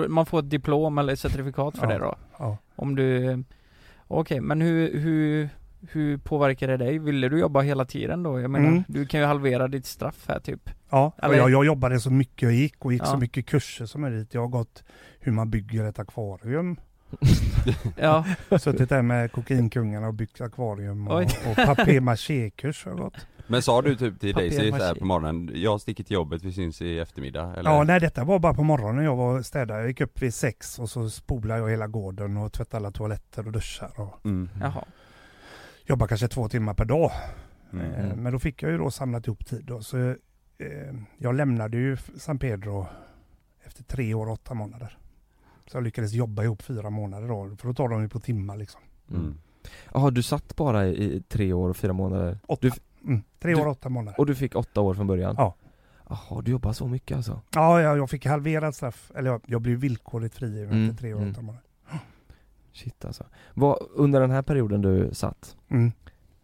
man får ett diplom eller certifikat för Ja. det då. ja. Om du, okej men hur, hur, hur påverkar det dig? Ville du jobba hela tiden då? Jag menar, Mm. du kan ju halvera ditt straff här typ. Ja, Eller- jag, jag jobbade så mycket jag gick och gick Ja. så mycket kurser som möjligt. Jag har gått hur man bygger ett akvarium. Ja. Suttit där med kokainkungarna och byggt akvarium och, Oj. och papier-maché-kurs har jag gått. Men sa du typ till Daisy så här maché. på morgonen, jag sticker till jobbet, vi syns i eftermiddag? Eller? Ja, nej detta var bara på morgonen jag var städare. Jag gick upp vid sex och så spolade jag hela gården och tvättade alla toaletter och duschar och Mm. Jaha. jobbade kanske två timmar per dag. Mm. Eh, Men då fick jag ju då samlat ihop tid då. Så eh, jag lämnade ju San Pedro efter tre år och åtta månader. Så jag lyckades jobba ihop fyra månader då, för då tar de ju på timmar liksom. Mm. Jaha, du satt bara i, i tre år och fyra månader? Åtta. Du, Mm. Tre år Du- och åtta månader. Och du fick åtta år från början? Ja. Jaha, du jobbar så mycket alltså? Ja, jag, jag fick halverat straff. Eller jag, jag blev villkorligt frigiven Mm, efter tre år och mm. åtta månader. Shit alltså. Vad, under den här perioden du satt, Mm.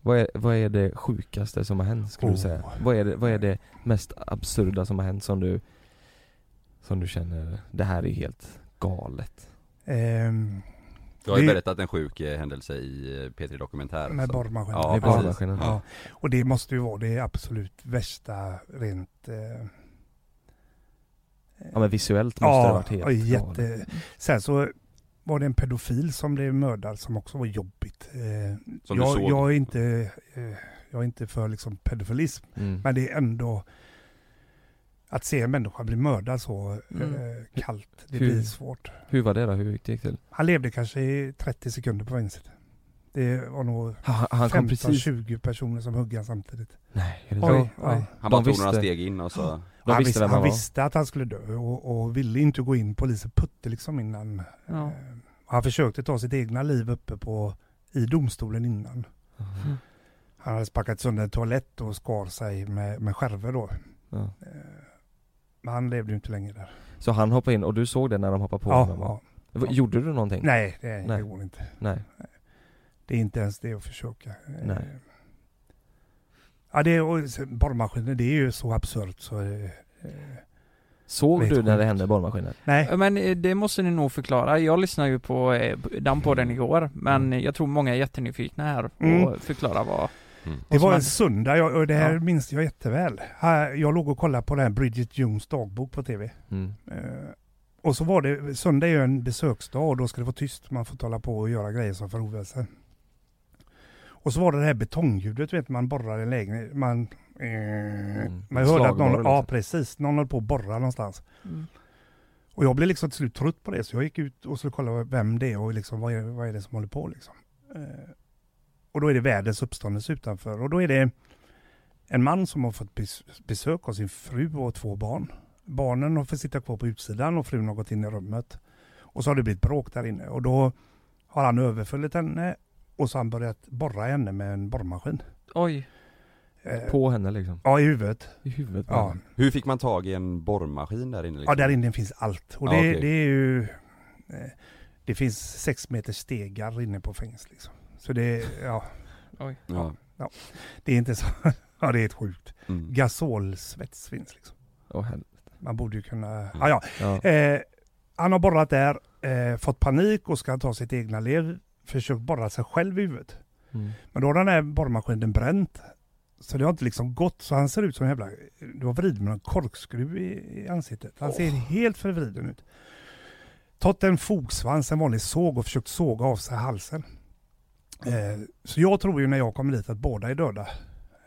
vad, är, vad är det sjukaste som har hänt skulle du Oh. säga? Vad är, det, vad är det mest absurda som har hänt som du, som du känner, det här är helt galet? Ehm, Du har ju det- berättat en sjuk eh, händelse i eh, P3 Dokumentär Med så- borrmaskinen. Ja, borrmaskinen. Ja. Och det måste ju vara det absolut värsta rent... Eh, Ja men visuellt måste det ha varit helt ja, jätte... Sen så var det en pedofil som blev mördad som också var jobbigt. Eh, Som du jag, såg? jag är inte, eh, jag är inte för liksom pedofilism, Mm. men det är ändå att se en människa bli mördad så Mm. eh, kallt, det Hur- blir svårt. Hur var det då? Hur gick det till? Han levde kanske i 30 sekunder på fängelset. Det var nog Han, han kom precis... 15-20 personer som högg han samtidigt. Nej, är det Oj, så? oj. Han bara tog några steg in och så De han visste han visste att han skulle dö och, och ville inte gå in. Polisen putte liksom innan. Ja. Eh, Han försökte ta sitt egna liv uppe på, i domstolen innan. Mhm. Han hade spackat sönder en toalett och skar sig med, med skärvor då. Ja. Eh, Men han levde ju inte längre där. Så han hoppade in och du såg det när de hoppade på Ja, honom? ja. Gjorde du någonting? Nej, det, Nej. det går inte. Nej. Det är inte ens det att försöka. Nej. Ja, det är, borrmaskiner, det är ju så absurt så... eh, Såg du när det hände borrmaskinen? Nej, Men eh, det måste ni nog förklara. Jag lyssnade ju på eh, den podden igår, men Mm. jag tror många är jättenyfikna här och Mm. förklara vad... Mm. det var en söndag jag, och det här Ja. minns jag jätteväl. Här, Jag låg och kollade på den här Bridget Jones dagbok på tv. Mm. Eh, och så var det, söndag är ju en besöksdag och då ska det vara tyst. Man får hålla på och göra grejer som förroar sig. Och så var det det här betongljudet, vet man borrar i en lägenhet. Man, eh, man hörde att någon, ja liksom. precis, någon höll på att borra någonstans. Mm. Och jag blev liksom till slut trött på det så jag gick ut och skulle kolla vem det är och liksom, vad, är, vad är det som håller på liksom. Eh, och då är det världens uppståndelse utanför och då är det en man som har fått bes- besök av sin fru och två barn. Barnen har fått sitta kvar på utsidan och frun har gått in i rummet. Och så har det blivit bråk där inne och då har han överfallit henne och så har han börjat borra henne med en borrmaskin. Oj. Eh, På henne liksom? Ja, i huvudet. I huvudet? Ja. Hur fick man tag i en borrmaskin där inne? Ja, Liksom? där inne finns allt. Och Ja, det, okej. det är ju... eh, Det finns sex meter stegar inne på fängelset liksom. Så det, ja, Oj. Ja. det är inte så... Ja, det är helt sjukt. Mm. Gasolsvets finns liksom. Åh, helvete. Man borde ju kunna... Ja, ja. Ja. Eh, han har borrat där, eh, fått panik och ska ta sitt egna liv. Försökt borra sig själv i huvudet. Mm. Men då har den här borrmaskinen bränt. Så det har inte liksom gått. Så han ser ut som en jävla... Du har vridit med en korkskruv i, i ansiktet. Han ser helt förvriden ut. Tagit en fogsvans, en vanlig såg och försökt såga av sig halsen. Eh, så jag tror ju när jag kommer dit att båda är döda.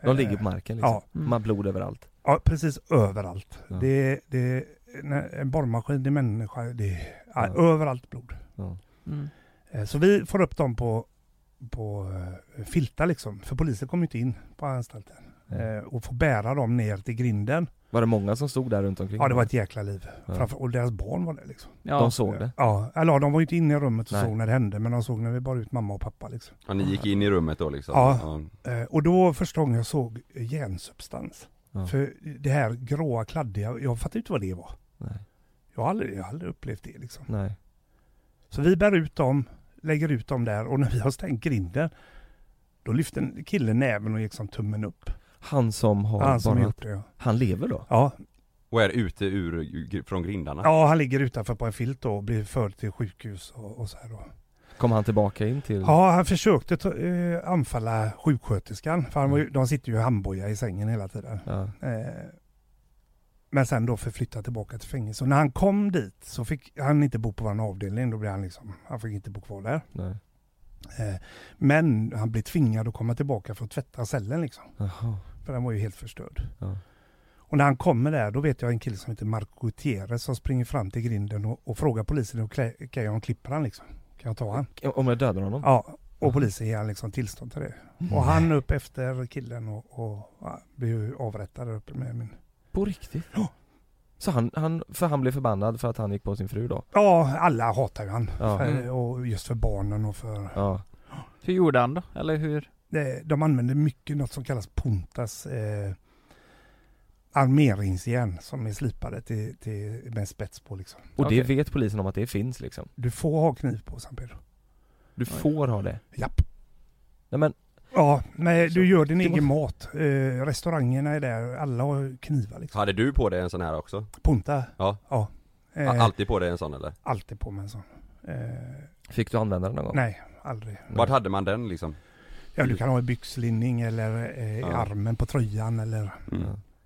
De Eh, ligger på marken liksom? Ja. De har blod överallt? Ja, precis överallt. Ja. Det, det, en borrmaskin, det är människa, det är ja. Ja. överallt blod. Ja. Mm. Eh, Så vi får upp dem på, på eh, filtar liksom, för polisen kommer inte in på anstalten. Eh, Och får bära dem ner till grinden. Var det många som stod där runt omkring? Ja, det var ett jäkla liv. Ja. Framför, och deras barn var det liksom. Ja. De såg det? Ja, eller ja, de var ju inte inne i rummet och Nej. såg när det hände, men de såg när vi bar ut mamma och pappa liksom. Ja, ni gick in i rummet då liksom? Ja. Eh, Och då första gången jag såg järnsubstans. Ja. För det här gråa, kladdiga, jag fattade inte vad det var. Nej. Jag har aldrig, jag har aldrig upplevt det liksom. Nej. Så vi bär ut dem, lägger ut dem där och när vi har stängt grinden då lyfter en kille näven och gick som tummen upp. Han som har Han som bara... gjort det ja. Han lever då? Ja, Och är ute ur, från grindarna? ja han ligger utanför på en filt då och blir förd till sjukhus och, och så här då. Kom han tillbaka in till... Ja, han försökte ta, eh, anfalla sjuksköterskan för han var ju, de sitter ju i handboja i sängen hela tiden. Ja. Eh, men sen då förflyttad tillbaka till fängelse. Och när han kom dit så fick han inte bo på vår avdelning. Då blev han liksom, han fick inte bo kvar där. Nej. Eh, men han blev tvingad att komma tillbaka för att tvätta cellen liksom. Jaha. För den var ju helt förstörd. Ja. Och när han kommer där, då vet jag en kille som heter Marco Gutierrez som springer fram till grinden och, och frågar polisen och kan jag om klipper han liksom? Kan jag ta han? Om jag dödar honom? Ja, och polisen ger han liksom tillstånd till det. Och han upp efter killen och, och ja, blir ju avrättad där uppe med min... På riktigt? Så han, han, för han blev förbannad för att han gick på sin fru då? Ja, alla hatar ju han. Ja. För, och just för barnen och för... Ja. Hur gjorde han då? Eller hur? Det, de använder mycket något som kallas puntas eh, armeringsjärn som är slipade till, till, med spets på liksom. Och det vet polisen om att det finns liksom? Du får ha kniv på San Pedro. Du får ha det? Japp. Nej men Ja, men Så, du gör din egen mat. Eh, restaurangerna är där, alla har knivar liksom. Hade du på dig en sån här också? Punta? Ja. Ja. Eh, Alltid på dig en sån eller? Alltid på med en sån. Eh, Fick du använda den någon gång? nej, aldrig. Vart hade man den liksom? Ja, du kan ha i byxlinning eller eh, i Ja. armen på tröjan eller... Mm.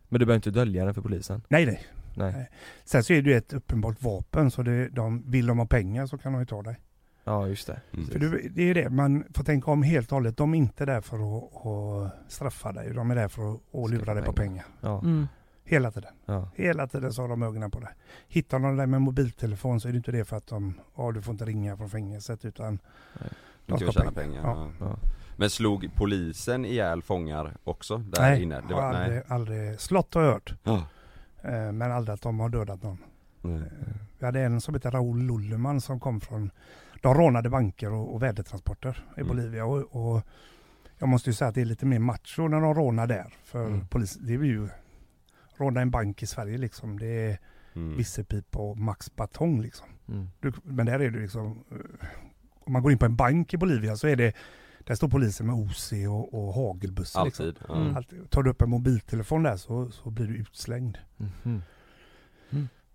Men du behöver inte dölja den för polisen? Nej, nej. Nej. Nej. Sen så är det ju ett uppenbart vapen så det, de, vill de ha pengar så kan de ju ta dig. Ja just det. För du, det är ju det, man får tänka om helt och hållet. De är inte där för att, att straffa dig, de är där för att, att lura dig på pengar. Ja. Mm. Hela tiden. Ja. Hela tiden så har de ögonen på dig. Hittar de dig med mobiltelefon så är det inte det för att de, ja du får inte ringa från fängelset utan De ska tjäna pengar? Ja. Ja. Men slog polisen ihjäl fångar också där nej, inne? Det har var, aldrig, nej. aldrig, slott har jag hört. Ja. Eh, Men aldrig att de har dödat någon. Eh, Vi hade en som heter Raoul Lulleman som kom från, de rånade banker och, och värdetransporter i Mm. Bolivia och, och jag måste ju säga att det är lite mer macho när de rånar där. För Mm. polis, det är ju, råna en bank i Sverige liksom, det är Mm. Vissepipa och Max Batong liksom. Mm. Du, men där är det liksom, eh, om man går in på en bank i Bolivia så är det, där står polisen med OC och, och hagelbussar. Alltid, Liksom. Mm. Alltid. Tar du upp en mobiltelefon där så, så blir du utslängd. Mhm.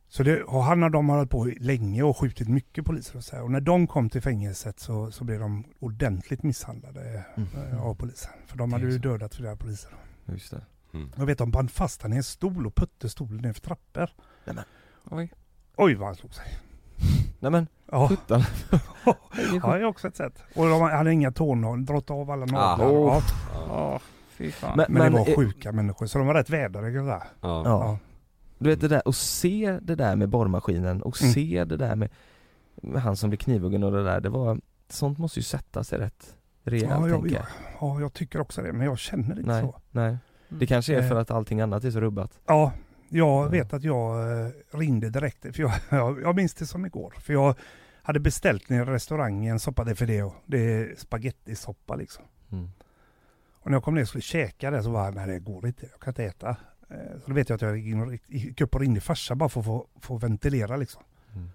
Så det, och han och de har hållit på länge och skjutit mycket poliser och så här. Och när de kom till fängelset så, så blev de ordentligt misshandlade Mhm. eh, av polisen. För de hade ju dödat flera poliser. Just det. Mm. Jag vet de band fast han i en stol och putte stolen ner för trappor. Oj. Oj vad han slog sig. Nej men, Ja, sjutton. ja det är också ett sätt. Och de hade inga tånaglar, dragit av alla naglar. Ah. Ja, Ja. Men, men, det var eh, sjuka människor så de var rätt vädrade där. Ja. Ja. Du vet det där, och se det där med borrmaskinen och Mm. se det där med, med han som blev knivhuggen och det där, det var, sånt måste ju sätta sig rätt rejält Ja, jag, tänker jag, ja, jag tycker också det. Men jag känner inte Nej, så. nej. Det kanske är för Eh. att allting annat är så rubbat. Ja, jag vet att jag eh, ringde direkt. För jag, jag, jag minns det som igår. För jag hade beställt i restaurangen soppa de fideo. Det är spagettisoppa liksom. Mm. Och när jag kom ner och skulle käka det så var nej det går inte. Jag kan inte äta. Eh, Så då vet jag att jag gick upp och ringde farsa bara för att få, få ventilera liksom. Mm.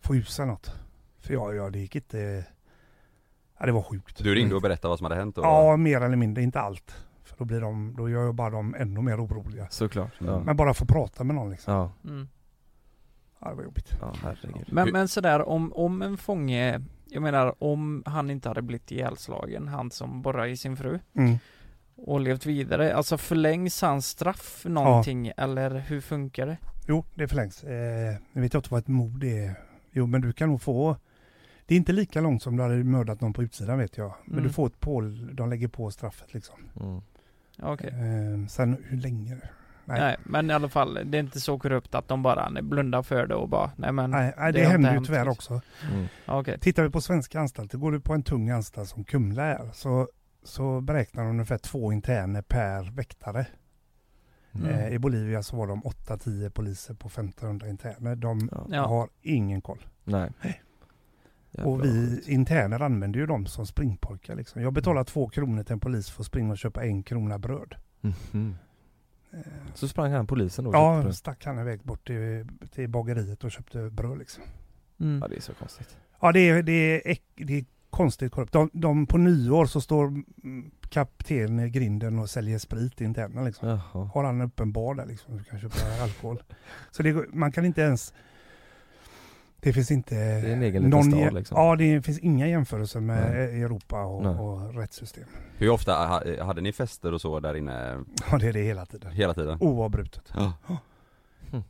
Få ut sig något. För jag, jag det gick inte... Ja det var sjukt. Du ringde och berättade vad som hade hänt? Och... Ja, mer eller mindre. Inte allt. För då, blir de, då gör jag bara dem ännu mer oroliga. Såklart. Ja. Mm. Men bara få prata med någon liksom. Ja, Mm. Ja, det var jobbigt. ja herregud. Men, men sådär om, om en fånge, jag menar om han inte hade blivit ihjälslagen, han som borrade i sin fru Mm. och levt vidare, alltså förlängs hans straff någonting eller hur funkar det? Jo, det förlängs. Eh, jag vet inte vad ett mord är. Jo, men du kan nog få... Det är inte lika långt som du hade mördat någon på utsidan vet jag. Men Mm. du får ett på, de lägger på straffet liksom. Mm. Okej. Eh, sen hur länge? Nej. Nej. men i alla fall, det är inte så korrupt att de bara nej, blundar för det och bara, nej men Nej, nej, det, inte händer ju tyvärr liksom. också. Mm. Okej. Tittar vi på svenska anstalter, går du på en tung anstalt som Kumla är, så, så beräknar de ungefär två interner per väktare. Mm. Eh, I Bolivia så var de 8-10 poliser på 1500 interner. De Ja. Har ingen koll. Nej. Jävla Och vi interner använder ju dem som springpojkar. Liksom. Jag betalar två kronor till en polis för att springa och köpa en krona bröd. Eh, Så sprang han polisen då? Ja, det? stack han iväg bort till, till bageriet och köpte bröd. Liksom. Mm. ja, det är så konstigt. Ja, det är, det är, äck, det är konstigt korrupt. De, de, på nyår så står mm, kapten i grinden och säljer sprit till internerna. Liksom. Jaha. Har han en öppen bar där liksom, du kan köpa alkohol. Så det, man kan inte ens... Det finns inte... Det är en egen liten stad, liksom. Ja, det finns inga jämförelser med Nej. Europa och, och rättssystem. Hur ofta ha- hade ni fester och så där inne Ja, det är det hela tiden. hela tiden? Oavbrutet. Ja.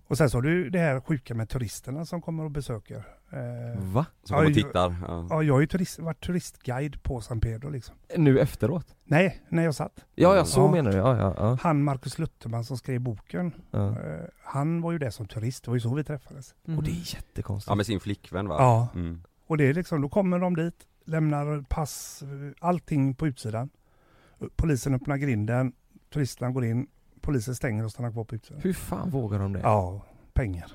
Och sen så har du det här sjuka med turisterna som kommer och besöker. Eh, Va? Som kommer och tittar? Ja. ja, jag har ju turist, varit turistguide på San Pedro liksom. Nu efteråt? Nej, när jag satt. Ja, ja så Ja. menar du, ja, ja, ja. Han Marcus Lutterman som skrev boken, ja. eh, han var ju där som turist, det var ju så vi träffades. Mhm. Och det är jättekonstigt. ja med sin flickvän va? Ja. Mm. Och det är liksom, då kommer de dit, lämnar pass, eh, allting på utsidan. Polisen öppnar grinden, turisterna går in, polisen stänger och stannar kvar på utsidan. Hur fan vågar de det? Ja, pengar.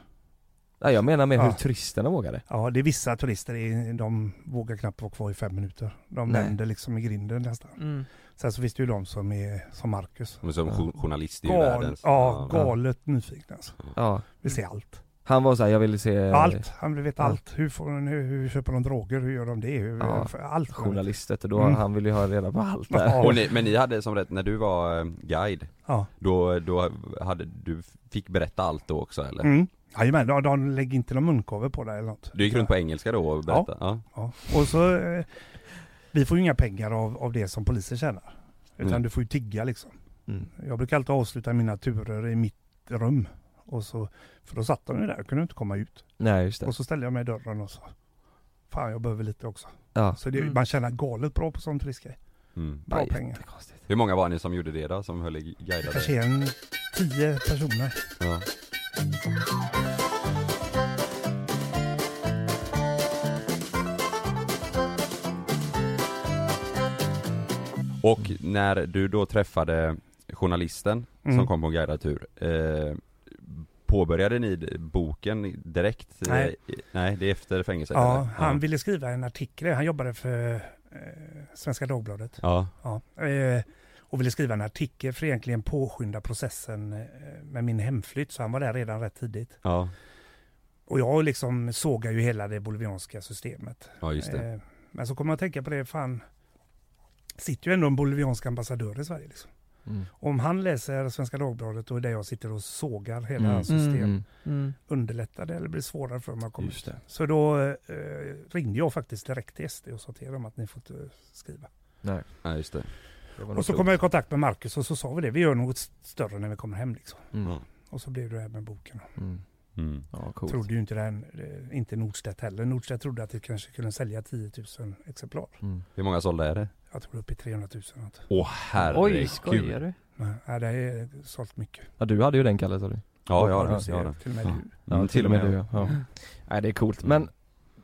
Nej, jag menar med Ja. hur turisterna vågar det. Ja, det är vissa turister, är- de vågar knappt vara kvar i fem minuter. De Nej. vänder liksom i grinden nästan. Mm. Sen så finns det ju de som är som Marcus. Är som jo- journalist i Gal, världen. Ja, Ja. galet nyfiken alltså. Ja. Vill se allt. Han var så här, jag ville se Allt. Han vill veta ja. allt. Hur, får, de- hur, hur köper de droger? Hur gör de det? Hur, Ja, allt. journalistet och då Mm. han ville ju ha reda på allt där. Ja. Och ni, men ni hade som rätt, när du var eh, guide, Ja. då, då hade du fick berätta allt då också eller? Mm. Jajamän, de, de lägger inte någon munkover på dig eller något. Du gick runt på engelska då och berättade? Ja. Ja. Och så, eh, vi får ju inga pengar av, av det som polisen tjänar. Utan Mm. du får ju tigga liksom. Mm. Jag brukar alltid avsluta mina turer i mitt rum. Och så, för då satt de ju där och kunde inte komma ut. Nej just det. Och så ställde jag mig i dörren och så, fan jag behöver lite också. Ja. Så det, Mm. man tjänar galet bra på sånt riskgrej. Mm. Bra Ja, pengar. Hur många var ni som gjorde det då, som höll i guidade? Kanske en tio personer. Ja. Och när du då träffade journalisten Mm. som kom på en guidad tur eh, Påbörjade ni boken direkt? Nej. Eh, nej, det är efter fängelset? Ja, eller? han ville skriva en artikel. Han jobbade för eh, Svenska Dagbladet. Ja. Ja, eh, och ville skriva en artikel för egentligen påskynda processen eh, med min hemflytt. Så han var där redan rätt tidigt. Ja, Och jag liksom sågar ju hela det bolivianska systemet. ja just det. Eh, men så kommer jag att tänka på det, fan, sitter ju ändå en boliviansk ambassadör i Sverige. Liksom. Mm. Om han läser Svenska Dagbladet och är där jag sitter och sågar hela Mm. hans system, Mm. Mm. underlättar det eller blir svårare för dem att komma ut? det. Så då eh, ringde jag faktiskt direkt till SD och sa till dem att ni får inte skriva. Nej. Ja, just det. Det Och så kom jag i kontakt med Marcus och så sa vi det, vi gör något större när vi kommer hem liksom. Mm. Och så blev det här med boken. Mm. Mm. Ja, coolt. Trodde ju inte den, eh, inte Nordstedt heller. Nordstedt trodde att det kanske kunde sälja 10 000 exemplar. Mm. Hur många sålda är det? Jag tror upp i 300 000. något. Åh herregud! Oj, skojar du? Nej, det är sålt mycket. Ja du hade ju den Kalle sa du? Ja, jag Ja, har den. Jag har den. till och med Ja. du. Ja till och med du ja. ja. Nej det är coolt. Men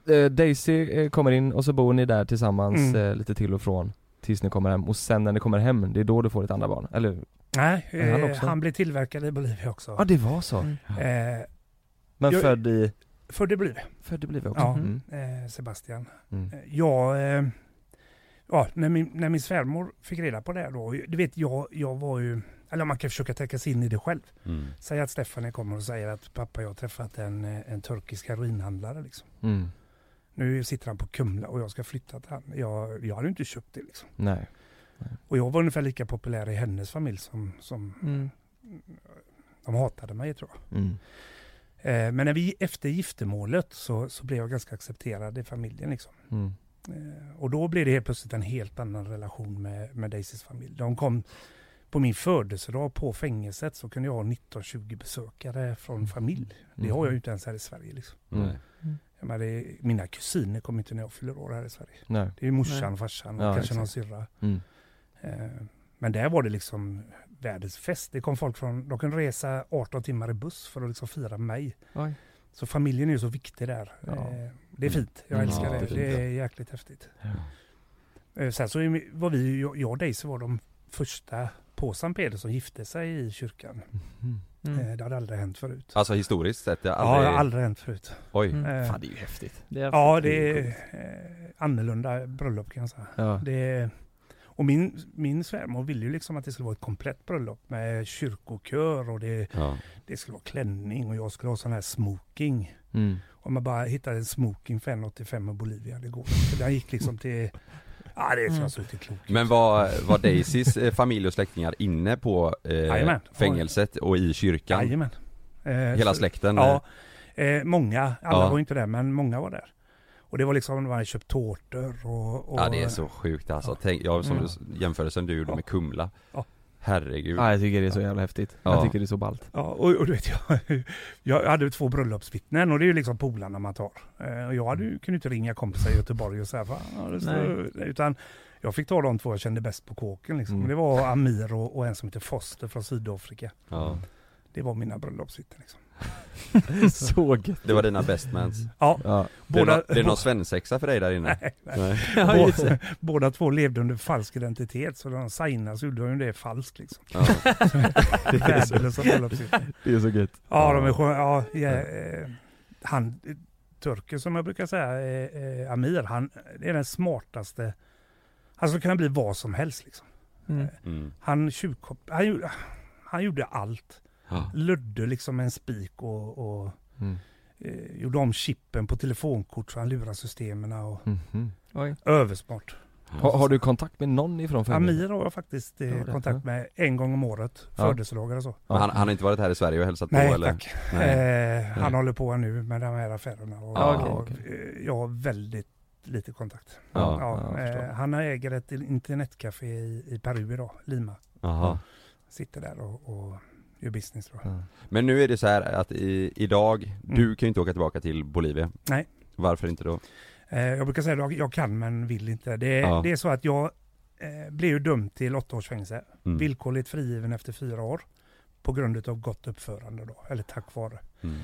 eh, Daisy eh, kommer in och så bor ni där tillsammans Mm. eh, lite till och från Tills ni kommer hem och sen när ni kommer hem, det är då du får ditt andra barn? Eller? Nej, han eh, också? han blev tillverkad i Bolivia också. Ja det var så? Mm. Eh, Men Jag- född i? född i Bolivia. Född i Bolivia också? Ja, Mm. eh, Sebastian. Mm. Eh, Jag, eh, ja, när min, när min svärmor fick reda på det här då, du vet jag, jag var ju, eller man kan försöka tänka sig in i det själv. Mm. Säg att Stefan kommer och säger att pappa jag har träffat en, eh, en turkisk heroinhandlare liksom. Mm. Nu sitter han på Kumla och jag ska flytta till han. Jag, jag hade ju inte köpt det liksom. Nej. Och jag var ungefär lika populär i hennes familj som, som Mm. de hatade mig tror jag. Mm. Eh, men när vi, efter giftermålet så, så blev jag ganska accepterad i familjen liksom. Mm. Eh, och då blev det helt plötsligt en helt annan relation med, med Daisys familj. De kom på min födelsedag på fängelset så kunde jag ha 19-20 besökare från familj. Det har jag ju inte ens här i Sverige liksom. Mm. Menar, det, mina kusiner kommer inte när jag fyller år här i Sverige. Nej. Det är morsan, Nej. farsan och Ja, kanske någon syrra. Mm. Eh, men där var det liksom världens fest. Det kom folk från, de kunde resa 18 timmar i buss för att liksom fira mig. Oj. Så familjen är ju så viktig där. Ja. Eh, det är fint, jag Mm. älskar Ja, det. det är Det är jäkligt häftigt. Ja. Eh, Sen så är var vi, jag och Daisy var de första på Sankt Peder som gifte sig i kyrkan. Mm. Mm. Eh, Det hade aldrig hänt förut. Alltså historiskt sett, det har Ja, aldrig... det har aldrig hänt förut. Oj. Mm. Fan det är ju häftigt. Det är Ja, det det är är eh, annorlunda bröllop kan jag säga. Ja. Det är, och min, min svärmor ville ju liksom att det skulle vara ett komplett bröllop med kyrkokör och det, Ja. det skulle vara klänning och jag skulle ha sån här smoking. Mm. Om man bara hittar en smoking för 1,85 i Bolivia, det går inte. Den gick liksom till, ja det är så Mm. såg inte klokt. Men var, var Daisys eh, familj och släktingar inne på eh, fängelset och i kyrkan? Jajamän. Eh, Hela så- släkten? Ja, eh, många. Alla Ja. var inte där, men många var där. Och det var liksom, de hade köpt tårtor och... och Ja det är så sjukt alltså. Ja. Tänk, ja, som Mm. jämförelsen du gjorde Ja. med Kumla. Ja. Herregud. Ja jag tycker det är så jävla häftigt. Ja. Jag tycker det är så ballt. Ja, och, och du vet jag, jag hade två bröllopsvittnen och det är ju liksom polarna man tar. Eh, och jag hade ju, kunde inte ringa kompisar i Göteborg och säga fan, utan jag fick ta de två jag kände bäst på kåken liksom. Mm. Det var Amir och, och en som heter Foster från Sydafrika. Ja. Det var mina bröllopsvittnen liksom. så gött. Det var dina bestmans. Ja, Ja. Det är, båda, det är någon svensexa för dig där inne? nej, nej. Nej. Båda, båda två levde under falsk identitet så de signade så gjorde de ju det falskt liksom. Ja. Det är bröllopsvittnen. Det är så gött. Ja, de är sköna. Ja, ja, eh, han, eh, turken som jag brukar säga, eh, eh, Amir, han är den smartaste. Han skulle kunna bli vad som helst liksom. Mm. Mm. Han tjuvkop... Han, han gjorde allt. Ja. Ludde liksom med en spik och, och Mm. eh, gjorde om chippen på telefonkort så han lurade systemen och Mhm. Oj. översmart. Har, har du kontakt med någon ifrån fängelset? Amir har jag faktiskt eh, Ja, det- kontakt med en gång om året. Ja. Födelsedagar och så. Men Han, han har inte varit här i Sverige och hälsat Nej på eller? tack. Nej. Eh, han håller på nu med de här affärerna. Och, Ja, och, okej. eh, Jag har väldigt lite kontakt. Ja, ja, eh, han äger ett internetcafé i, i Peru idag, Lima. Sitter där och, och gör business då. Men nu är det så här att i, idag, Mm. du kan ju inte åka tillbaka till Bolivia. Nej. Varför inte då? Eh, jag brukar säga att jag, jag kan men vill inte. Det, Ja. det är så att jag eh, blev ju dömd till åtta års fängelse. Mm. Villkorligt frigiven efter fyra år. På grund av gott uppförande då, eller tack vare. Mm.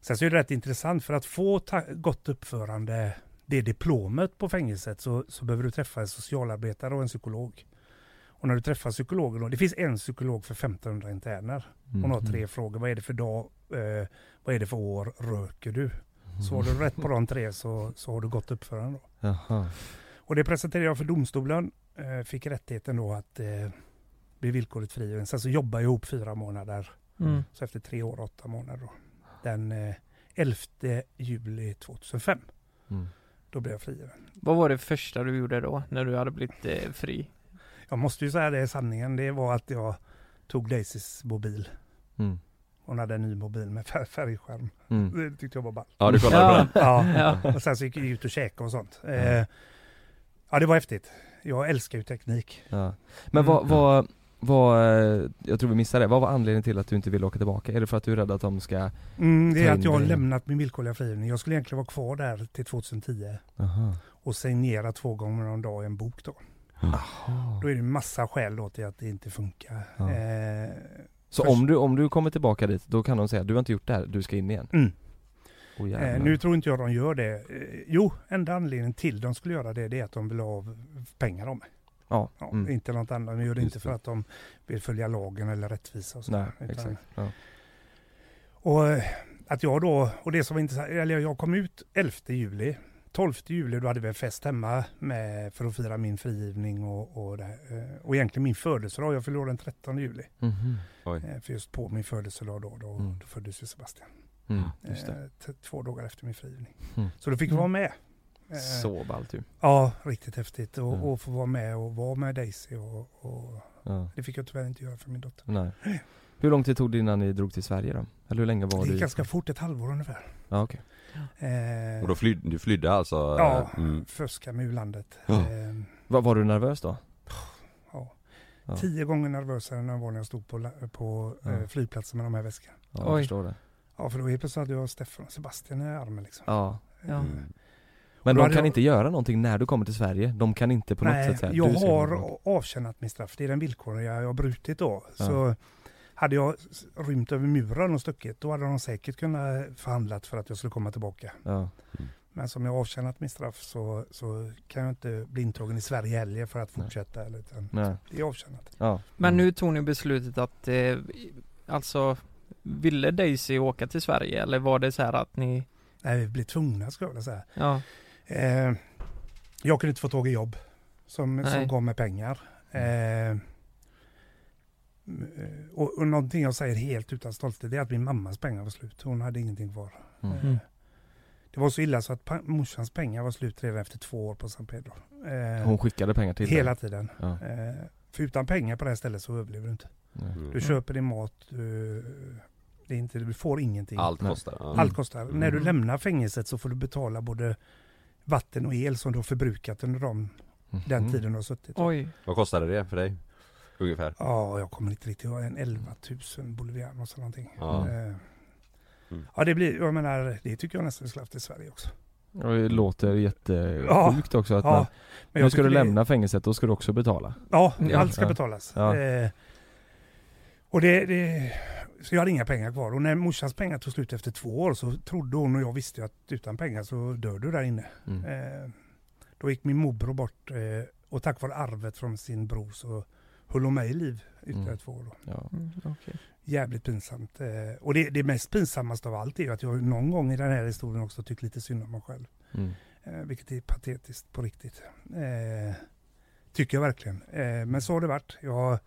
Sen så är det rätt intressant för att få gott uppförande, det diplomet på fängelset, så, så behöver du träffa en socialarbetare och en psykolog. Och när du träffar psykologen, då, det finns en psykolog för 1500 interner. Hon har Mhm. tre frågor. Vad är det för dag? Eh, vad är det för år? Röker du? Så har du rätt på de tre så, så har du gott uppförande. Då. Jaha. Och det presenterade jag för domstolen. Eh, fick rättigheten då att eh, bli villkorligt frigiven. Sen så jobbade jag ihop fyra månader. Mm. Så efter tre år och åtta månader då. Den eh, 11 juli 2005. Mm. Då blev jag frigiven. Vad var det första du gjorde då, när du hade blivit eh, fri? Jag måste ju säga det sanningen. Det var att jag tog Daisys mobil. Mm. Hon hade en ny mobil med fär- färgskärm. Mm. Det tyckte jag var ball. Ja, du kollade på den? Ja. Ja. Och sen så gick jag ut och käkade och sånt. Eh, ja, det var häftigt. Jag älskar ju teknik. Ja. Men Mm. vad, vad, vad, eh, jag tror vi missade det, vad var anledningen till att du inte vill åka tillbaka? Är det för att du är rädd att de ska Mm, det är att jag har lämnat min villkorliga frigivning. Jag skulle egentligen vara kvar där till 2010. Aha. Och signera två gånger om dagen en bok då. Då är det massa skäl då till att det inte funkar. Ja. Eh, Så först- om du, om du kommer tillbaka dit, då kan de säga du har inte gjort det här, du ska in igen? Mm. Oh, Eh, nu tror inte jag de gör det. Eh, jo, enda anledningen till de skulle göra det, det är att de vill ha pengar av mig. Ja, Ja, mm. Inte något annat. De gör det Just inte för det. att de vill följa lagen eller rättvisa och så. Nej, Utan- exakt. Ja. Och eh, att jag då, och det som var intressant, eller jag kom ut 11 juli. 12 juli då hade vi en fest hemma med, för att fira min frigivning och, och, det. Eh, och egentligen min födelsedag. Jag år den 13 juli. Oj. Eh, För just på min födelsedag då, då, Mm. då föddes ju Sebastian. Mm, just det. Eh, Två dagar efter min frigivning. Mm. Så då fick jag vara med. Eh, Så ballt ju. Ja, riktigt häftigt. Och, Mm. och få vara med och vara med Daisy. Och, och Ja. Det fick jag tyvärr inte göra för min dotter. Nej. Hur lång tid tog det innan ni drog till Sverige då? Eller hur länge var Det du? gick ganska fort, ett halvår ungefär. Ja, okej. Eh, Och då flydde, du flydde alltså? Ja, Mm. fuska med u-landet. Ja. Eh, Var, var du nervös då? ja. Ja. Tio gånger nervösare än jag var när jag stod på, på Ja. eh, flygplatsen med de här väskorna. Ja, jag Oj. förstår det. Ja, för då helt plötsligt hade jag Stefan och Sebastian i armen liksom. Ja. Ja. Mm. Men de kan jag- inte göra någonting när du kommer till Sverige? De kan inte på något Nej, sätt säga jag har avtjänat min straff. Det är den villkoren jag har brutit då. Ja. Så hade jag rymt över muren och stuckit, då hade de säkert kunnat förhandlat för att jag skulle komma tillbaka. Ja. Men som jag avtjänat min straff så, så kan jag inte bli intagen i Sverige heller för att fortsätta. Eller, utan Nej. det är avtjänat. Ja. Men Mm. nu tog ni beslutet att, eh, alltså, ville Daisy åka till Sverige eller var det så här att ni, Nej, vi blir tvungna ska jag vilja säga. ja, Eh, jag kunde inte få tag i jobb som, Nej. som gav mig pengar. Eh, och, och någonting jag säger helt utan stolthet det är att min mammas pengar var slut. Hon hade ingenting kvar. Mm. Eh, det var så illa så att morsans pengar var slut redan efter två år på San Pedro. Eh, Hon skickade pengar till dig? Hela tiden. Ja. Eh, för utan pengar på det här stället så överlever du inte. Mm. Du köper din mat, du, det är inte, du får ingenting. Allt kostar? Ja. Allt kostar. Mm. När du lämnar fängelset så får du betala både vatten och el som du har förbrukat under de, den Mhm. tiden du har suttit. oj, Vad kostade det för dig? Ungefär? Ja, jag kommer inte riktigt ihåg. En 11 000 bolivianos eller någonting. Ja. Eh, Mm. Ja, det blir, jag menar, det tycker jag nästan vi skulle haft i Sverige också. Ja, det låter jättesjukt Ja. också att Ja, man, Men nu ska du tycker det- lämna fängelset, då ska du också betala. Ja, Ja, allt ska ja. betalas. Ja. Eh, och det, det, så jag hade inga pengar kvar. Och när morsans pengar tog slut efter två år så trodde hon och jag visste att utan pengar så dör du där inne. Mm. Eh, då gick min morbror bort eh, och tack vare arvet från sin bror så höll hon mig i liv ytterligare Mm. två år. Då. Ja. mm, okej. Jävligt pinsamt. Eh, och det, det mest pinsammaste av allt är ju att jag någon gång i den här historien också tyckt lite synd om mig själv. Mm. Eh, vilket är patetiskt på riktigt. Eh, Tycker jag verkligen. Eh, men så har det varit. Jag har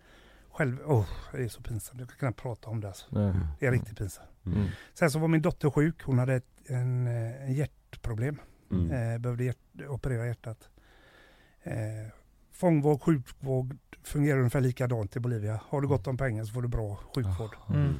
själv, åh, det är så pinsamt. Jag kan knappt prata om det alltså. Nej. Det är riktigt pinsamt. Mm. Sen så var min dotter sjuk. Hon hade ett en, en hjärtproblem. Mm. Eh, behövde hjärt, operera hjärtat. Fångvård, sjukvård fungerar ungefär likadant i Bolivia. Har du gott om pengar så får du bra sjukvård. Mm.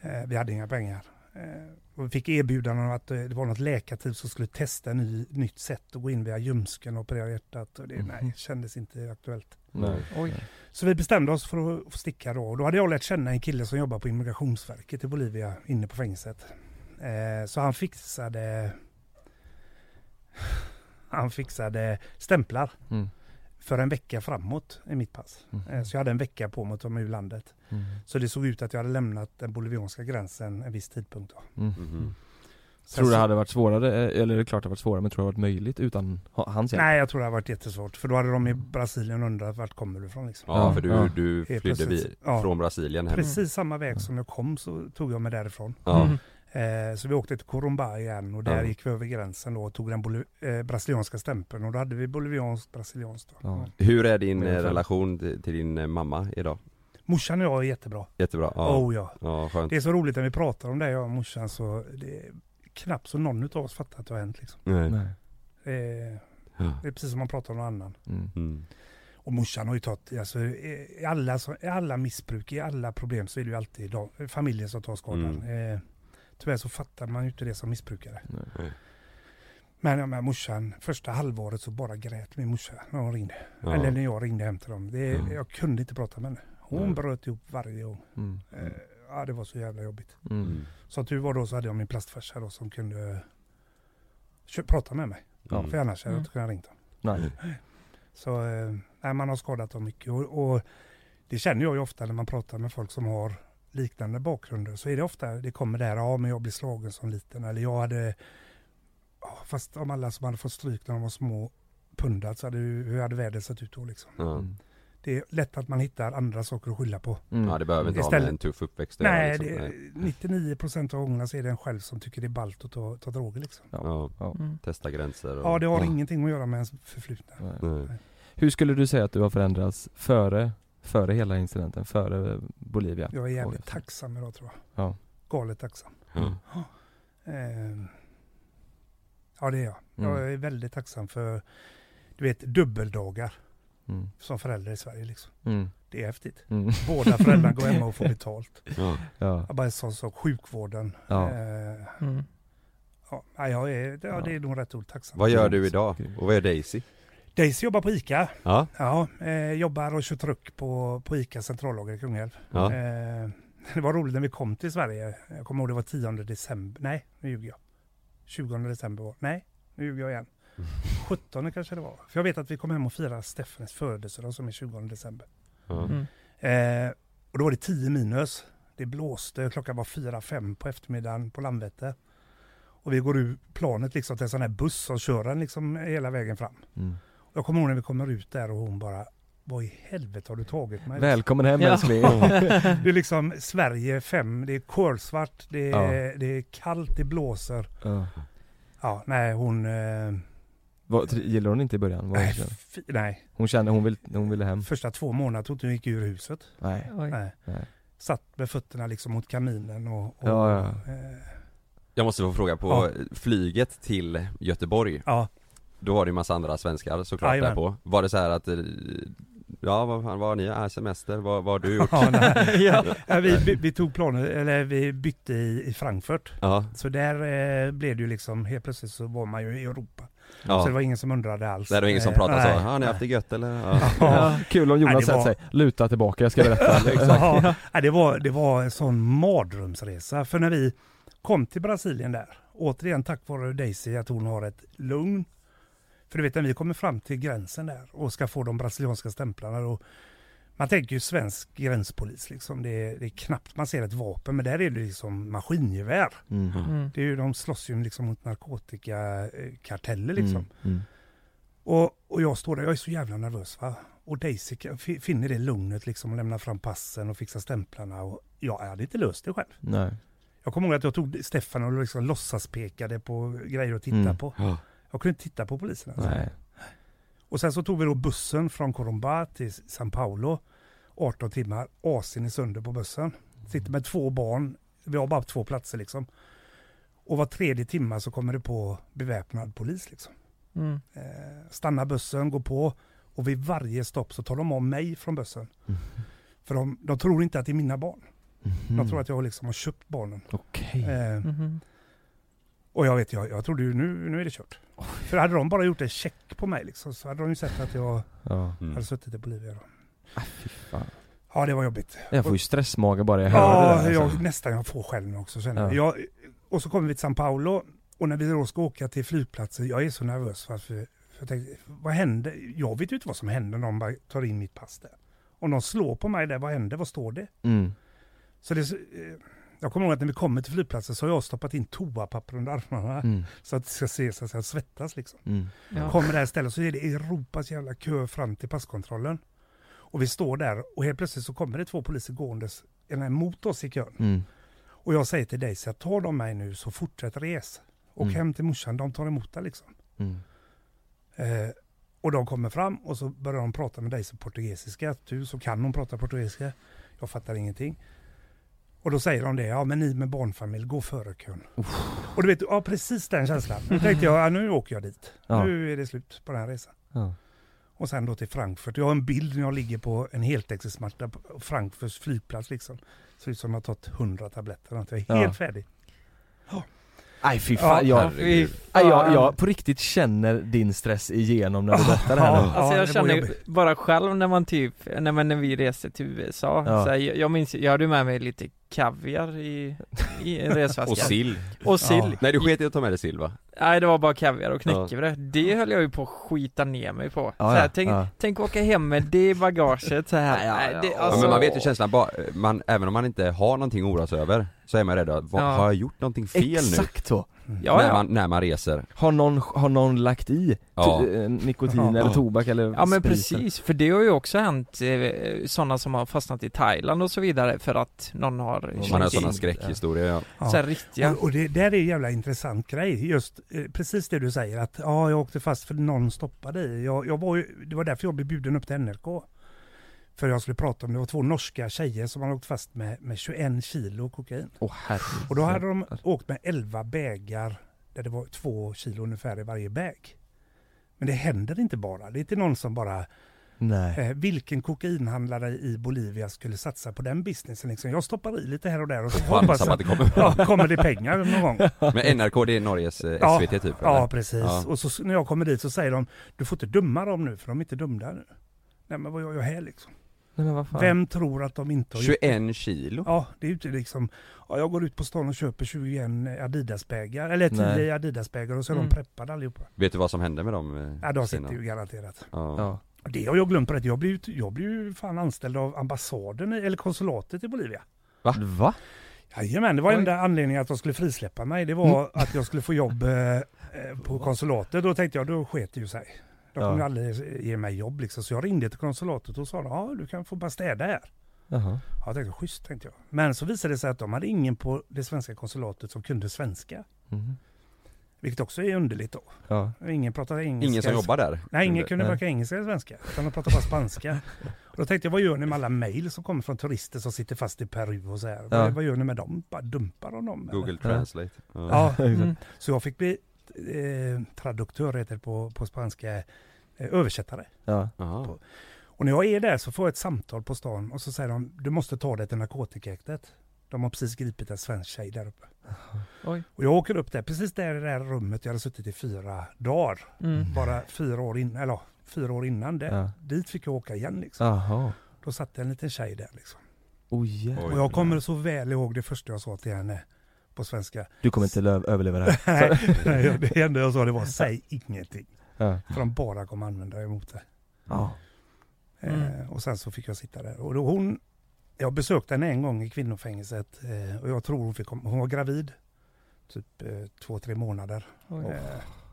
Eh, vi hade inga pengar. Eh, och vi fick erbjudanden om att eh, det var något läkarteam som skulle testa ett ny, nytt sätt att gå in via ljumsken och operera hjärtat. Och det Mhm. nej, kändes inte aktuellt. Nej. Oj. Så vi bestämde oss för att sticka då. Och Då hade jag lärt känna en kille som jobbar på Immigrationsverket i Bolivia inne på fängelset. Eh, så han fixade han fixade stämplar Mm. För en vecka framåt i mitt pass. Mm. Eh, så jag hade en vecka på mig att ta mig ur landet. Mm. Så det såg ut att jag hade lämnat den bolivianska gränsen en viss tidpunkt. Då. Mm. Mhm. Sen Tror du det hade varit svårare, eh, eller är det klart det hade varit svårare, men tror du det hade varit möjligt utan ha- hans hjälp? Nej, jag tror det har varit jättesvårt. För då hade de i Brasilien undrat vart kommer du ifrån liksom. Ja, för du, Ja. du flydde vi, Ja. från Brasilien hem. Precis samma väg som jag kom så tog jag mig därifrån. Ja. Mm. Eh, så vi åkte till Corumbá igen och där Ja. gick vi över gränsen då och tog den boli- eh, brasilianska stämpeln och då hade vi bolivianskt, brasilianskt. Då. Ja. Hur är din eh, relation till, till din eh, mamma idag? Morsan och jag är jättebra. Jättebra? Ja, Oh ja. ja skönt. Det är så roligt när vi pratar om det jag och morsan så det är knappt så någon av oss fattar att det har hänt liksom. Nej. Nej. Det är, Ja. det är precis som man pratar om någon annan. Mm. Mm. Och morsan har ju tagit, alltså i alla, så- i alla missbruk, i alla problem så är det ju alltid de, familjen som tar skadan. Eh, tyvärr så fattar man ju inte det som missbrukare. Nej. Men ja, men morsan, första halvåret så bara grät min morsa när hon ringde. Ja. Eller när jag ringde hem till dem. Det, Mm. Jag kunde inte prata med henne. Hon Nej. bröt ihop varje gång. Mm. Eh, ja, det var så jävla jobbigt. Mm. Mm. Som tur var då så hade jag min plastfarsa då som kunde kö- prata med mig. Ja. För annars hade jag Mm. inte kunnat ringt dem. Nej. Så eh, man har skadat dem mycket. Och, och det känner jag ju ofta när man pratar med folk som har liknande bakgrunder. Så är det ofta, det kommer där, ja men jag blev slagen som liten. Eller jag hade, ja, fast om alla som hade fått stryk när de var små pundat så hade hur hade vädret sett ut då liksom. Ja. Mm. Det är lätt att man hittar andra saker att skylla på. Mm. ja, det behöver inte ha Istället- med en tuff uppväxt Nej, liksom. det, 99% av gångerna så är det en själv som tycker det är ballt att ta, ta droger liksom. Ja, Ja. Mm. testa gränser och... Ja, det har ingenting att göra med ens förflutna. Nej. Nej. Hur skulle du säga att du har förändrats före, före hela incidenten, före Bolivia? Jag är jävligt tacksam idag tror jag. Ja. Galet tacksam. Ja. Eh, ja, det är jag. Mm. Jag är väldigt tacksam för, du vet, dubbeldagar Mm. som förälder i Sverige liksom. Mm. Det är häftigt. Mm. Båda föräldrarna går hemma och får betalt. Ja. Ja. Jag bara en sån sak, sjukvården. Ja. Eh, Mm. ja, nej, jag är, ja, det är nog rätt ord tacksam. Vad gör du idag? Och vad gör Daisy? Daisy jobbar på ICA. Ja, Ja, eh, jobbar och kör truck på, på ICA centrallager i Kungälv. ja. Eh, det var roligt när vi kom till Sverige. Jag kommer ihåg det var 10 december. Nej, nu ljuger jag. 20 december var Nej, nu ljuger jag igen. 17 kanske det var. För jag vet att vi kom hem och firade Steffens födelsedag som är 20 december. Mm. Eh, och då var det 10 minus. Det blåste, klockan var 4-5 på eftermiddagen på Landvetter. Och vi går ur planet liksom till en sån här buss som kör den liksom hela vägen fram. Mm. Jag kommer ihåg när vi kommer ut där och hon bara Vad i helvete har du tagit mig? Välkommen hem Ja. älskling. Det är liksom Sverige 5, det är kolsvart, det är, det är kallt, det blåser. Ja. Ja, nej hon... Eh, Vad, gillade hon inte i början? Vad nej, nej, hon kände, hon, vill, hon ville hem? första två månaderna tror inte hon gick ur huset. Nej. Nej. Nej. Satt med fötterna liksom mot kaminen och... och Ja, ja. Eh, Jag måste få fråga, på Ja. flyget till Göteborg, ja. Då var det ju massa andra svenskar såklart Jajamän. där på. Var det så här att eh, Ja, vad fan, vad har ni? Äh, semester, vad, vad har du gjort? Ja, nej. Ja. Ja, vi, vi, tog planet, eller vi bytte i, i Frankfurt. Ja, Så där eh, blev det ju liksom, helt plötsligt så var man ju i Europa. Så det ja. var ingen som undrade alls. Det var ingen som Eh, pratade så, nej, har ni haft det gött eller? Ja. Ja. Kul om Jonas det var- sig, luta tillbaka, jag ska berätta. Ja, ja, det, var, det var en sån mardrömsresa. För när vi kom till Brasilien där, återigen tack vare Daisy att hon har ett lugn. För du vet när vi kommer fram till gränsen där och ska få de brasilianska stämplarna då, man tänker ju svensk gränspolis liksom, det är, det är knappt man ser ett vapen men där är det liksom maskingevär. Mm. Mm. Det är ju, de slåss ju liksom mot narkotikakarteller liksom. Mm. Mm. Och, och jag står där, jag är så jävla nervös va. Och Daisy finner det lugnet liksom och lämnar fram passen och fixar stämplarna. Och jag hade inte löst det själv. Nej. Jag kommer ihåg att jag tog Stefan och liksom låtsaspekade på grejer att titta Mm. på. Ja. Jag kunde inte titta på polisen. Alltså. Nej. Och sen så tog vi då bussen från Corumba till São Paulo. 18 timmar, asen är sönder på bussen. Sitter med två barn, vi har bara två platser liksom. Och var tredje timme så kommer det på beväpnad polis liksom. Mm. Eh, stannar bussen, går på och vid varje stopp så tar de av mig från bussen. För de, de tror inte att det är mina barn. De tror att jag liksom har köpt barnen. Okej. Eh, Mhm. Och jag vet, jag, jag trodde ju nu, nu är det kört. För hade de bara gjort en check på mig liksom, så hade de ju sett att jag Ja. Mm. hade suttit i Bolivia. Då. Fy fan. Ja, det var jobbigt. Jag får ju stressmage bara jag hör Ja, det där. jag, alltså. nästan jag får själv nu också känner Ja. jag. Och så kommer vi till São Paulo och när vi då ska åka till flygplatsen, jag är så nervös för att för, för jag tänkte, vad händer? Jag vet ju inte vad som händer när de bara tar in mitt pass där. Om de slår på mig där, vad händer? Vad står det? Mm. Så det, eh, jag kommer ihåg att när vi kommer till flygplatsen så har jag stoppat in toapapper under armarna. Mm. Så att det ska se så att jag svettas liksom. Mm. Ja. Kommer det här stället så är det Europas jävla kö fram till passkontrollen. Och vi står där och helt plötsligt så kommer det två poliser gåendes mot oss i kön. Mm. Och jag säger till dig, så jag tar de mig nu så fortsätt res. Och Mm. hem till morsan, de tar emot dig liksom. Mm. Eh, och de kommer fram och så börjar de prata med dig som portugisiska. Du så kan hon prata portugisiska. Jag fattar ingenting. Och då säger de det, ja men ni med barnfamilj, gå före kön. Och du vet, ja precis den känslan. Då tänkte jag, ja, nu åker jag dit. Ja. Nu är det slut på den här resan. Ja. Och sen då till Frankfurt. Jag har en bild när jag ligger på en heltäckningsmatta på Frankfurts flygplats liksom. Ser ut som jag har tagit 100 tabletter. Jag är Ja. helt färdig. Nej fy fan, Ja, jag, fy fan. jag, jag på riktigt känner din stress igenom när du berättar det här Ja. Alltså jag känner bara själv när man typ, när, man, när vi reste till USA, Ja. så här, jag, jag minns, jag hade med mig lite kaviar i, i en resväska Och sill. Och sill Nej du sket i att ta med dig sill va? Nej det var bara kaviar och knäckebröd, det höll jag ju på att skita ner mig på Ja, så här, ja, tänk, ja. tänk åka hem med det i bagaget så här. Nej, det, Ja, alltså, men man vet ju känslan, bara, man, även om man inte har någonting att oroa sig över Så är man rädd att, Ja. har jag gjort någonting fel nu? Exakt så. Ja, när, ja. Man, när man reser Har någon, har någon lagt i Ja. eh, nikotin Ja. eller tobak eller Ja men precis, för det har ju också hänt eh, sådana som har fastnat i Thailand och så vidare för att någon har Man har sådana skräckhistorier ja. Ja. så riktiga Och, och det där är en jävla intressant grej. Just eh, precis det du säger att ja, jag åkte fast för någon stoppade i. Jag, jag var ju, det var därför jag blev bjuden upp till NRK. För jag skulle prata om, det var två norska tjejer som hade åkt fast med, med 21 kilo kokain. Herregud. Och då hade de åkt med 11 bägar där det var två kilo ungefär i varje bäg. Men det händer inte bara. Det är inte någon som bara, eh, vilken kokainhandlare i Bolivia skulle satsa på den businessen liksom. Jag stoppar i lite här och där och så hoppas på att det kommer ja, kommer det pengar någon gång. Men NRK det är Norges eh, Ja, SVT typ Ja, eller? precis. Ja. Och så när jag kommer dit så säger de, du får inte döma dem nu för de är inte dömda nu. Nej men vad gör jag här liksom? Nej, men vad fan. Vem tror att de inte har gjort det? 21 kilo? Ja, det är ju inte liksom, ja, jag går ut på stan och köper 21 Adidas-bägar, eller 10 Nej. Adidas-bägar och så är Mm. de preppade allihopa. Vet du vad som hände med dem? eh, Ja, de sitter ju garanterat. Ja. Ja. Det har jag glömt på rätt. Jag blir ju, jag blir ju fan anställd av ambassaden, eller konsulatet i Bolivia. Va? Jajamän, det var Oj. enda anledningen att de skulle frisläppa mig. Det var att jag skulle få jobb eh, eh, på konsulatet. Då tänkte jag, då sket det ju sig. De Ja. kommer ju aldrig ge mig jobb liksom. Så jag ringde till konsulatet och sa, ja du kan få bara städa här. Jaha. Ja, jag tänkte, schysst tänkte jag. Men så visade det sig att de hade ingen på det svenska konsulatet som kunde svenska. Mhm. Vilket också är underligt då. Ja. Ingen pratar engelska. Ingen som jobbar där? Nej, ingen Kunde- varken engelska eller svenska. Utan de pratade bara spanska. och då tänkte jag, vad gör ni med alla mejl som kommer från turister som sitter fast i Peru och så här? Ja. Vad, vad gör ni med dem? Bara dumpar de dem? eller? Google Translate Ja. Ja, Mm. så jag fick bli eh, traduktör heter det på, på spanska, eh, översättare. Ja. Och när jag är där så får jag ett samtal på stan och så säger de, du måste ta dig till narkotikahäktet. De har precis gripit en svensk tjej där uppe. Oj. Och jag åker upp där, precis där i det här rummet jag hade suttit i fyra dagar. Mm. Bara fyra år innan, eller fyra år innan det. Ja. Dit fick jag åka igen liksom. Jaha. Då satt en liten tjej där liksom. Oh. Och jag kommer så väl ihåg det första jag sa till henne på svenska. Du kommer inte överleva det här. Nej, det enda jag sa det var säg ingenting. Ja. För de bara kommer använda emot det. Ja. Mm. Eh, och sen så fick jag sitta där. Och då hon, jag besökte henne en gång i kvinnofängelset och jag tror hon fick hon var gravid. Typ eh, två, tre månader. Eh,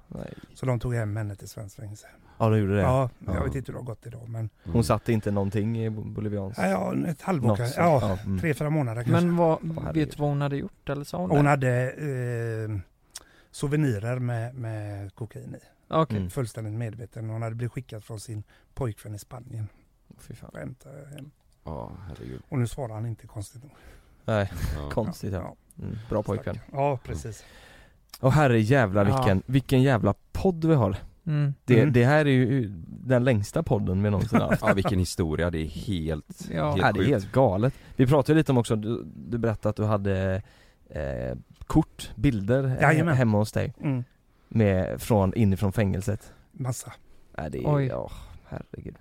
Nej. så de tog hem henne till svenskt fängelse. Ja, du gjorde det? Ja, Ja. jag vet inte hur det har gått idag men Hon satte inte någonting i bo- bolivians? ja, ja, ett halvår kanske. Ja, Ja, mm. tre, fyra månader kanske. Men vad, herregud. vet du vad hon hade gjort eller sa hon hon det? hade eh, souvenirer med, med kokain i. Okej. Mm. Fullständigt medveten. Hon hade blivit skickad från sin pojkvän i Spanien. Fy fan. Hämta hem. Ja, herregud. Och nu svarar han inte konstigt nog. Nej, Ja. konstigt ja. Mm, bra pojkvän. Ja, precis. Och herre jävlar Ja. vilken, vilken jävla podd vi har. Mm. Det, Mm. det här är ju den längsta podden vi någonsin haft. Ja vilken historia, det är helt, Ja. helt Ja, det är helt galet. Vi pratade lite om också, du, du berättade att du hade eh, kort, bilder eh, Jajamän. hemma hos dig Mm. med, från, inifrån fängelset. Massa. Nej det är, Oj. ja herregud.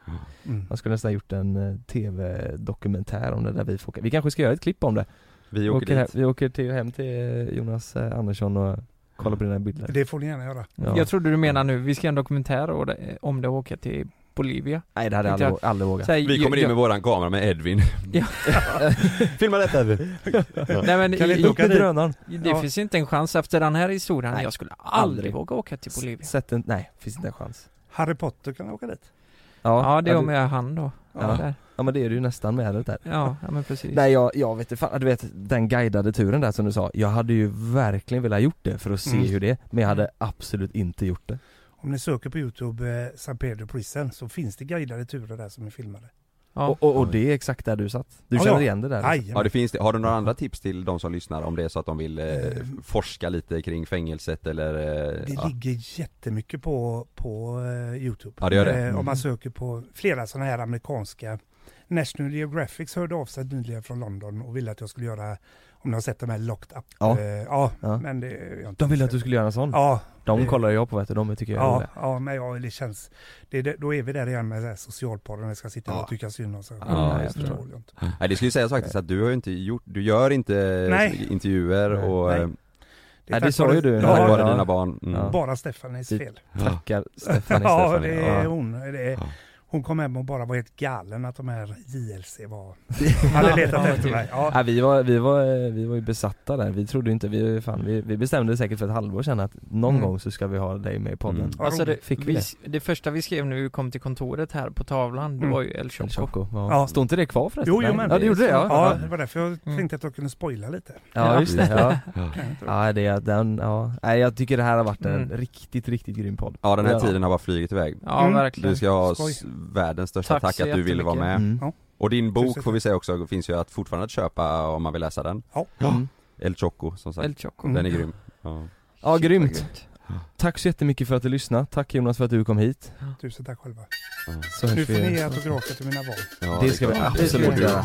Mm. Man skulle nästan gjort en eh, tv-dokumentär om det där vi får. Vi kanske ska göra ett klipp om det. Vi åker he- dit. vi åker till, hem till eh, Jonas Andersson och kollar på dina bilder. Det får ni gärna göra. Ja. Jag trodde du menar nu, vi ska göra en dokumentär om det och åka till Bolivia. Nej det hade jag aldrig, aldrig vågat. Här, Vi kommer in jag- med våran kamera med Edvin. Ja. Filma detta Edvin. Nej men Kan i- inte åka drönaren. det Ja. finns inte en chans efter den här historien. Nej, jag skulle aldrig, aldrig. våga åka till Bolivia. Sätt en, nej, finns inte en chans. Harry Potter kan åka dit. Ja, det är ja, om jag är han då. Ja. Ja men det är du ju nästan med det där. Ja, ja men precis. Nej jag, jag vet inte fan, du vet den guidade turen där som du sa, jag hade ju verkligen velat gjort det för att se Mm. hur det är, men jag hade absolut inte gjort det. Om ni söker på Youtube eh, San Pedro Prison så finns det guidade turer där som är filmade. ja. Och, och, och det är exakt där du satt. Du Ja, känner igen det där? Jajamän. Ja det finns det. Har du några andra tips till de som lyssnar om det är så att de vill eh, forska lite kring fängelset eller? Eh, Det ja. ligger jättemycket på, på eh, Youtube. Ja, det gör det. Eh, Mm. Om man söker på flera sådana här amerikanska National Geographic hörde av sig nyligen från London och ville att jag skulle göra, om ni har sett de här Locked Up. Ja. Eh, ja, Ja. men det är jag inte De ville att du skulle göra en sån? Ja. De det- kollar jag på vet du, de tycker jag är Ja, roliga. ja, men ja, det känns, det, det, då är vi där igen med så här socialporren, vi ska sitta Ja. och tycka synd om sig. Ja, Nej, jag det förstår. jag inte. Nej det skulle ju sägas faktiskt att du har inte gjort, du gör inte Nej. intervjuer Nej. och Nej. eh, Det, Nej, är det sa ju du. Ja, tack vare ja. dina barn. Mm. Ja. Bara Stefanis Det- fel. Tackar Stefanie Ja, Stefanie. det är Ja. hon. Det är, Ja. Hon kom hem och bara var helt galen att de här JLC var, hade letat efter mig. Ja. Ja, vi, var, vi, var, vi var ju besatta där, vi trodde inte, vi, fan, vi, vi bestämde säkert för ett halvår sedan att någon Mm. gång så ska vi ha dig med i podden. Mm. Alltså det. Fick vi vi, det? det första vi skrev när vi kom till kontoret här på tavlan, det Mm. var ju El El Choco. Choco. Ja. Ja. Stod inte det kvar förresten? Jo, jo, men Ja det gjorde det ja. Ja, det var därför jag Mm. tänkte att jag kunde spoila lite. ja just det. Ja. Ja. Ja det är den, ja. Nej jag tycker det här har varit en Mm. riktigt, riktigt grym podd. Ja den här Ja. tiden har bara flugit iväg. Ja, Mm. verkligen. Du ska ha Skoj. Världens största Tack tack, att du ville vara med. Mm. Ja. Och din bok får vi säga också, finns ju att fortfarande att köpa om man vill läsa den. Ja. Mm. El Choco som sagt. El Choco. Den är grym. Ja. Ja grymt. grymt. Tack så jättemycket för att du lyssnade. Tack Jonas för att du kom hit. Tusen tack själva. Så Nu får ni ge autografer till mina barn. Ja, Det ska vi absolut göra.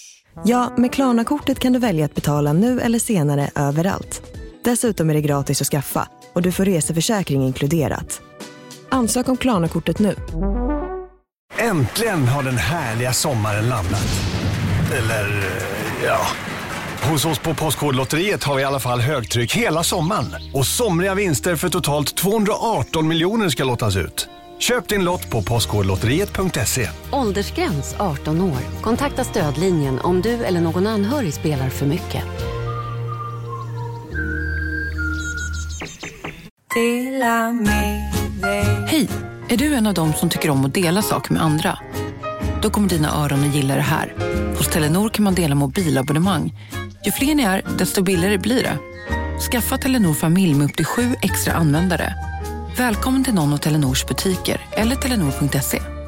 Ja, med Klarna-kortet kan du välja att betala nu eller senare överallt. Dessutom är det gratis att skaffa och du får reseförsäkring inkluderat. Ansök om Klarna-kortet nu. Äntligen har den härliga sommaren landat. Eller, eh, ja. Hos oss på Postkodlotteriet har vi i alla fall högtryck hela sommaren. Och somriga vinster för totalt 218 miljoner ska lottas ut. Köp din lott på postkodlotteriet.se. Åldersgräns 18 år. Kontakta stödlinjen om du eller någon anhörig spelar för mycket. Hej! Är du en av dem som tycker om att dela saker med andra? Då kommer dina öron att gilla det här. Hos Telenor kan man dela mobilabonnemang. Ju fler ni är, desto billigare blir det. Skaffa Telenor familj med upp till sju extra användare. Välkommen till någon av Telenors butiker eller telenor.se.